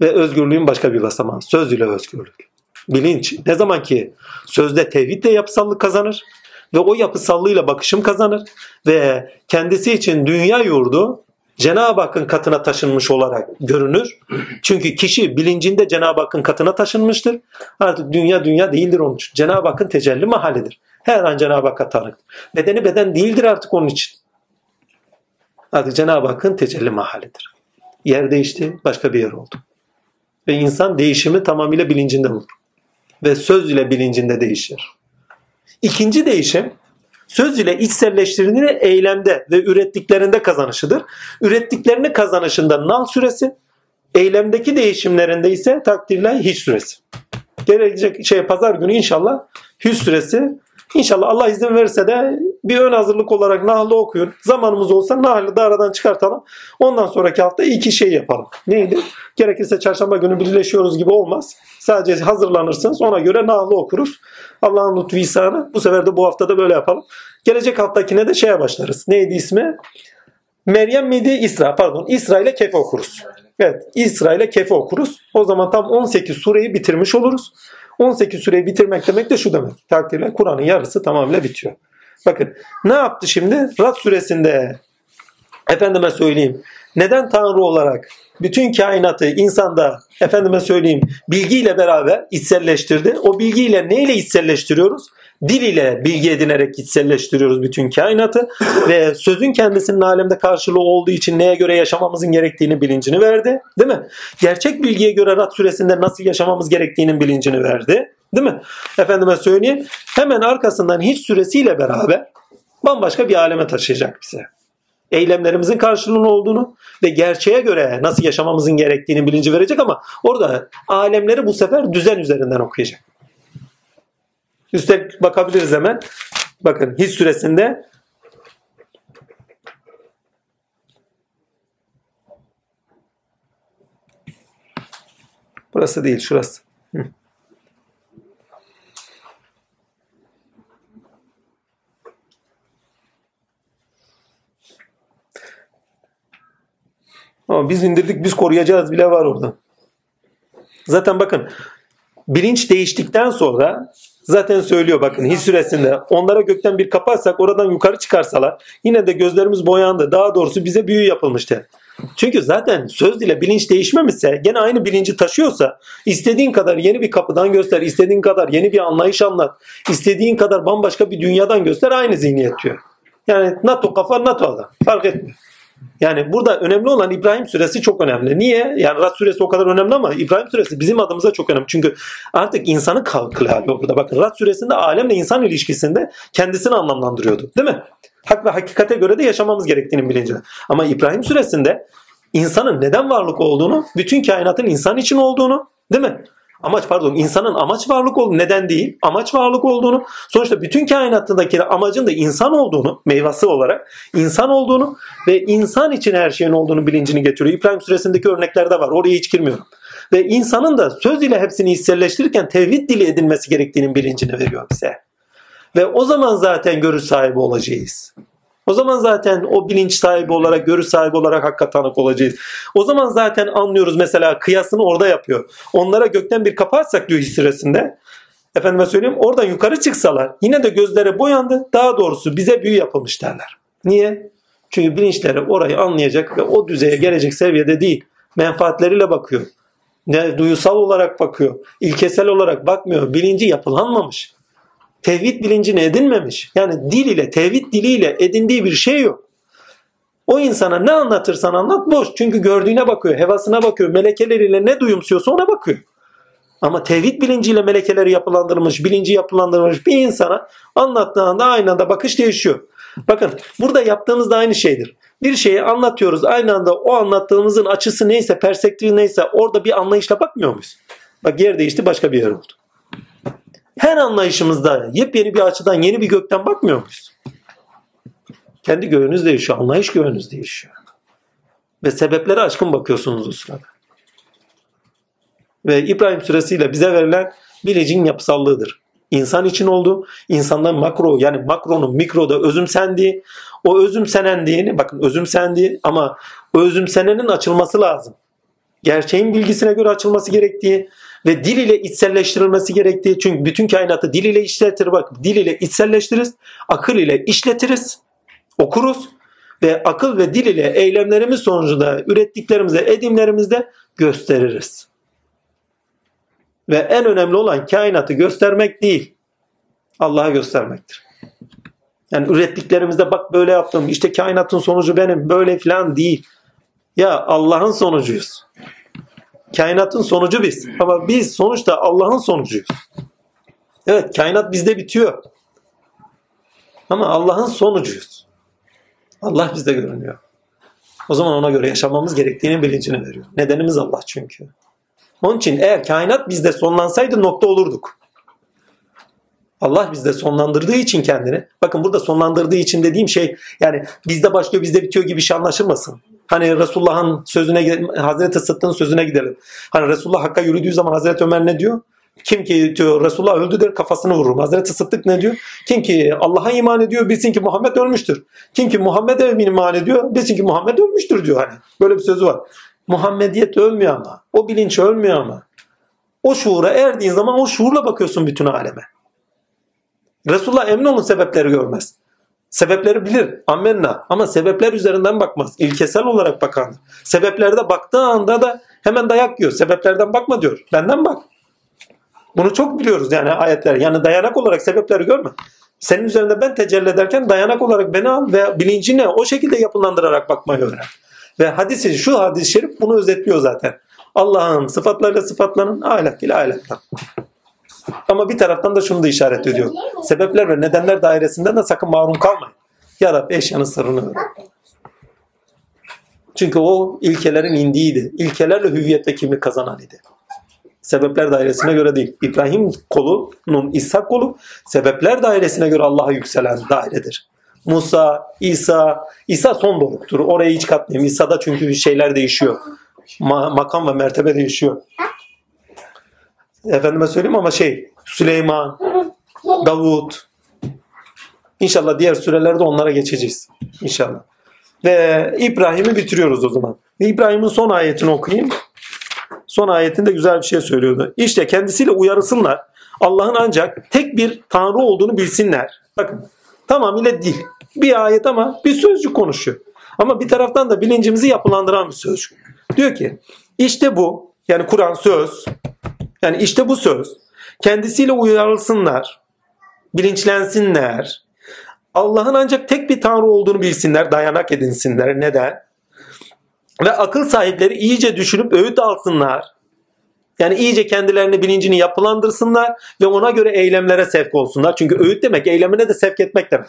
Ve özgürlüğün başka bir basamağı. Söz ile özgürlük. Bilinç. Ne zaman ki sözde tevhidle yapısallık kazanır ve o yapısallığıyla bakışım kazanır ve kendisi için dünya yurdu Cenab-ı Hakk'ın katına taşınmış olarak görünür. Çünkü kişi bilincinde Cenab-ı Hakk'ın katına taşınmıştır. Artık dünya dünya değildir onun için. Cenab-ı Hakk'ın tecelli mahallidir. Her an Cenab-ı Hakk'a tanık. Bedeni beden değildir artık onun için. Artık Cenab-ı Hakk'ın tecelli mahallidir. Yer değişti, başka bir yer oldu. Ve insan değişimi tamamıyla bilincinde bulur. Ve söz ile bilincinde değişir. İkinci değişim söz ile içselleştirdiğini eylemde ve ürettiklerinde kazanışıdır. Ürettiklerini kazanışında nal süresi, eylemdeki değişimlerinde ise takdirle hiç süresi. Gelecek şey pazar günü inşallah hüs süresi. İnşallah Allah izin verirse de bir ön hazırlık olarak Nahl'ı okuyun. Zamanımız olsa Nahl'ı da aradan çıkartalım. Ondan sonraki hafta iki şey yapalım. Neydi? Gerekirse çarşamba günü birleşiyoruz gibi olmaz. Sadece hazırlanırsınız. Ona göre Nahl'ı okuruz. Allah'ın lütfu. Bu sefer de bu haftada böyle yapalım. Gelecek haftakine de şeye başlarız. Neydi ismi? Meryem miydi? İsra pardon. İsra ile Kefe okuruz. Evet İsra ile Kefe okuruz. O zaman tam 18 sureyi bitirmiş oluruz. 18 sureyi bitirmek demek de şu demek. Takdirle Kur'an'ın yarısı tamamıyla bitiyor. Bakın ne yaptı şimdi? Rad suresinde efendime söyleyeyim neden Tanrı olarak bütün kainatı insanda efendime söyleyeyim bilgiyle beraber içselleştirdi. O bilgiyle neyle içselleştiriyoruz? Dil ile bilgi edinerek içselleştiriyoruz bütün kainatı ve sözün kendisinin alemde karşılığı olduğu için neye göre yaşamamızın gerektiğini bilincini verdi. Değil mi? Gerçek bilgiye göre Rad suresinde nasıl yaşamamız gerektiğinin bilincini verdi. Değil mi? Efendime söyleyeyim. Hemen arkasından hiç süresiyle beraber bambaşka bir aleme taşıyacak bize eylemlerimizin karşılığının olduğunu ve gerçeğe göre nasıl yaşamamızın gerektiğini bilinci verecek ama orada alemleri bu sefer düzen üzerinden okuyacak. Üstelik bakabiliriz hemen. Bakın his süresinde Burası değil şurası. Ama biz indirdik biz koruyacağız bile var orada. Zaten bakın bilinç değiştikten sonra Zaten söylüyor bakın His suresinde. Onlara gökten bir kapı açsak oradan yukarı çıkarsalar yine de gözlerimiz boyandı. Daha doğrusu bize büyü yapılmıştı. Çünkü zaten söz ile bilinç değişmemişse gene aynı bilinci taşıyorsa istediğin kadar yeni bir kapıdan göster, istediğin kadar yeni bir anlayış anlat, istediğin kadar bambaşka bir dünyadan göster aynı zihniyet diyor. Yani NATO kafa NATO adam. Fark etmiyor. Yani burada önemli olan İbrahim suresi çok önemli. Niye? Yani Rad suresi o kadar önemli ama İbrahim suresi bizim adımıza çok önemli. Çünkü artık insanı kılıyor burada. Bakın Rad suresinde alemle insan ilişkisinde kendisini anlamlandırıyordu. Değil mi? Hak ve hakikate göre de yaşamamız gerektiğinin bilincinde. Ama İbrahim suresinde insanın neden varlık olduğunu, bütün kainatın insan için olduğunu, değil mi? Amaç pardon insanın amaç varlık olduğunu neden değil amaç varlık olduğunu sonuçta bütün kainattaki amacın da insan olduğunu meyvası olarak insan olduğunu ve insan için her şeyin olduğunu bilincini getiriyor. İbrahim suresindeki örneklerde var oraya hiç girmiyorum. Ve insanın da söz ile hepsini hisselleştirirken tevhid dili edilmesi gerektiğinin bilincini veriyor bize. Ve o zaman zaten görüş sahibi olacağız. O zaman zaten o bilinç sahibi olarak, görüş sahibi olarak hakka tanık olacağız. O zaman zaten anlıyoruz mesela kıyasını orada yapıyor. Onlara gökten bir kapı açsak diyor hissüresinde. Efendime söyleyeyim oradan yukarı çıksalar yine de gözleri boyandı. Daha doğrusu bize büyü yapılmış derler. Niye? Çünkü bilinçleri orayı anlayacak ve o düzeye gelecek seviyede değil. Menfaatleriyle bakıyor. Ne duyusal olarak bakıyor. ilkesel olarak bakmıyor. Bilinci yapılanmamış tevhid bilincini edinmemiş. Yani dil ile, tevhid diliyle edindiği bir şey yok. O insana ne anlatırsan anlat boş. Çünkü gördüğüne bakıyor, hevasına bakıyor, melekeleriyle ne duyumsuyorsa ona bakıyor. Ama tevhid bilinciyle melekeleri yapılandırılmış, bilinci yapılandırılmış bir insana anlattığında aynı anda bakış değişiyor. Bakın burada yaptığımız da aynı şeydir. Bir şeyi anlatıyoruz aynı anda o anlattığımızın açısı neyse, perspektifi neyse orada bir anlayışla bakmıyor muyuz? Bak yer değişti başka bir yer oldu her anlayışımızda yepyeni bir açıdan yeni bir gökten bakmıyor muyuz? Kendi göğünüz değişiyor, anlayış göğünüz değişiyor. Ve sebeplere aşkın bakıyorsunuz o sırada. Ve İbrahim suresiyle bize verilen bilincin yapısallığıdır. İnsan için oldu. İnsandan makro yani makronun mikroda özümsendiği, o özümsenendiğini bakın özümsendiği ama özümsenenin açılması lazım. Gerçeğin bilgisine göre açılması gerektiği, ve dil ile içselleştirilmesi gerektiği çünkü bütün kainatı dil ile işletir bak dil ile içselleştiririz akıl ile işletiriz okuruz ve akıl ve dil ile eylemlerimiz sonucunda ürettiklerimizde edimlerimizde gösteririz. Ve en önemli olan kainatı göstermek değil Allah'a göstermektir. Yani ürettiklerimizde bak böyle yaptım işte kainatın sonucu benim böyle falan değil. Ya Allah'ın sonucuyuz. Kainatın sonucu biz. Ama biz sonuçta Allah'ın sonucuyuz. Evet kainat bizde bitiyor. Ama Allah'ın sonucuyuz. Allah bizde görünüyor. O zaman ona göre yaşamamız gerektiğini bilincini veriyor. Nedenimiz Allah çünkü. Onun için eğer kainat bizde sonlansaydı nokta olurduk. Allah bizde sonlandırdığı için kendini. Bakın burada sonlandırdığı için dediğim şey yani bizde başlıyor bizde bitiyor gibi bir şey anlaşılmasın. Hani Resulullah'ın sözüne Hazreti Sıddık'ın sözüne gidelim. Hani Resulullah Hakk'a yürüdüğü zaman Hazreti Ömer ne diyor? Kim ki diyor Resulullah öldü der kafasını vururum. Hazreti Sıddık ne diyor? Kim ki Allah'a iman ediyor bilsin ki Muhammed ölmüştür. Kim ki Muhammed'e iman ediyor bilsin ki Muhammed ölmüştür diyor hani. Böyle bir sözü var. Muhammediyet ölmüyor ama. O bilinç ölmüyor ama. O şuura erdiğin zaman o şuurla bakıyorsun bütün aleme. Resulullah emin olun sebepleri görmez. Sebepleri bilir. Ammenna. Ama sebepler üzerinden bakmaz. İlkesel olarak bakan. Sebeplerde baktığı anda da hemen dayak yiyor. Sebeplerden bakma diyor. Benden bak. Bunu çok biliyoruz yani ayetler. Yani dayanak olarak sebepleri görme. Senin üzerinde ben tecelli ederken dayanak olarak beni al ve bilincini o şekilde yapılandırarak bakmayı öğren. Ve hadisi şu hadis-i şerif bunu özetliyor zaten. Allah'ın sıfatlarıyla sıfatlarının ahlak ile ahlaktan. Ama bir taraftan da şunu da işaret ediyor. Sebepler ve nedenler dairesinden de sakın mahrum kalmayın. Ya Rabbi eşyanın sırrını öğren. Çünkü o ilkelerin indiğiydi. İlkelerle hüviyet ve kazanan idi. Sebepler dairesine göre değil. İbrahim kolunun İshak kolu sebepler dairesine göre Allah'a yükselen dairedir. Musa, İsa, İsa son doruktur. Oraya hiç katmayayım. İsa'da çünkü şeyler değişiyor. Ma- makam ve mertebe değişiyor efendime söyleyeyim ama şey Süleyman, Davut İnşallah diğer sürelerde onlara geçeceğiz. İnşallah. Ve İbrahim'i bitiriyoruz o zaman. İbrahim'in son ayetini okuyayım. Son ayetinde güzel bir şey söylüyordu. İşte kendisiyle uyarısınlar. Allah'ın ancak tek bir Tanrı olduğunu bilsinler. Bakın tamamıyla dil. Bir ayet ama bir sözcük konuşuyor. Ama bir taraftan da bilincimizi yapılandıran bir sözcük. Diyor ki işte bu yani Kur'an söz yani işte bu söz kendisiyle uyarılsınlar, bilinçlensinler. Allah'ın ancak tek bir Tanrı olduğunu bilsinler, dayanak edinsinler. Neden? Ve akıl sahipleri iyice düşünüp öğüt alsınlar. Yani iyice kendilerini bilincini yapılandırsınlar ve ona göre eylemlere sevk olsunlar. Çünkü öğüt demek eylemine de sevk etmek demek.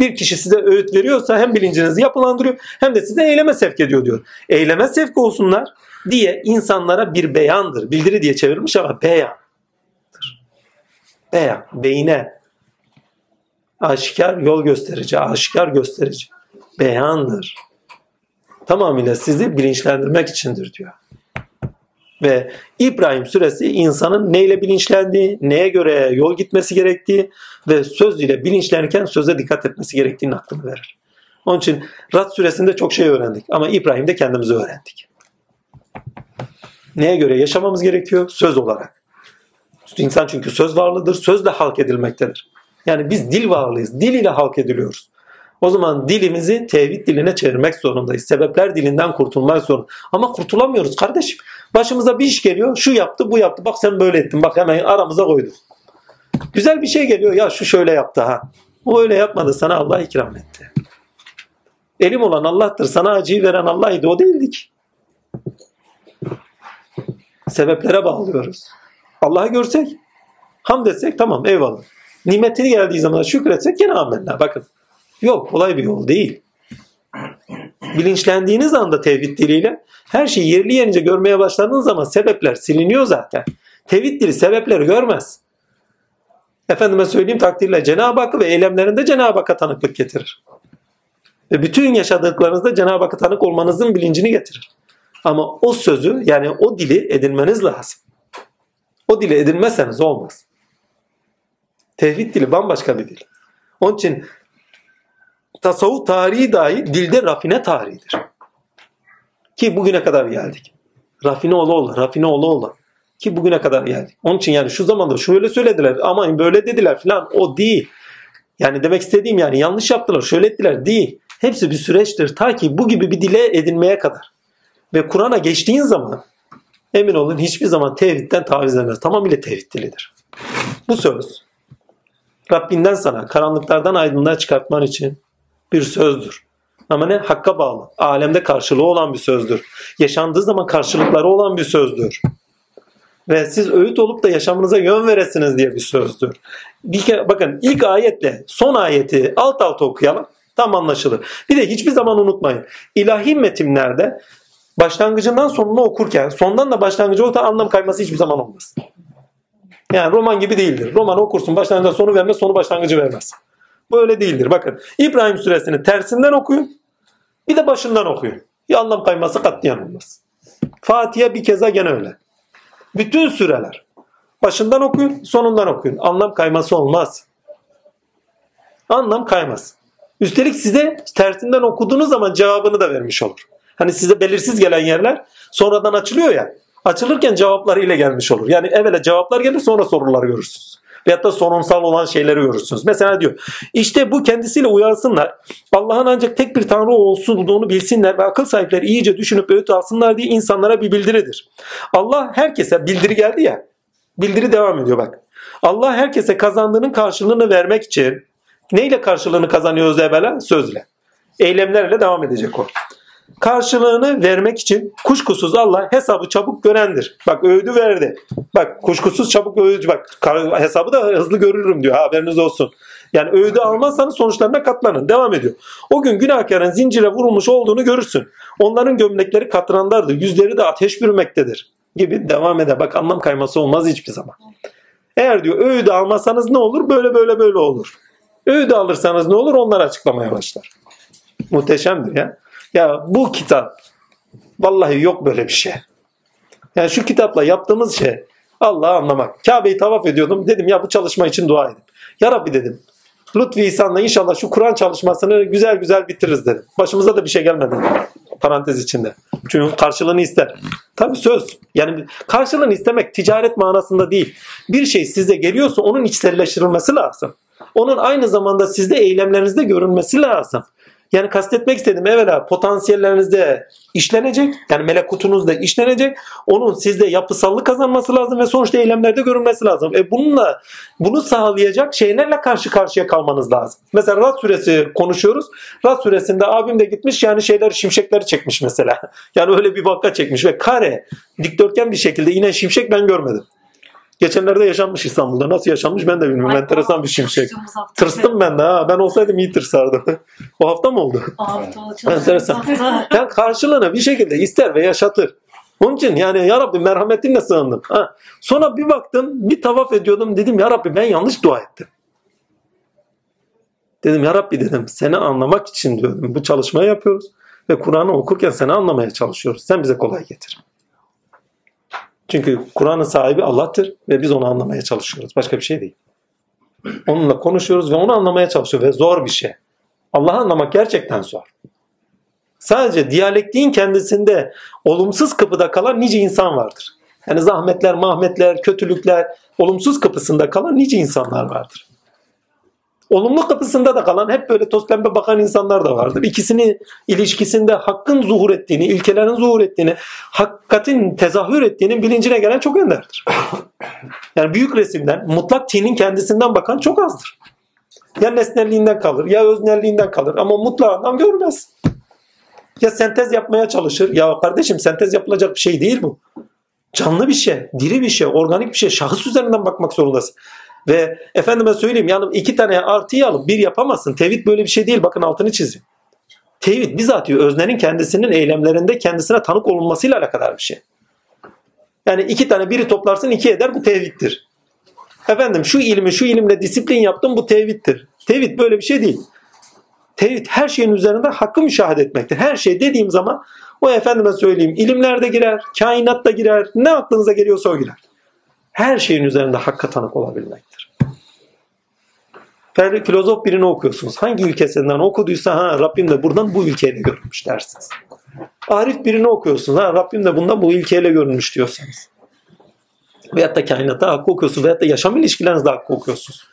Bir kişi size öğüt veriyorsa hem bilincinizi yapılandırıyor hem de size eyleme sevk ediyor diyor. Eyleme sevk olsunlar diye insanlara bir beyandır. Bildiri diye çevirmiş ama beyandır. Beyan, beyine. Aşikar yol gösterici, aşikar gösterici. Beyandır. Tamamıyla sizi bilinçlendirmek içindir diyor. Ve İbrahim suresi insanın neyle bilinçlendiği, neye göre yol gitmesi gerektiği ve söz ile bilinçlenirken söze dikkat etmesi gerektiğinin aklını verir. Onun için Rad suresinde çok şey öğrendik ama İbrahim'de kendimizi öğrendik. Neye göre yaşamamız gerekiyor? Söz olarak. İnsan çünkü söz varlığıdır, sözle halk edilmektedir. Yani biz dil varlığıyız, dil ile halk ediliyoruz. O zaman dilimizi tevhid diline çevirmek zorundayız. Sebepler dilinden kurtulmak zorunda. Ama kurtulamıyoruz kardeşim. Başımıza bir iş geliyor. Şu yaptı, bu yaptı. Bak sen böyle ettin. Bak hemen aramıza koyduk. Güzel bir şey geliyor. Ya şu şöyle yaptı ha. O öyle yapmadı. Sana Allah ikram etti. Elim olan Allah'tır. Sana acıyı veren Allah'ydı. O değildik. Sebeplere bağlıyoruz. Allah'ı görsek, hamd etsek tamam eyvallah. Nimetini geldiği zaman şükretsek gene amenna. Bakın Yok kolay bir yol değil. Bilinçlendiğiniz anda tevhid diliyle her şeyi yerli yerince görmeye başladığınız zaman sebepler siliniyor zaten. Tevhid dili sebepleri görmez. Efendime söyleyeyim takdirle Cenab-ı Hakk'ı ve eylemlerinde Cenab-ı Hakk'a tanıklık getirir. Ve bütün yaşadıklarınızda Cenab-ı Hakk'a tanık olmanızın bilincini getirir. Ama o sözü yani o dili edinmeniz lazım. O dili edinmezseniz olmaz. Tevhid dili bambaşka bir dil. Onun için tasavvuf tarihi dahi dilde rafine tarihidir. Ki bugüne kadar geldik. Rafine ola ola, rafine ola ola. Ki bugüne kadar geldik. Onun için yani şu zamanda şöyle söylediler ama böyle dediler filan o değil. Yani demek istediğim yani yanlış yaptılar, şöyle ettiler değil. Hepsi bir süreçtir ta ki bu gibi bir dile edinmeye kadar. Ve Kur'an'a geçtiğin zaman emin olun hiçbir zaman tevhidden taviz vermez. Tamamıyla tevhid dilidir. Bu söz Rabbinden sana karanlıklardan aydınlığa çıkartman için bir sözdür. Ama ne? Hakka bağlı. Alemde karşılığı olan bir sözdür. Yaşandığı zaman karşılıkları olan bir sözdür. Ve siz öğüt olup da yaşamınıza yön veresiniz diye bir sözdür. Bir kere, bakın ilk ayetle son ayeti alt alta okuyalım. Tam anlaşılır. Bir de hiçbir zaman unutmayın. İlahi metinlerde başlangıcından sonunu okurken sondan da başlangıcı orta anlam kayması hiçbir zaman olmaz. Yani roman gibi değildir. Roman okursun başlangıcından sonu vermez, sonu başlangıcı vermez. Böyle değildir. Bakın İbrahim suresini tersinden okuyun. Bir de başından okuyun. Bir anlam kayması katliyen olmaz. Fatiha bir keza gene öyle. Bütün süreler. Başından okuyun, sonundan okuyun. Anlam kayması olmaz. Anlam kaymaz. Üstelik size tersinden okuduğunuz zaman cevabını da vermiş olur. Hani size belirsiz gelen yerler sonradan açılıyor ya. Açılırken cevapları ile gelmiş olur. Yani evvela cevaplar gelir sonra sorular görürsünüz veyahut da sorunsal olan şeyleri görürsünüz. Mesela diyor işte bu kendisiyle uyansınlar. Allah'ın ancak tek bir tanrı olduğunu bilsinler ve akıl sahipleri iyice düşünüp öğüt alsınlar diye insanlara bir bildiridir. Allah herkese bildiri geldi ya. Bildiri devam ediyor bak. Allah herkese kazandığının karşılığını vermek için neyle karşılığını kazanıyoruz evvela? Sözle. Eylemlerle devam edecek o karşılığını vermek için kuşkusuz Allah hesabı çabuk görendir. Bak öğüdü verdi. Bak kuşkusuz çabuk öğüdü. Bak hesabı da hızlı görürüm diyor. Haberiniz olsun. Yani öğüdü almazsanız sonuçlarına katlanın. Devam ediyor. O gün günahkarın zincire vurulmuş olduğunu görürsün. Onların gömlekleri katranlardır. Yüzleri de ateş bürümektedir. Gibi devam eder. Bak anlam kayması olmaz hiçbir zaman. Eğer diyor öğüdü almazsanız ne olur? Böyle böyle böyle olur. Öğüdü alırsanız ne olur? Onlar açıklamaya başlar. Muhteşemdir ya. Ya bu kitap vallahi yok böyle bir şey. Yani şu kitapla yaptığımız şey Allah'ı anlamak. Kabe'yi tavaf ediyordum. Dedim ya bu çalışma için dua edin. Ya Rabbi dedim. Lütfi İhsan'la inşallah şu Kur'an çalışmasını güzel güzel bitiririz dedim. Başımıza da bir şey gelmedi. Parantez içinde. Çünkü karşılığını ister. Tabii söz. Yani karşılığını istemek ticaret manasında değil. Bir şey size geliyorsa onun içselleştirilmesi lazım. Onun aynı zamanda sizde eylemlerinizde görünmesi lazım. Yani kastetmek istedim evvela potansiyellerinizde işlenecek. Yani melekutunuzda işlenecek. Onun sizde yapısallık kazanması lazım ve sonuçta eylemlerde görünmesi lazım. E bununla bunu sağlayacak şeylerle karşı karşıya kalmanız lazım. Mesela Rad suresi konuşuyoruz. Rad suresinde abim de gitmiş yani şeyler şimşekleri çekmiş mesela. Yani öyle bir vaka çekmiş ve kare dikdörtgen bir şekilde yine şimşek ben görmedim. Geçenlerde yaşanmış İstanbul'da. Nasıl yaşanmış ben de bilmiyorum. Ay, Enteresan bir şimşek. konuştuğumuz hafta- Tırstım ben de ha. Ben olsaydım iyi tırsardım. o hafta mı oldu? O hafta o Enteresan. Yani karşılığını bir şekilde ister ve yaşatır. Onun için yani ya Rabbi merhametinle sığındım. Ha. Sonra bir baktım bir tavaf ediyordum dedim ya Rabbi ben yanlış dua ettim. Dedim ya Rabbi dedim seni anlamak için diyordum bu çalışmayı yapıyoruz. Ve Kur'an'ı okurken seni anlamaya çalışıyoruz. Sen bize kolay getir. Çünkü Kur'an'ın sahibi Allah'tır ve biz onu anlamaya çalışıyoruz. Başka bir şey değil. Onunla konuşuyoruz ve onu anlamaya çalışıyoruz ve zor bir şey. Allah'ı anlamak gerçekten zor. Sadece diyalektiğin kendisinde olumsuz kapıda kalan nice insan vardır. Yani zahmetler, mahmetler, kötülükler, olumsuz kapısında kalan nice insanlar vardır. Olumlu kapısında da kalan hep böyle toz pembe bakan insanlar da vardır. İkisini ilişkisinde hakkın zuhur ettiğini, ilkelerin zuhur ettiğini, hakikatin tezahür ettiğinin bilincine gelen çok enderdir. Yani büyük resimden, mutlak tinin kendisinden bakan çok azdır. Ya nesnelliğinden kalır, ya öznelliğinden kalır ama mutlağından görmez. Ya sentez yapmaya çalışır. Ya kardeşim sentez yapılacak bir şey değil bu. Canlı bir şey, diri bir şey, organik bir şey. Şahıs üzerinden bakmak zorundasın. Ve efendime söyleyeyim yani iki tane artıyı alıp bir yapamazsın. Tevhid böyle bir şey değil. Bakın altını çizeyim. Tevhid bizatihi öznenin kendisinin eylemlerinde kendisine tanık olunmasıyla alakadar bir şey. Yani iki tane biri toplarsın iki eder bu tevhiddir. Efendim şu ilmi şu ilimle disiplin yaptım bu tevhiddir. Tevhid böyle bir şey değil. Tevhid her şeyin üzerinde hakkı müşahede etmektir. Her şey dediğim zaman o efendime söyleyeyim ilimlerde girer, kainatta girer, ne aklınıza geliyorsa o girer. Her şeyin üzerinde hakka tanık olabilmektir. Filozof birini okuyorsunuz. Hangi ülkesinden okuduysa ha Rabbim de buradan bu ülkeyle görünmüş dersiniz. Arif birini okuyorsunuz. Ha Rabbim de bundan bu ülkeyle görünmüş diyorsanız. Veyahut da kainatta hakkı okuyorsunuz. Veyahut da yaşam ilişkilerinizde hakkı okuyorsunuz.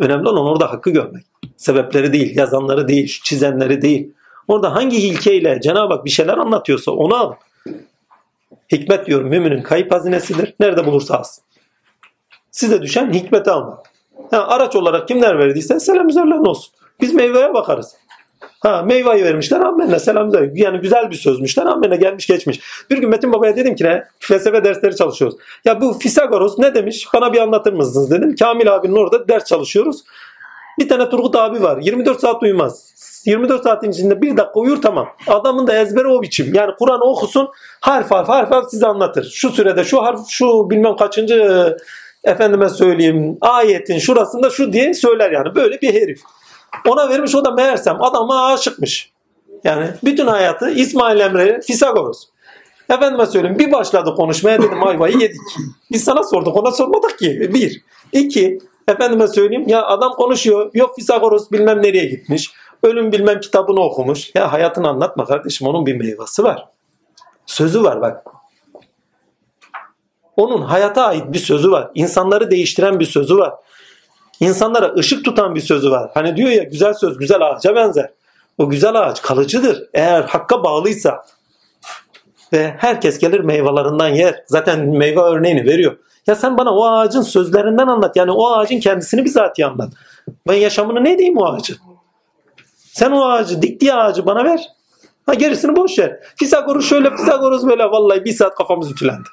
Önemli olan orada hakkı görmek. Sebepleri değil, yazanları değil, çizenleri değil. Orada hangi ilkeyle Cenab-ı Hak bir şeyler anlatıyorsa onu al. Hikmet diyorum müminin kayıp hazinesidir. Nerede bulursa alsın. Size düşen hikmeti almak. Ha, araç olarak kimler verdiyse selam üzerlerine olsun. Biz meyveye bakarız. Ha meyveyi vermişler amenna selam üzerine. Yani güzel bir sözmüşler amenna gelmiş geçmiş. Bir gün Metin Baba'ya dedim ki ne? Felsefe dersleri çalışıyoruz. Ya bu Fisagoros ne demiş? Bana bir anlatır mısınız dedim. Kamil abinin orada ders çalışıyoruz. Bir tane Turgut abi var. 24 saat uyumaz. 24 saatin içinde bir dakika uyur tamam. Adamın da ezberi o biçim. Yani Kur'an okusun harf harf harf harf size anlatır. Şu sürede şu harf şu bilmem kaçıncı efendime söyleyeyim ayetin şurasında şu diye söyler yani. Böyle bir herif. Ona vermiş o da meğersem adama aşıkmış. Yani bütün hayatı İsmail Emre Fisagoros. Efendime söyleyeyim bir başladı konuşmaya dedim ayvayı yedik. Biz sana sorduk ona sormadık ki. Bir. İki. Efendime söyleyeyim ya adam konuşuyor. Yok Fisagoros bilmem nereye gitmiş. Ölüm bilmem kitabını okumuş. Ya hayatını anlatma kardeşim onun bir meyvası var. Sözü var bak. Onun hayata ait bir sözü var. İnsanları değiştiren bir sözü var. İnsanlara ışık tutan bir sözü var. Hani diyor ya güzel söz güzel ağaca benzer. O güzel ağaç kalıcıdır. Eğer hakka bağlıysa ve herkes gelir meyvelerinden yer. Zaten meyve örneğini veriyor. Ya sen bana o ağacın sözlerinden anlat. Yani o ağacın kendisini bizatihi anlat. Ben yaşamını ne diyeyim o ağacın? Sen o ağacı, diktiği ağacı bana ver. Ha gerisini boş ver. Fisagorus şöyle, Fisagorus böyle. Vallahi bir saat kafamız ütülendi.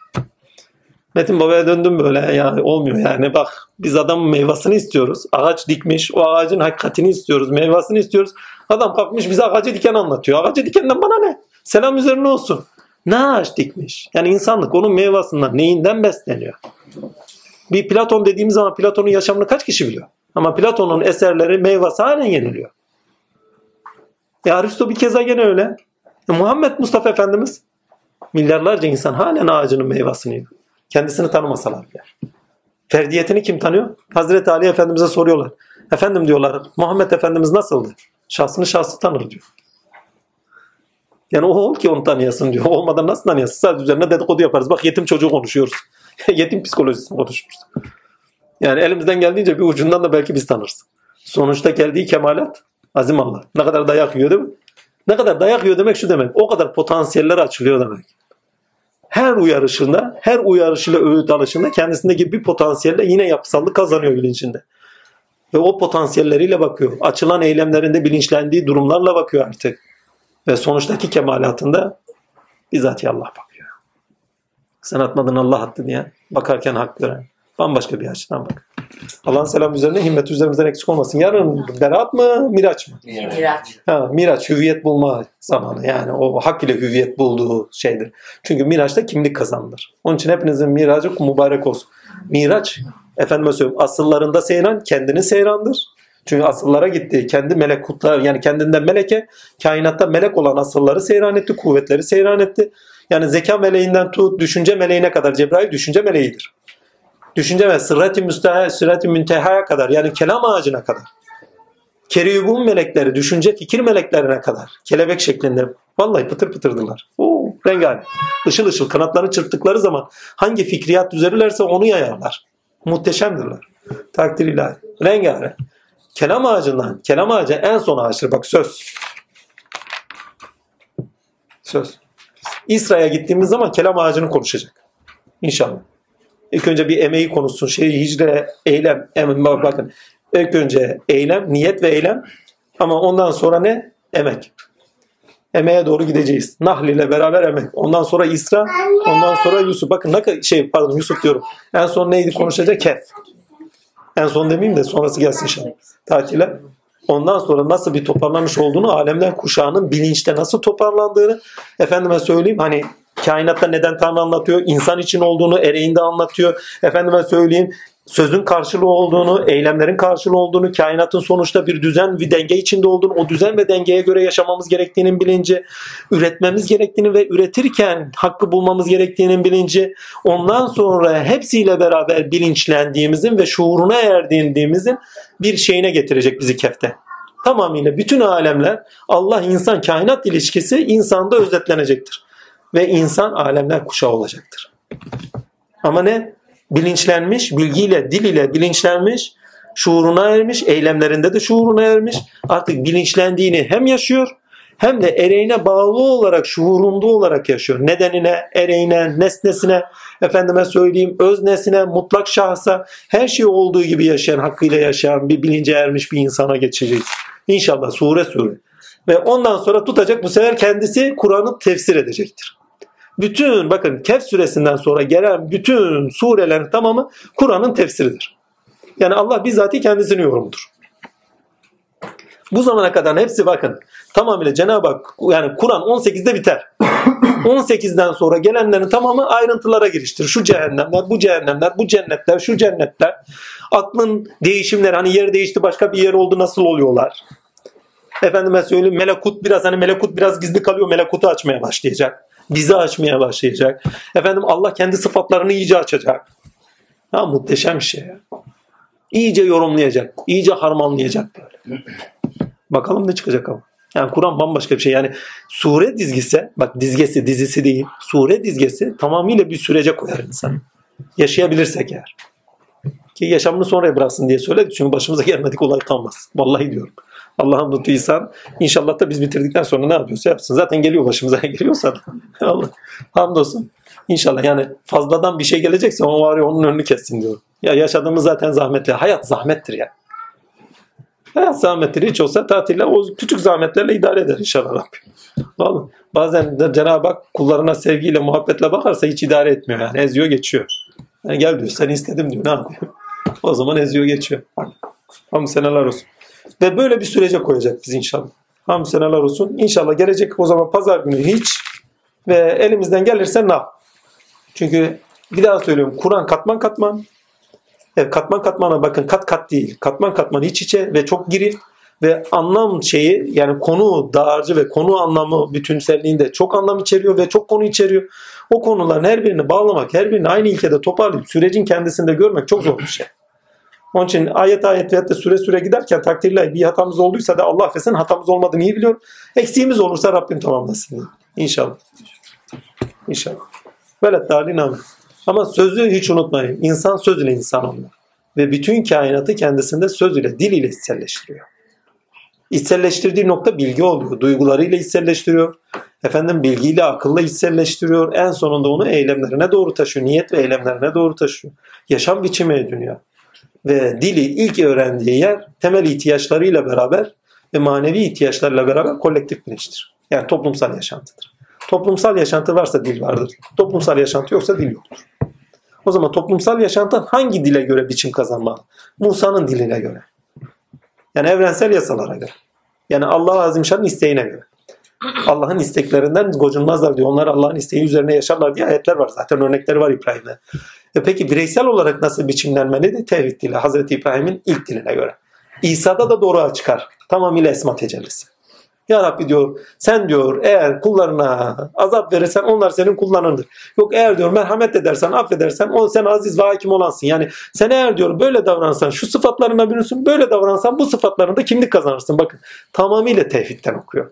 Metin Baba'ya döndüm böyle ya olmuyor yani bak biz adamın meyvasını istiyoruz. Ağaç dikmiş o ağacın hakikatini istiyoruz meyvasını istiyoruz. Adam kalkmış bize ağacı diken anlatıyor. Ağacı dikenden bana ne? Selam üzerine olsun. Ne ağaç dikmiş? Yani insanlık onun meyvasından neyinden besleniyor? Bir Platon dediğimiz zaman Platon'un yaşamını kaç kişi biliyor? Ama Platon'un eserleri meyvası halen yeniliyor. E Aristo bir keza gene öyle. E Muhammed Mustafa Efendimiz milyarlarca insan halen ağacının meyvasını yiyor. Kendisini tanımasalar bile. Ferdiyetini kim tanıyor? Hazreti Ali Efendimiz'e soruyorlar. Efendim diyorlar Muhammed Efendimiz nasıldı? Şahsını şahsı tanır diyor. Yani o ol ki onu tanıyasın diyor. Olmadan nasıl tanıyasın? Sadece üzerine dedikodu yaparız. Bak yetim çocuğu konuşuyoruz. yetim psikolojisini konuşuyoruz. Yani elimizden geldiğince bir ucundan da belki biz tanırız. Sonuçta geldiği kemalat azim Allah. Ne kadar dayak yiyor değil mi? Ne kadar dayak yiyor demek şu demek. O kadar potansiyeller açılıyor demek. Her uyarışında, her uyarışıyla öğüt alışında kendisindeki bir potansiyelle yine yapısallık kazanıyor bilincinde. Ve o potansiyelleriyle bakıyor. Açılan eylemlerinde bilinçlendiği durumlarla bakıyor artık. Ve sonuçtaki kemalatında bizzat Allah bakıyor. Sen atmadın Allah attı diye. Bakarken hak gören. Bambaşka bir açıdan bak. Allah'ın selamı üzerine himmet üzerimizden eksik olmasın. Yarın berat mı miraç mı? Miraç. Ha, miraç hüviyet bulma zamanı yani o hak ile hüviyet bulduğu şeydir. Çünkü miraçta kimlik kazanılır. Onun için hepinizin miracı mübarek olsun. Miraç efendime söyleyeyim asıllarında seyran kendini seyrandır. Çünkü asıllara gitti. Kendi melekutlar yani kendinden meleke kainatta melek olan asılları seyran etti. Kuvvetleri seyran etti. Yani zeka meleğinden tut düşünce meleğine kadar Cebrail düşünce meleğidir. Düşünce ve sırrati müsteha, sırrati müntehaya kadar yani kelam ağacına kadar. Keribun melekleri, düşünce fikir meleklerine kadar. Kelebek şeklinde. Vallahi pıtır pıtırdılar. Oo, rengarenk. Işıl ışıl kanatlarını çırptıkları zaman hangi fikriyat düzelirlerse onu yayarlar. Muhteşemdirler. Takdir ilahi. Rengarenk. Kelam ağacından, kelam ağacı en son ağaçtır. Bak söz. Söz. İsra'ya gittiğimiz zaman kelam ağacını konuşacak. İnşallah. İlk önce bir emeği konuşsun. Şey hicre, eylem. Em, bakın. İlk önce eylem, niyet ve eylem. Ama ondan sonra ne? Emek. Emeğe doğru gideceğiz. Nahl ile beraber emek. Ondan sonra İsra, ondan sonra Yusuf. Bakın ne şey pardon Yusuf diyorum. En son neydi konuşacak? Kehf. En son demeyeyim de sonrası gelsin inşallah. Tatile. Ondan sonra nasıl bir toparlanış olduğunu, alemler kuşağının bilinçte nasıl toparlandığını efendime söyleyeyim. Hani kainatta neden Tanrı anlatıyor, insan için olduğunu ereğinde anlatıyor. Efendime söyleyeyim sözün karşılığı olduğunu, eylemlerin karşılığı olduğunu, kainatın sonuçta bir düzen ve denge içinde olduğunu, o düzen ve dengeye göre yaşamamız gerektiğinin bilinci, üretmemiz gerektiğini ve üretirken hakkı bulmamız gerektiğinin bilinci, ondan sonra hepsiyle beraber bilinçlendiğimizin ve şuuruna erdiğimizin bir şeyine getirecek bizi kefte. Tamamıyla bütün alemler Allah insan kainat ilişkisi insanda özetlenecektir. Ve insan alemler kuşağı olacaktır. Ama ne? bilinçlenmiş, bilgiyle, dil ile bilinçlenmiş, şuuruna ermiş, eylemlerinde de şuuruna ermiş. Artık bilinçlendiğini hem yaşıyor hem de ereğine bağlı olarak, şuurunda olarak yaşıyor. Nedenine, ereğine, nesnesine, efendime söyleyeyim öznesine, mutlak şahsa her şey olduğu gibi yaşayan, hakkıyla yaşayan bir bilince ermiş bir insana geçeceğiz. İnşallah sure sure. Ve ondan sonra tutacak bu sefer kendisi Kur'an'ı tefsir edecektir bütün bakın Kehf suresinden sonra gelen bütün surelerin tamamı Kur'an'ın tefsiridir. Yani Allah bizzati kendisini yorumudur. Bu zamana kadar hepsi bakın tamamıyla Cenab-ı Hak yani Kur'an 18'de biter. 18'den sonra gelenlerin tamamı ayrıntılara giriştir. Şu cehennemler, bu cehennemler, bu cennetler, şu cennetler. Aklın değişimleri hani yer değişti başka bir yer oldu nasıl oluyorlar? Efendime söyleyeyim melekut biraz hani melekut biraz gizli kalıyor melekutu açmaya başlayacak bizi açmaya başlayacak. Efendim Allah kendi sıfatlarını iyice açacak. Ha, muhteşem bir şey ya. İyice yorumlayacak. iyice harmanlayacak böyle. Bakalım ne çıkacak ama. Yani Kur'an bambaşka bir şey. Yani sure dizgisi, bak dizgesi dizisi değil. Sure dizgesi tamamıyla bir sürece koyar insan. Yaşayabilirsek eğer. Ki yaşamını sonraya bıraksın diye söyledi. Çünkü başımıza gelmedik olay kalmaz. Vallahi diyorum. Allah'ın lütfuysan inşallah da biz bitirdikten sonra ne yapıyorsa yapsın. Zaten geliyor başımıza geliyorsa Allah hamdolsun. İnşallah yani fazladan bir şey gelecekse o var ya onun önünü kessin diyorum. Ya yaşadığımız zaten zahmetli. Hayat zahmettir ya. Hayat zahmettir. Hiç olsa tatille o küçük zahmetlerle idare eder inşallah Rabbim. Vallahi bazen de Cenab-ı Hak kullarına sevgiyle, muhabbetle bakarsa hiç idare etmiyor yani. Eziyor geçiyor. Yani gel diyor seni istedim diyor. Ne yapıyor? O zaman eziyor geçiyor. Ama seneler olsun. Ve böyle bir sürece koyacak biz inşallah. Hamd seneler olsun. İnşallah gelecek o zaman pazar günü hiç ve elimizden gelirse ne Çünkü bir daha söylüyorum Kur'an katman katman. Evet, katman katmana bakın kat kat değil. Katman katman iç içe ve çok girift ve anlam şeyi yani konu dağarcı ve konu anlamı bütünselliğinde çok anlam içeriyor ve çok konu içeriyor. O konuların her birini bağlamak, her birini aynı ilkede toparlayıp sürecin kendisinde görmek çok zor bir şey. Onun için ayet ayet veyahut da süre süre giderken takdirle bir hatamız olduysa da Allah affetsin hatamız olmadığını iyi biliyorum. Eksiğimiz olursa Rabbim tamamlasın. İnşallah. İnşallah. Velet dalin. Ama sözü hiç unutmayın. İnsan söz ile insan oluyor. Ve bütün kainatı kendisinde söz ile, dil ile içselleştiriyor. İçselleştirdiği nokta bilgi oluyor. Duygularıyla içselleştiriyor. Efendim bilgiyle, akılla içselleştiriyor. En sonunda onu eylemlerine doğru taşıyor. Niyet ve eylemlerine doğru taşıyor. Yaşam biçimi ediniyor. Ve dili ilk öğrendiği yer temel ihtiyaçlarıyla beraber ve manevi ihtiyaçlarla beraber kolektif bilinçtir. Yani toplumsal yaşantıdır. Toplumsal yaşantı varsa dil vardır. Toplumsal yaşantı yoksa dil yoktur. O zaman toplumsal yaşantı hangi dile göre biçim kazanmalı? Musa'nın diline göre. Yani evrensel yasalara göre. Yani Allah Azimşan'ın isteğine göre. Allah'ın isteklerinden gocunmazlar diyor. Onlar Allah'ın isteği üzerine yaşarlar diye ayetler var. Zaten örnekleri var İbrahim'de. E peki bireysel olarak nasıl biçimlenmeli? Tevhid dili. Hazreti İbrahim'in ilk diline göre. İsa'da da doğruğa çıkar. Tamamıyla esma tecellisi. Ya Rabbi diyor sen diyor eğer kullarına azap verirsen onlar senin kullarındır. Yok eğer diyor merhamet edersen affedersen o sen aziz ve hakim olansın. Yani sen eğer diyor böyle davransan şu sıfatlarına bürünsün böyle davransan bu sıfatlarında kimlik kazanırsın. Bakın tamamıyla tevhidden okuyor.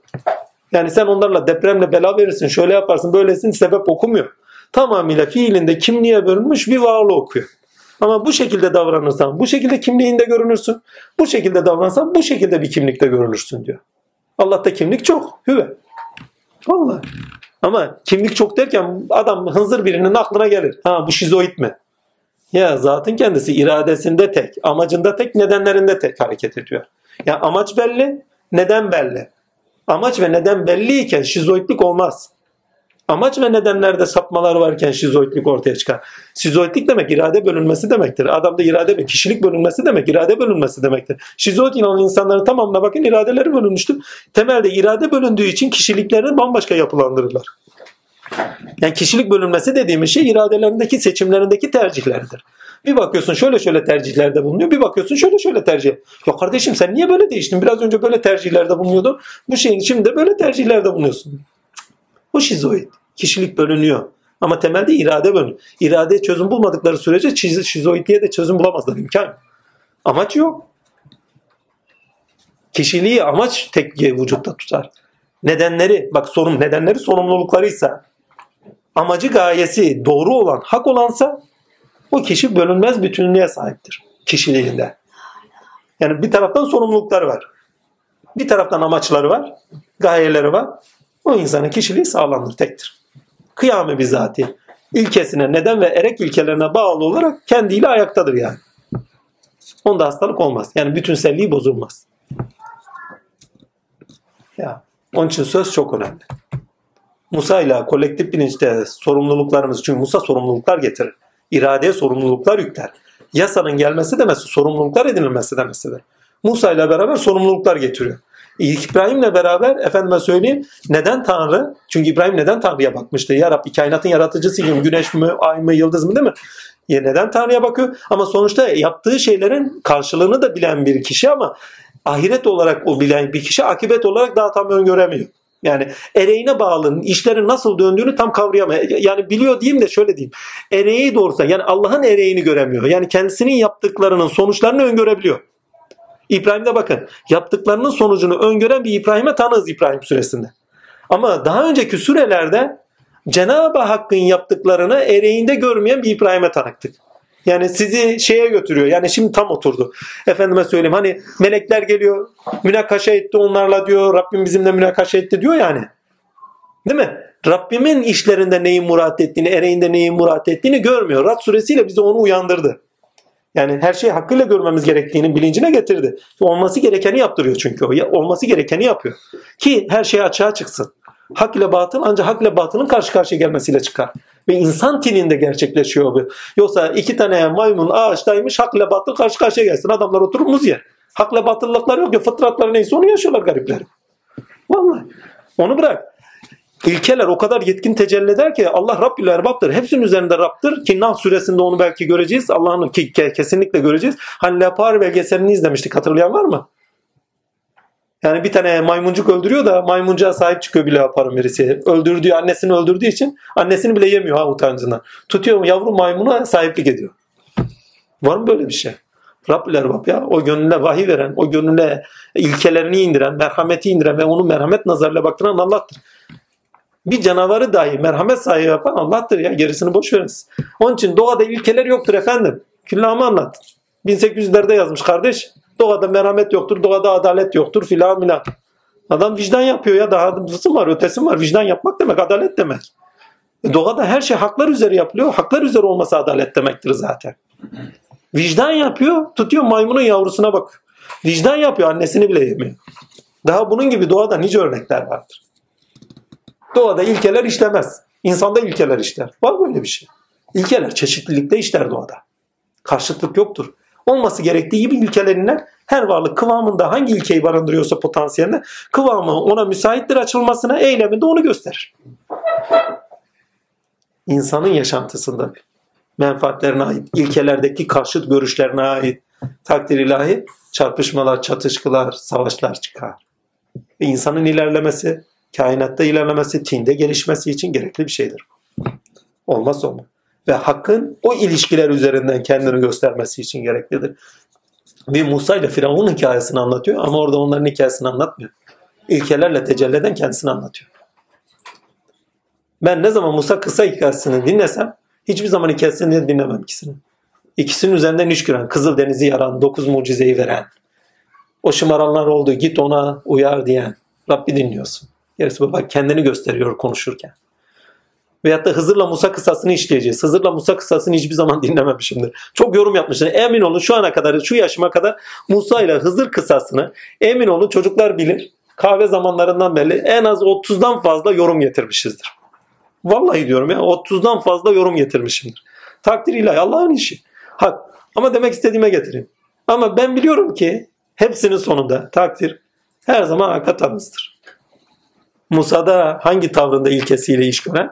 Yani sen onlarla depremle bela verirsin şöyle yaparsın böylesin sebep okumuyor. Tamamıyla fiilinde kimliğe bölünmüş bir varlığı okuyor. Ama bu şekilde davranırsan bu şekilde kimliğinde görünürsün. Bu şekilde davransan bu şekilde bir kimlikte görünürsün diyor. Allah'ta kimlik çok. Hüve. Vallahi. Ama kimlik çok derken adam hınzır birinin aklına gelir. Ha bu şizoid mi? Ya zatın kendisi iradesinde tek, amacında tek, nedenlerinde tek hareket ediyor. Ya amaç belli, neden belli. Amaç ve neden belliyken şizoidlik olmaz. Amaç ve nedenlerde sapmalar varken şizoidlik ortaya çıkar. Şizoidlik demek irade bölünmesi demektir. Adamda irade ve kişilik bölünmesi demek irade bölünmesi demektir. Şizoid inanan insanların tamamına bakın iradeleri bölünmüştür. Temelde irade bölündüğü için kişiliklerini bambaşka yapılandırırlar. Yani kişilik bölünmesi dediğimiz şey iradelerindeki seçimlerindeki tercihleridir. Bir bakıyorsun şöyle şöyle tercihlerde bulunuyor. Bir bakıyorsun şöyle şöyle tercih. Ya kardeşim sen niye böyle değiştin? Biraz önce böyle tercihlerde bulunuyordun. Bu şeyin şimdi de böyle tercihlerde bulunuyorsun. Bu şizoid. Kişilik bölünüyor. Ama temelde irade bölünüyor. İradeye çözüm bulmadıkları sürece şizoidliğe de çözüm bulamazlar. imkan. Amaç yok. Kişiliği amaç tek vücutta tutar. Nedenleri, bak sorun nedenleri sorumluluklarıysa, amacı gayesi doğru olan, hak olansa o kişi bölünmez bütünlüğe sahiptir kişiliğinde. Yani bir taraftan sorumlulukları var. Bir taraftan amaçları var, gayeleri var. O insanın kişiliği sağlamdır, tektir. Kıyamı bizatihi. ilkesine, neden ve erek ilkelerine bağlı olarak kendiyle ayaktadır yani. Onda hastalık olmaz. Yani bütünselliği bozulmaz. Ya, onun için söz çok önemli. Musa ile kolektif bilinçte sorumluluklarımız, çünkü Musa sorumluluklar getirir. İradeye sorumluluklar yükler. Yasanın gelmesi demesi, sorumluluklar edinilmesi demesidir. Musa ile beraber sorumluluklar getiriyor. İbrahim'le beraber efendime söyleyeyim neden Tanrı? Çünkü İbrahim neden Tanrı'ya bakmıştı? Ya Rabbi kainatın yaratıcısıyım. Güneş mi, ay mı, yıldız mı değil mi? Ya neden Tanrı'ya bakıyor? Ama sonuçta yaptığı şeylerin karşılığını da bilen bir kişi ama ahiret olarak o bilen bir kişi akibet olarak daha tam öngöremiyor. Yani ereğine bağlı işlerin nasıl döndüğünü tam kavrayamıyor. Yani biliyor diyeyim de şöyle diyeyim. Ereği doğrusa yani Allah'ın ereğini göremiyor. Yani kendisinin yaptıklarının sonuçlarını öngörebiliyor. İbrahim'de bakın yaptıklarının sonucunu öngören bir İbrahim'e tanığız İbrahim süresinde. Ama daha önceki sürelerde Cenab-ı Hakk'ın yaptıklarını ereğinde görmeyen bir İbrahim'e tanıktık. Yani sizi şeye götürüyor. Yani şimdi tam oturdu. Efendime söyleyeyim hani melekler geliyor. Münakaşa etti onlarla diyor. Rabbim bizimle münakaşa etti diyor yani. Değil mi? Rabbimin işlerinde neyi murat ettiğini, ereğinde neyi murat ettiğini görmüyor. Rad suresiyle bize onu uyandırdı. Yani her şeyi hakkıyla görmemiz gerektiğinin bilincine getirdi. Olması gerekeni yaptırıyor çünkü o. Olması gerekeni yapıyor. Ki her şey açığa çıksın. Hak ile batıl ancak hak ile batılın karşı karşıya gelmesiyle çıkar. Ve insan tininde gerçekleşiyor bu. Yoksa iki tane maymun ağaçtaymış hak ile batıl karşı karşıya gelsin. Adamlar oturup muz yer. Hak ile batıllıkları yok ya fıtratları neyse onu yaşıyorlar garipler. Vallahi. Onu bırak. İlkeler o kadar yetkin tecelli eder ki Allah Rabbül Erbap'tır. Hepsinin üzerinde Rab'dır ki Nah suresinde onu belki göreceğiz. Allah'ın ki kesinlikle göreceğiz. Hani Lepar belgeselini izlemiştik hatırlayan var mı? Yani bir tane maymuncuk öldürüyor da maymuncuğa sahip çıkıyor bile yaparım birisi. Öldürdüğü annesini öldürdüğü için annesini bile yemiyor ha utancından. Tutuyor yavru maymuna sahiplik ediyor. Var mı böyle bir şey? Rabbül Erbab ya o gönlüne vahiy veren, o gönlüne ilkelerini indiren, merhameti indiren ve onu merhamet nazarıyla baktıran Allah'tır. Bir canavarı dahi merhamet sahibi yapan Allah'tır ya. Gerisini boş veriniz. Onun için doğada ilkeler yoktur efendim. Küllamı anlat. 1800'lerde yazmış kardeş. Doğada merhamet yoktur, doğada adalet yoktur filan filan. Adam vicdan yapıyor ya daha hızı var, ötesi var. Vicdan yapmak demek adalet demek. E doğada her şey haklar üzere yapılıyor. Haklar üzere olması adalet demektir zaten. Vicdan yapıyor, tutuyor maymunun yavrusuna bak. Vicdan yapıyor, annesini bile yemiyor. Daha bunun gibi doğada nice örnekler vardır. Doğada ilkeler işlemez. İnsanda ilkeler işler. Var mı öyle bir şey? İlkeler çeşitlilikte işler doğada. Karşıtlık yoktur. Olması gerektiği gibi ilkelerinden her varlık kıvamında hangi ilkeyi barındırıyorsa potansiyelinde kıvamı ona müsaittir açılmasına eyleminde onu gösterir. İnsanın yaşantısında menfaatlerine ait, ilkelerdeki karşıt görüşlerine ait takdir ilahi çarpışmalar, çatışkılar, savaşlar çıkar. Ve insanın ilerlemesi, kainatta ilerlemesi, tinde gelişmesi için gerekli bir şeydir. Olmaz olmaz. Ve hakkın o ilişkiler üzerinden kendini göstermesi için gereklidir. Bir Musa ile Firavun hikayesini anlatıyor ama orada onların hikayesini anlatmıyor. İlkelerle tecelli eden kendisini anlatıyor. Ben ne zaman Musa kısa hikayesini dinlesem hiçbir zaman hikayesini dinlemem ikisini. İkisinin üzerinden iş gören, Kızıl Denizi yaran, dokuz mucizeyi veren, o şımaranlar oldu git ona uyar diyen Rabbi dinliyorsun. Gerisi baba kendini gösteriyor konuşurken. Veyahut da Hızır'la Musa kısasını işleyeceğiz. Hızır'la Musa kısasını hiçbir zaman dinlememişimdir. Çok yorum yapmışlar. Emin olun şu ana kadar, şu yaşıma kadar Musa ile Hızır kısasını emin olun çocuklar bilir. Kahve zamanlarından beri en az 30'dan fazla yorum getirmişizdir. Vallahi diyorum ya 30'dan fazla yorum getirmişimdir. Takdir ilahi Allah'ın işi. Hak. Ama demek istediğime getireyim. Ama ben biliyorum ki hepsinin sonunda takdir her zaman hakka tanızdır. Musa'da hangi tavrında ilkesiyle iş gören?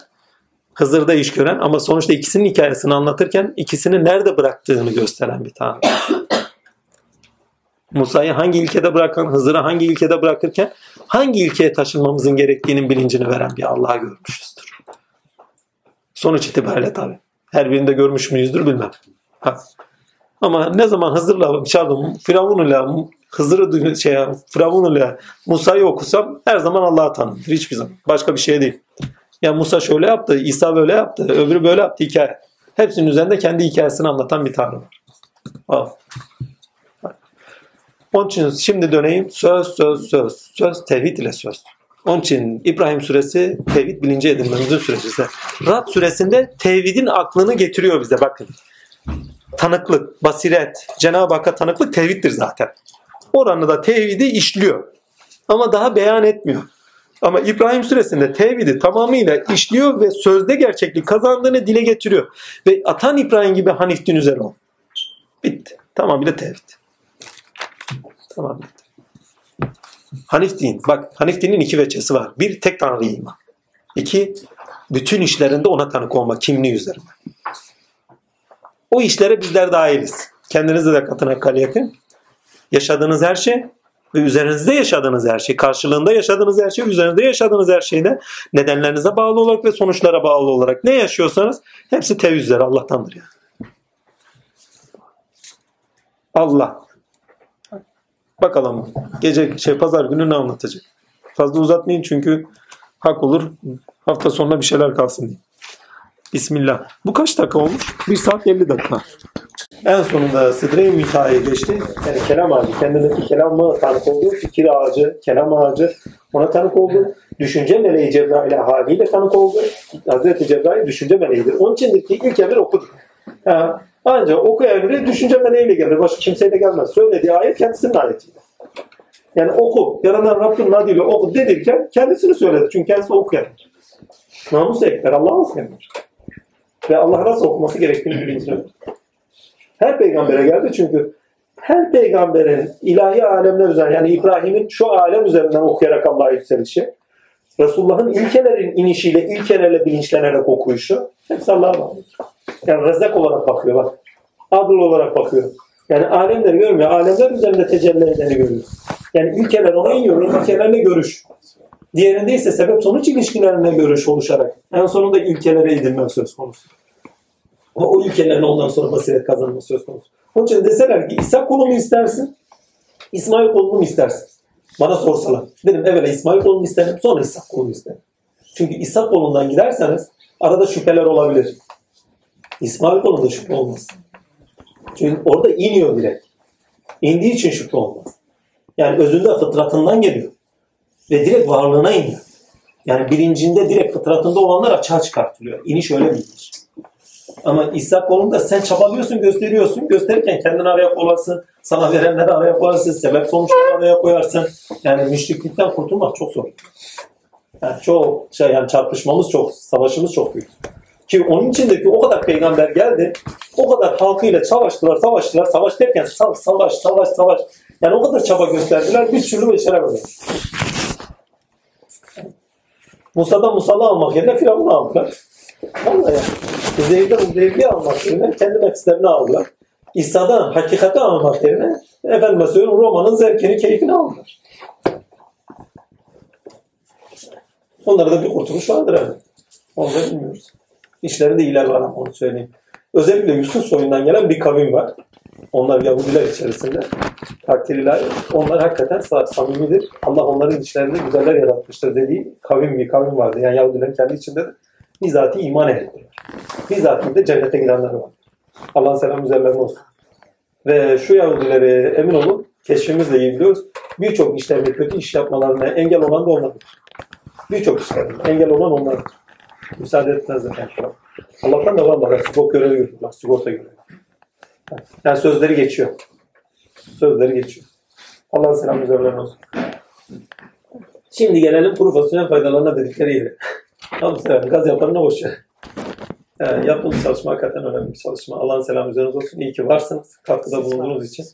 Hızır'da iş gören ama sonuçta ikisinin hikayesini anlatırken ikisini nerede bıraktığını gösteren bir tanrı. Musa'yı hangi ilkede bırakan, Hızır'ı hangi ilkede bırakırken hangi ilkeye taşınmamızın gerektiğinin bilincini veren bir Allah'a görmüşüzdür. Sonuç itibariyle tabi. Her birinde görmüş müyüzdür bilmem. Ha. Ama ne zaman Hızır'la, pardon Firavun'la, Hızır'ı şey, Firavun'la Musa'yı okusam her zaman Allah'a tanımdır. Hiçbir zaman. Başka bir şey değil. Ya Musa şöyle yaptı, İsa böyle yaptı, öbürü böyle yaptı hikaye. Hepsinin üzerinde kendi hikayesini anlatan bir tanrı var. Al. Onun için şimdi döneyim. Söz, söz, söz. Söz tevhid ile söz. Onun için İbrahim suresi tevhid bilinci edinmemizin süreci. Rad suresinde tevhidin aklını getiriyor bize bakın. Tanıklık, basiret, Cenab-ı Hakk'a tanıklık tevhiddir zaten. Oranı da tevhidi işliyor. Ama daha beyan etmiyor. Ama İbrahim suresinde tevhidi tamamıyla işliyor ve sözde gerçeklik kazandığını dile getiriyor. Ve atan İbrahim gibi Hanif din üzere ol. Bitti. Tamamıyla tevhid. Tamam bitti. Hanif din. Bak Hanif dinin iki veçesi var. Bir tek tanrı iman. İki bütün işlerinde ona tanık olma kimliği üzerine. O işlere bizler dahiliz. Kendinize de katına kal yakın. Yaşadığınız her şey ve üzerinizde yaşadığınız her şey, karşılığında yaşadığınız her şey, üzerinizde yaşadığınız her şeyde nedenlerinize bağlı olarak ve sonuçlara bağlı olarak ne yaşıyorsanız hepsi tevhid Allah'tandır yani. Allah. Bakalım gece şey pazar günü ne anlatacak? Fazla uzatmayın çünkü hak olur. Hafta sonuna bir şeyler kalsın diye. Bismillah. Bu kaç dakika olmuş? 1 saat 50 dakika. En sonunda Sidre-i Müntaha'ya geçti. Yani kelam ağacı, kendindeki kelamı tanık oldu. Fikir ağacı, kelam ağacı ona tanık oldu. Düşünce meleği Cebrail'e haliyle tanık oldu. Hazreti Cebrail düşünce meleğidir. Onun içindir ki ilk emir okudu. Ha, ancak oku emri düşünce meleğiyle gelir. Başka kimseyle gelmez. Söylediği ayet kendisinin ayetiyle. Yani oku. Yaradan Rabbin adıyla oku dedirken kendisini söyledi. Çünkü kendisi okuyan. Namus ekber. Allah okuyanlar. Ve Allah nasıl okuması gerektiğini bilincine her peygambere geldi çünkü her peygamberin ilahi alemler üzerine yani İbrahim'in şu alem üzerinden okuyarak Allah'a yükselişi, Resulullah'ın ilkelerin inişiyle, ilkelerle bilinçlenerek okuyuşu hepsi Allah'a bağlı. Yani rezak olarak bakıyor bak. Adıl olarak bakıyor. Yani alemleri görmüyor. Alemler üzerinde tecelli edeni görüyor. Yani ilkeler ona iniyor. İlkelerle görüş. Diğerinde ise sebep sonuç ilişkilerine görüş oluşarak en sonunda ilkelere edilme söz konusu. Ama o ilkelerin ondan sonra basiret kazanması söz konusu. Onun için deseler ki İsa kolu istersin? İsmail kolunu mu istersin? Bana sorsalar. Dedim evvela İsmail kolunu isterim sonra İsa kolunu isterim. Çünkü İsa kolundan giderseniz arada şüpheler olabilir. İsmail kolunda şüphe olmaz. Çünkü orada iniyor direkt. İndiği için şüphe olmaz. Yani özünde fıtratından geliyor. Ve direkt varlığına iniyor. Yani bilincinde direkt fıtratında olanlar açığa çıkartılıyor. İniş öyle bir. Ama İsa kolunda sen çabalıyorsun, gösteriyorsun. Gösterirken kendini araya koyarsın. Sana verenleri araya koyarsın. Sebep sonuçları araya koyarsın. Yani müşriklikten kurtulmak çok zor. Yani çok şey yani çarpışmamız çok, savaşımız çok büyük. Ki onun içindeki o kadar peygamber geldi. O kadar halkıyla savaştılar, savaştılar. Savaş derken savaş, savaş, savaş, savaş. Yani o kadar çaba gösterdiler. Bir türlü beceremediler. Musa'dan Musa'lı almak yerine Firavun'u aldılar. Vallahi yani. Zeyd'den Zeyd'i almak yerine kendi nefislerini aldılar. İsa'dan hakikati almak yerine efendime söylüyorum Roma'nın zevkini, keyfini aldılar. Onlarda da bir kurtuluş vardır herhalde. Onu da bilmiyoruz. İşlerinde iyiler var onu söyleyeyim. Özellikle Yusuf soyundan gelen bir kavim var. Onlar Yahudiler içerisinde. Takdirler. Onlar hakikaten samimidir. Allah onların içlerinde güzeller yaratmıştır dediği kavim bir kavim vardı. Yani Yahudilerin kendi içinde de bizatihi iman ehlidir. Bizatihi de cennete girenler var. Allah'ın selamı üzerlerine olsun. Ve şu Yahudileri emin olun keşfimizle iyi biliyoruz. Birçok işlerde kötü iş yapmalarına engel olan da onlardır. Birçok işlerde engel olan onlardır. Müsaade etmezler. Yani. Allah'tan da vallahi sigorta görevi görüyorlar. Sigorta görevi. Yani sözleri geçiyor. Sözleri geçiyor. Allah'ın selamı üzerlerine olsun. Şimdi gelelim profesyonel faydalarına dedikleri yere. Tamam selam. Gaz yaparına boş ver. Yani yaptığımız çalışma hakikaten önemli bir çalışma. Allah'ın selamı üzerinize olsun. İyi ki varsınız. Katkıda bulunduğunuz için.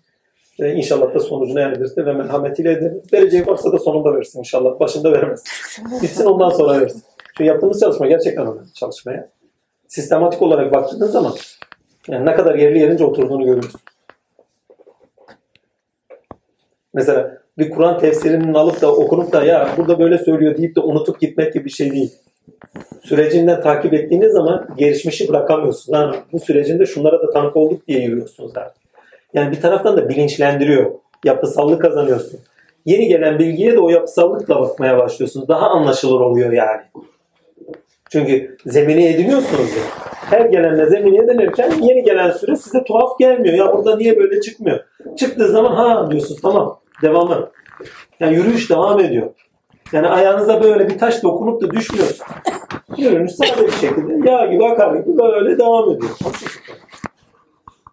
Ee, inşallah da sonucuna erdirsin ve merhametiyle ederim. Vereceği varsa da sonunda versin inşallah. Başında vermez. Bitsin ondan sonra versin. Çünkü yaptığımız çalışma gerçekten önemli çalışmaya. Sistematik olarak baktığınız zaman yani ne kadar yerli yerince oturduğunu görürüz. Mesela bir Kur'an tefsirinin alıp da okunup da ya burada böyle söylüyor deyip de unutup gitmek gibi bir şey değil. Sürecinden takip ettiğiniz zaman gelişmişi bırakamıyorsunuz. Yani bu sürecinde şunlara da tanık olduk diye yürüyorsunuz artık. Yani bir taraftan da bilinçlendiriyor. Yapısallık kazanıyorsun. Yeni gelen bilgiye de o yapısallıkla bakmaya başlıyorsunuz. Daha anlaşılır oluyor yani. Çünkü zemini ediniyorsunuz ya. Her gelenle zemini edinirken yeni gelen süre size tuhaf gelmiyor. Ya burada niye böyle çıkmıyor? Çıktığı zaman ha diyorsunuz tamam devamı. Yani yürüyüş devam ediyor. Yani ayağınıza böyle bir taş dokunup da düşmüyorsun. Yürüyüş sade bir şekilde yağ gibi akar gibi böyle devam ediyor.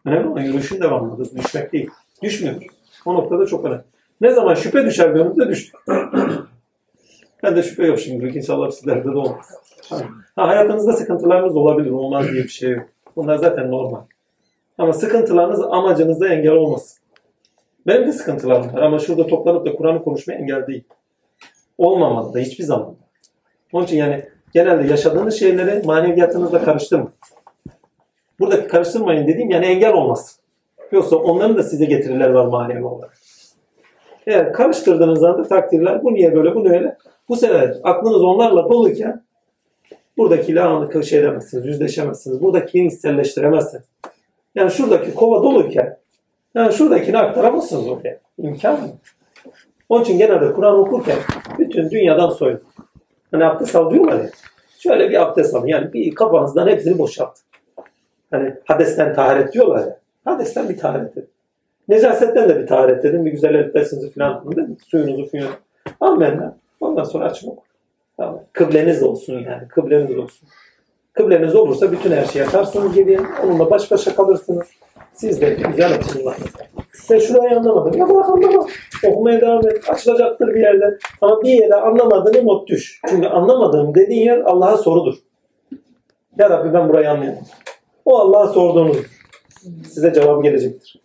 Önemli olan yürüyüşün devamıdır. Düşmek değil. Düşmüyoruz. O noktada çok önemli. Ne zaman şüphe düşer gönlümüzde düştük. ben de şüphe yok şimdi. İnşallah sizlerde de olmaz. Ha, hayatınızda sıkıntılarınız olabilir. Olmaz diye bir şey yok. Bunlar zaten normal. Ama sıkıntılarınız amacınızda engel olmasın. Benim de sıkıntılarım var ama şurada toplanıp da Kur'an'ı konuşmaya engel değil. Olmamalı da hiçbir zaman. Onun için yani genelde yaşadığınız şeyleri maneviyatınızla karıştırmayın. Buradaki karıştırmayın dediğim yani engel olmaz. Yoksa onların da size getiriler var manevi olarak. Eğer karıştırdığınız anda takdirler bu niye böyle bu ne öyle. Bu sefer aklınız onlarla doluyken buradakiyle anlık şey edemezsiniz, yüzleşemezsiniz. Buradakini hisselleştiremezsiniz. Yani şuradaki kova doluyken yani şuradakini aktaramazsınız oraya. İmkan mı? Onun için genelde Kur'an okurken bütün dünyadan soyun. Hani abdest al diyorlar ya. Şöyle bir abdest alın. Yani bir kafanızdan hepsini boşaltın. Hani hadesten taharet diyorlar ya. Hadesten bir taharet edin. Necasetten de bir taharet edin. Bir güzel elbisenizi falan değil mi? Suyunuzu fuyunuzu. Amenna. Ondan sonra açın oku. Kıbleniz olsun yani. Kıbleniz olsun. Kıbleniz olursa bütün her şeyi atarsınız geriye. Onunla baş başa kalırsınız. Siz de güzel açın Ben şurayı anlamadım. Ya bırak anlama. Okumaya devam et. Açılacaktır bir yerde. Ama bir yere anlamadığını not düş. Çünkü anlamadığım dediğin yer Allah'a sorudur. Ya Rabbi ben burayı anlayamadım. O Allah'a sorduğunuz size cevap gelecektir.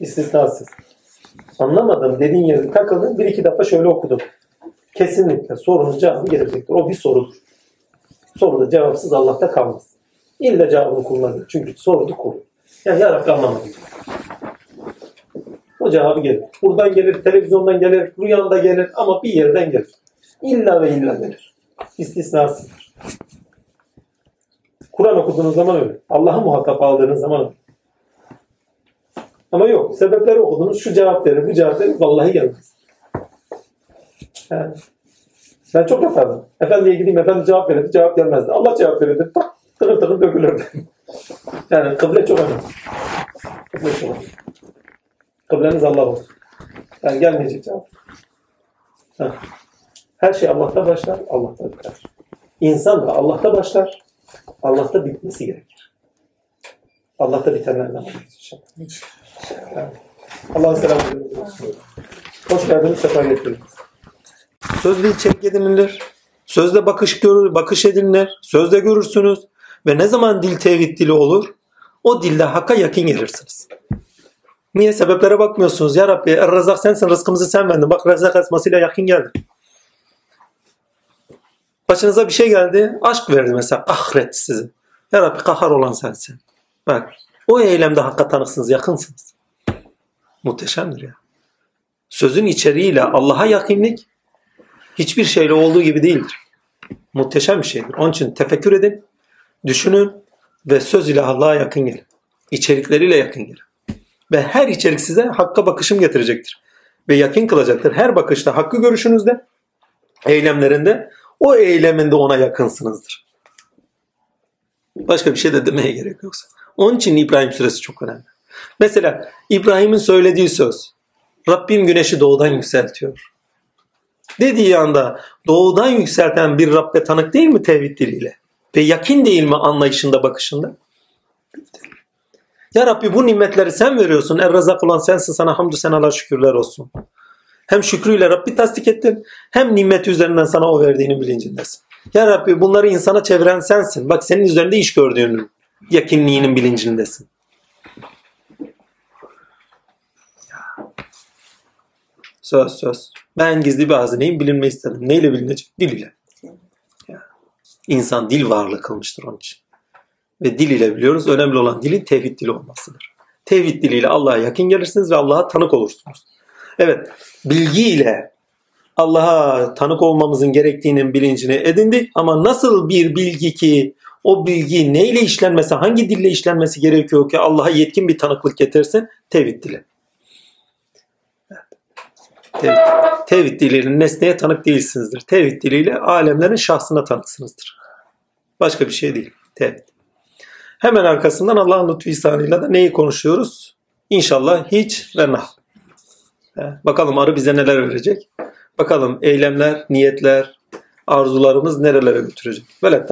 İstisnasız. Anlamadım dediğin yerde takıldın. Bir iki defa şöyle okudum. Kesinlikle sorunun cevabı gelecektir. O bir sorudur. Soru da cevapsız Allah'ta kalmaz. İlle cevabını kullanır. Çünkü sorudu kuru. Yani ya Rabbi anlamadım. O cevabı gelir. Buradan gelir, televizyondan gelir, rüyanda gelir ama bir yerden gelir. İlla ve illa gelir. İstisnasız. Kur'an okuduğunuz zaman öyle. Allah'ı muhatap aldığınız zaman öyle. Ama yok. Sebepleri okudunuz. Şu cevap verir, bu cevap verir. Vallahi gelmez. Yani Ben çok yapardım. Efendiye gideyim, efendi cevap verirdi, cevap gelmezdi. Allah cevap verirdi, tak tıkır tıkır dökülürdü. yani kıble çok önemli. Kıble çok önemli. Kıbleniz Allah olsun. Yani gelmeyecek cevap. Ha. Her şey Allah'ta başlar, Allah'ta biter. İnsan da Allah'ta başlar, Allah'ta bitmesi gerekir. Allah'ta bitenlerden oluruz inşallah. Allah'a selam. Hoş geldiniz, sefa getirdiniz. Sözde içerik edinilir. Sözde bakış görür, bakış edinilir. Sözde görürsünüz. Ve ne zaman dil tevhid dili olur? O dilde hakka yakın gelirsiniz. Niye? Sebeplere bakmıyorsunuz. Ya Rabbi Er-Razak sensin, rızkımızı sen verdin. Bak Razak esmasıyla yakın geldi. Başınıza bir şey geldi, aşk verdi mesela, kahretti sizi. Ya Rabbi kahar olan sensin. Bak, o eylemde hakka tanıksınız, yakınsınız. Muhteşemdir ya. Sözün içeriğiyle Allah'a yakınlık hiçbir şeyle olduğu gibi değildir. Muhteşem bir şeydir. Onun için tefekkür edin, düşünün ve söz ile Allah'a yakın gelin. İçerikleriyle yakın gelin. Ve her içerik size hakka bakışım getirecektir. Ve yakın kılacaktır. Her bakışta hakkı görüşünüzde, eylemlerinde, o eyleminde ona yakınsınızdır. Başka bir şey de demeye gerek yoksa. Onun için İbrahim suresi çok önemli. Mesela İbrahim'in söylediği söz. Rabbim güneşi doğudan yükseltiyor. Dediği anda doğudan yükselten bir Rabbe tanık değil mi tevhid diliyle? Ve yakin değil mi anlayışında, bakışında? Ya Rabbi bu nimetleri sen veriyorsun. Er-Razak olan sensin. Sana hamdü senalar şükürler olsun. Hem şükrüyle Rabbi tasdik ettin. Hem nimeti üzerinden sana o verdiğinin bilincindesin. Ya Rabbi bunları insana çeviren sensin. Bak senin üzerinde iş gördüğünün yakinliğinin bilincindesin. Söz söz. Ben gizli bir hazineyim bilinme istedim. Neyle bilinecek? Dil ile. Ya. İnsan dil varlığı kılmıştır onun için. Ve dil ile biliyoruz. Önemli olan dilin tevhid dili olmasıdır. Tevhid diliyle Allah'a yakın gelirsiniz ve Allah'a tanık olursunuz. Evet, bilgi ile Allah'a tanık olmamızın gerektiğinin bilincini edindik ama nasıl bir bilgi ki o bilgi neyle işlenmesi, hangi dille işlenmesi gerekiyor ki Allah'a yetkin bir tanıklık getirsin? Tevhid dili. Tevhid, tevhid diliyle nesneye tanık değilsinizdir. Tevhid diliyle alemlerin şahsına tanıksınızdır. Başka bir şey değil. Tevhid. Hemen arkasından Allah'ın lütfu ihsanıyla da neyi konuşuyoruz? İnşallah hiç ve nah. Bakalım arı bize neler verecek. Bakalım eylemler, niyetler, arzularımız nerelere götürecek. Velet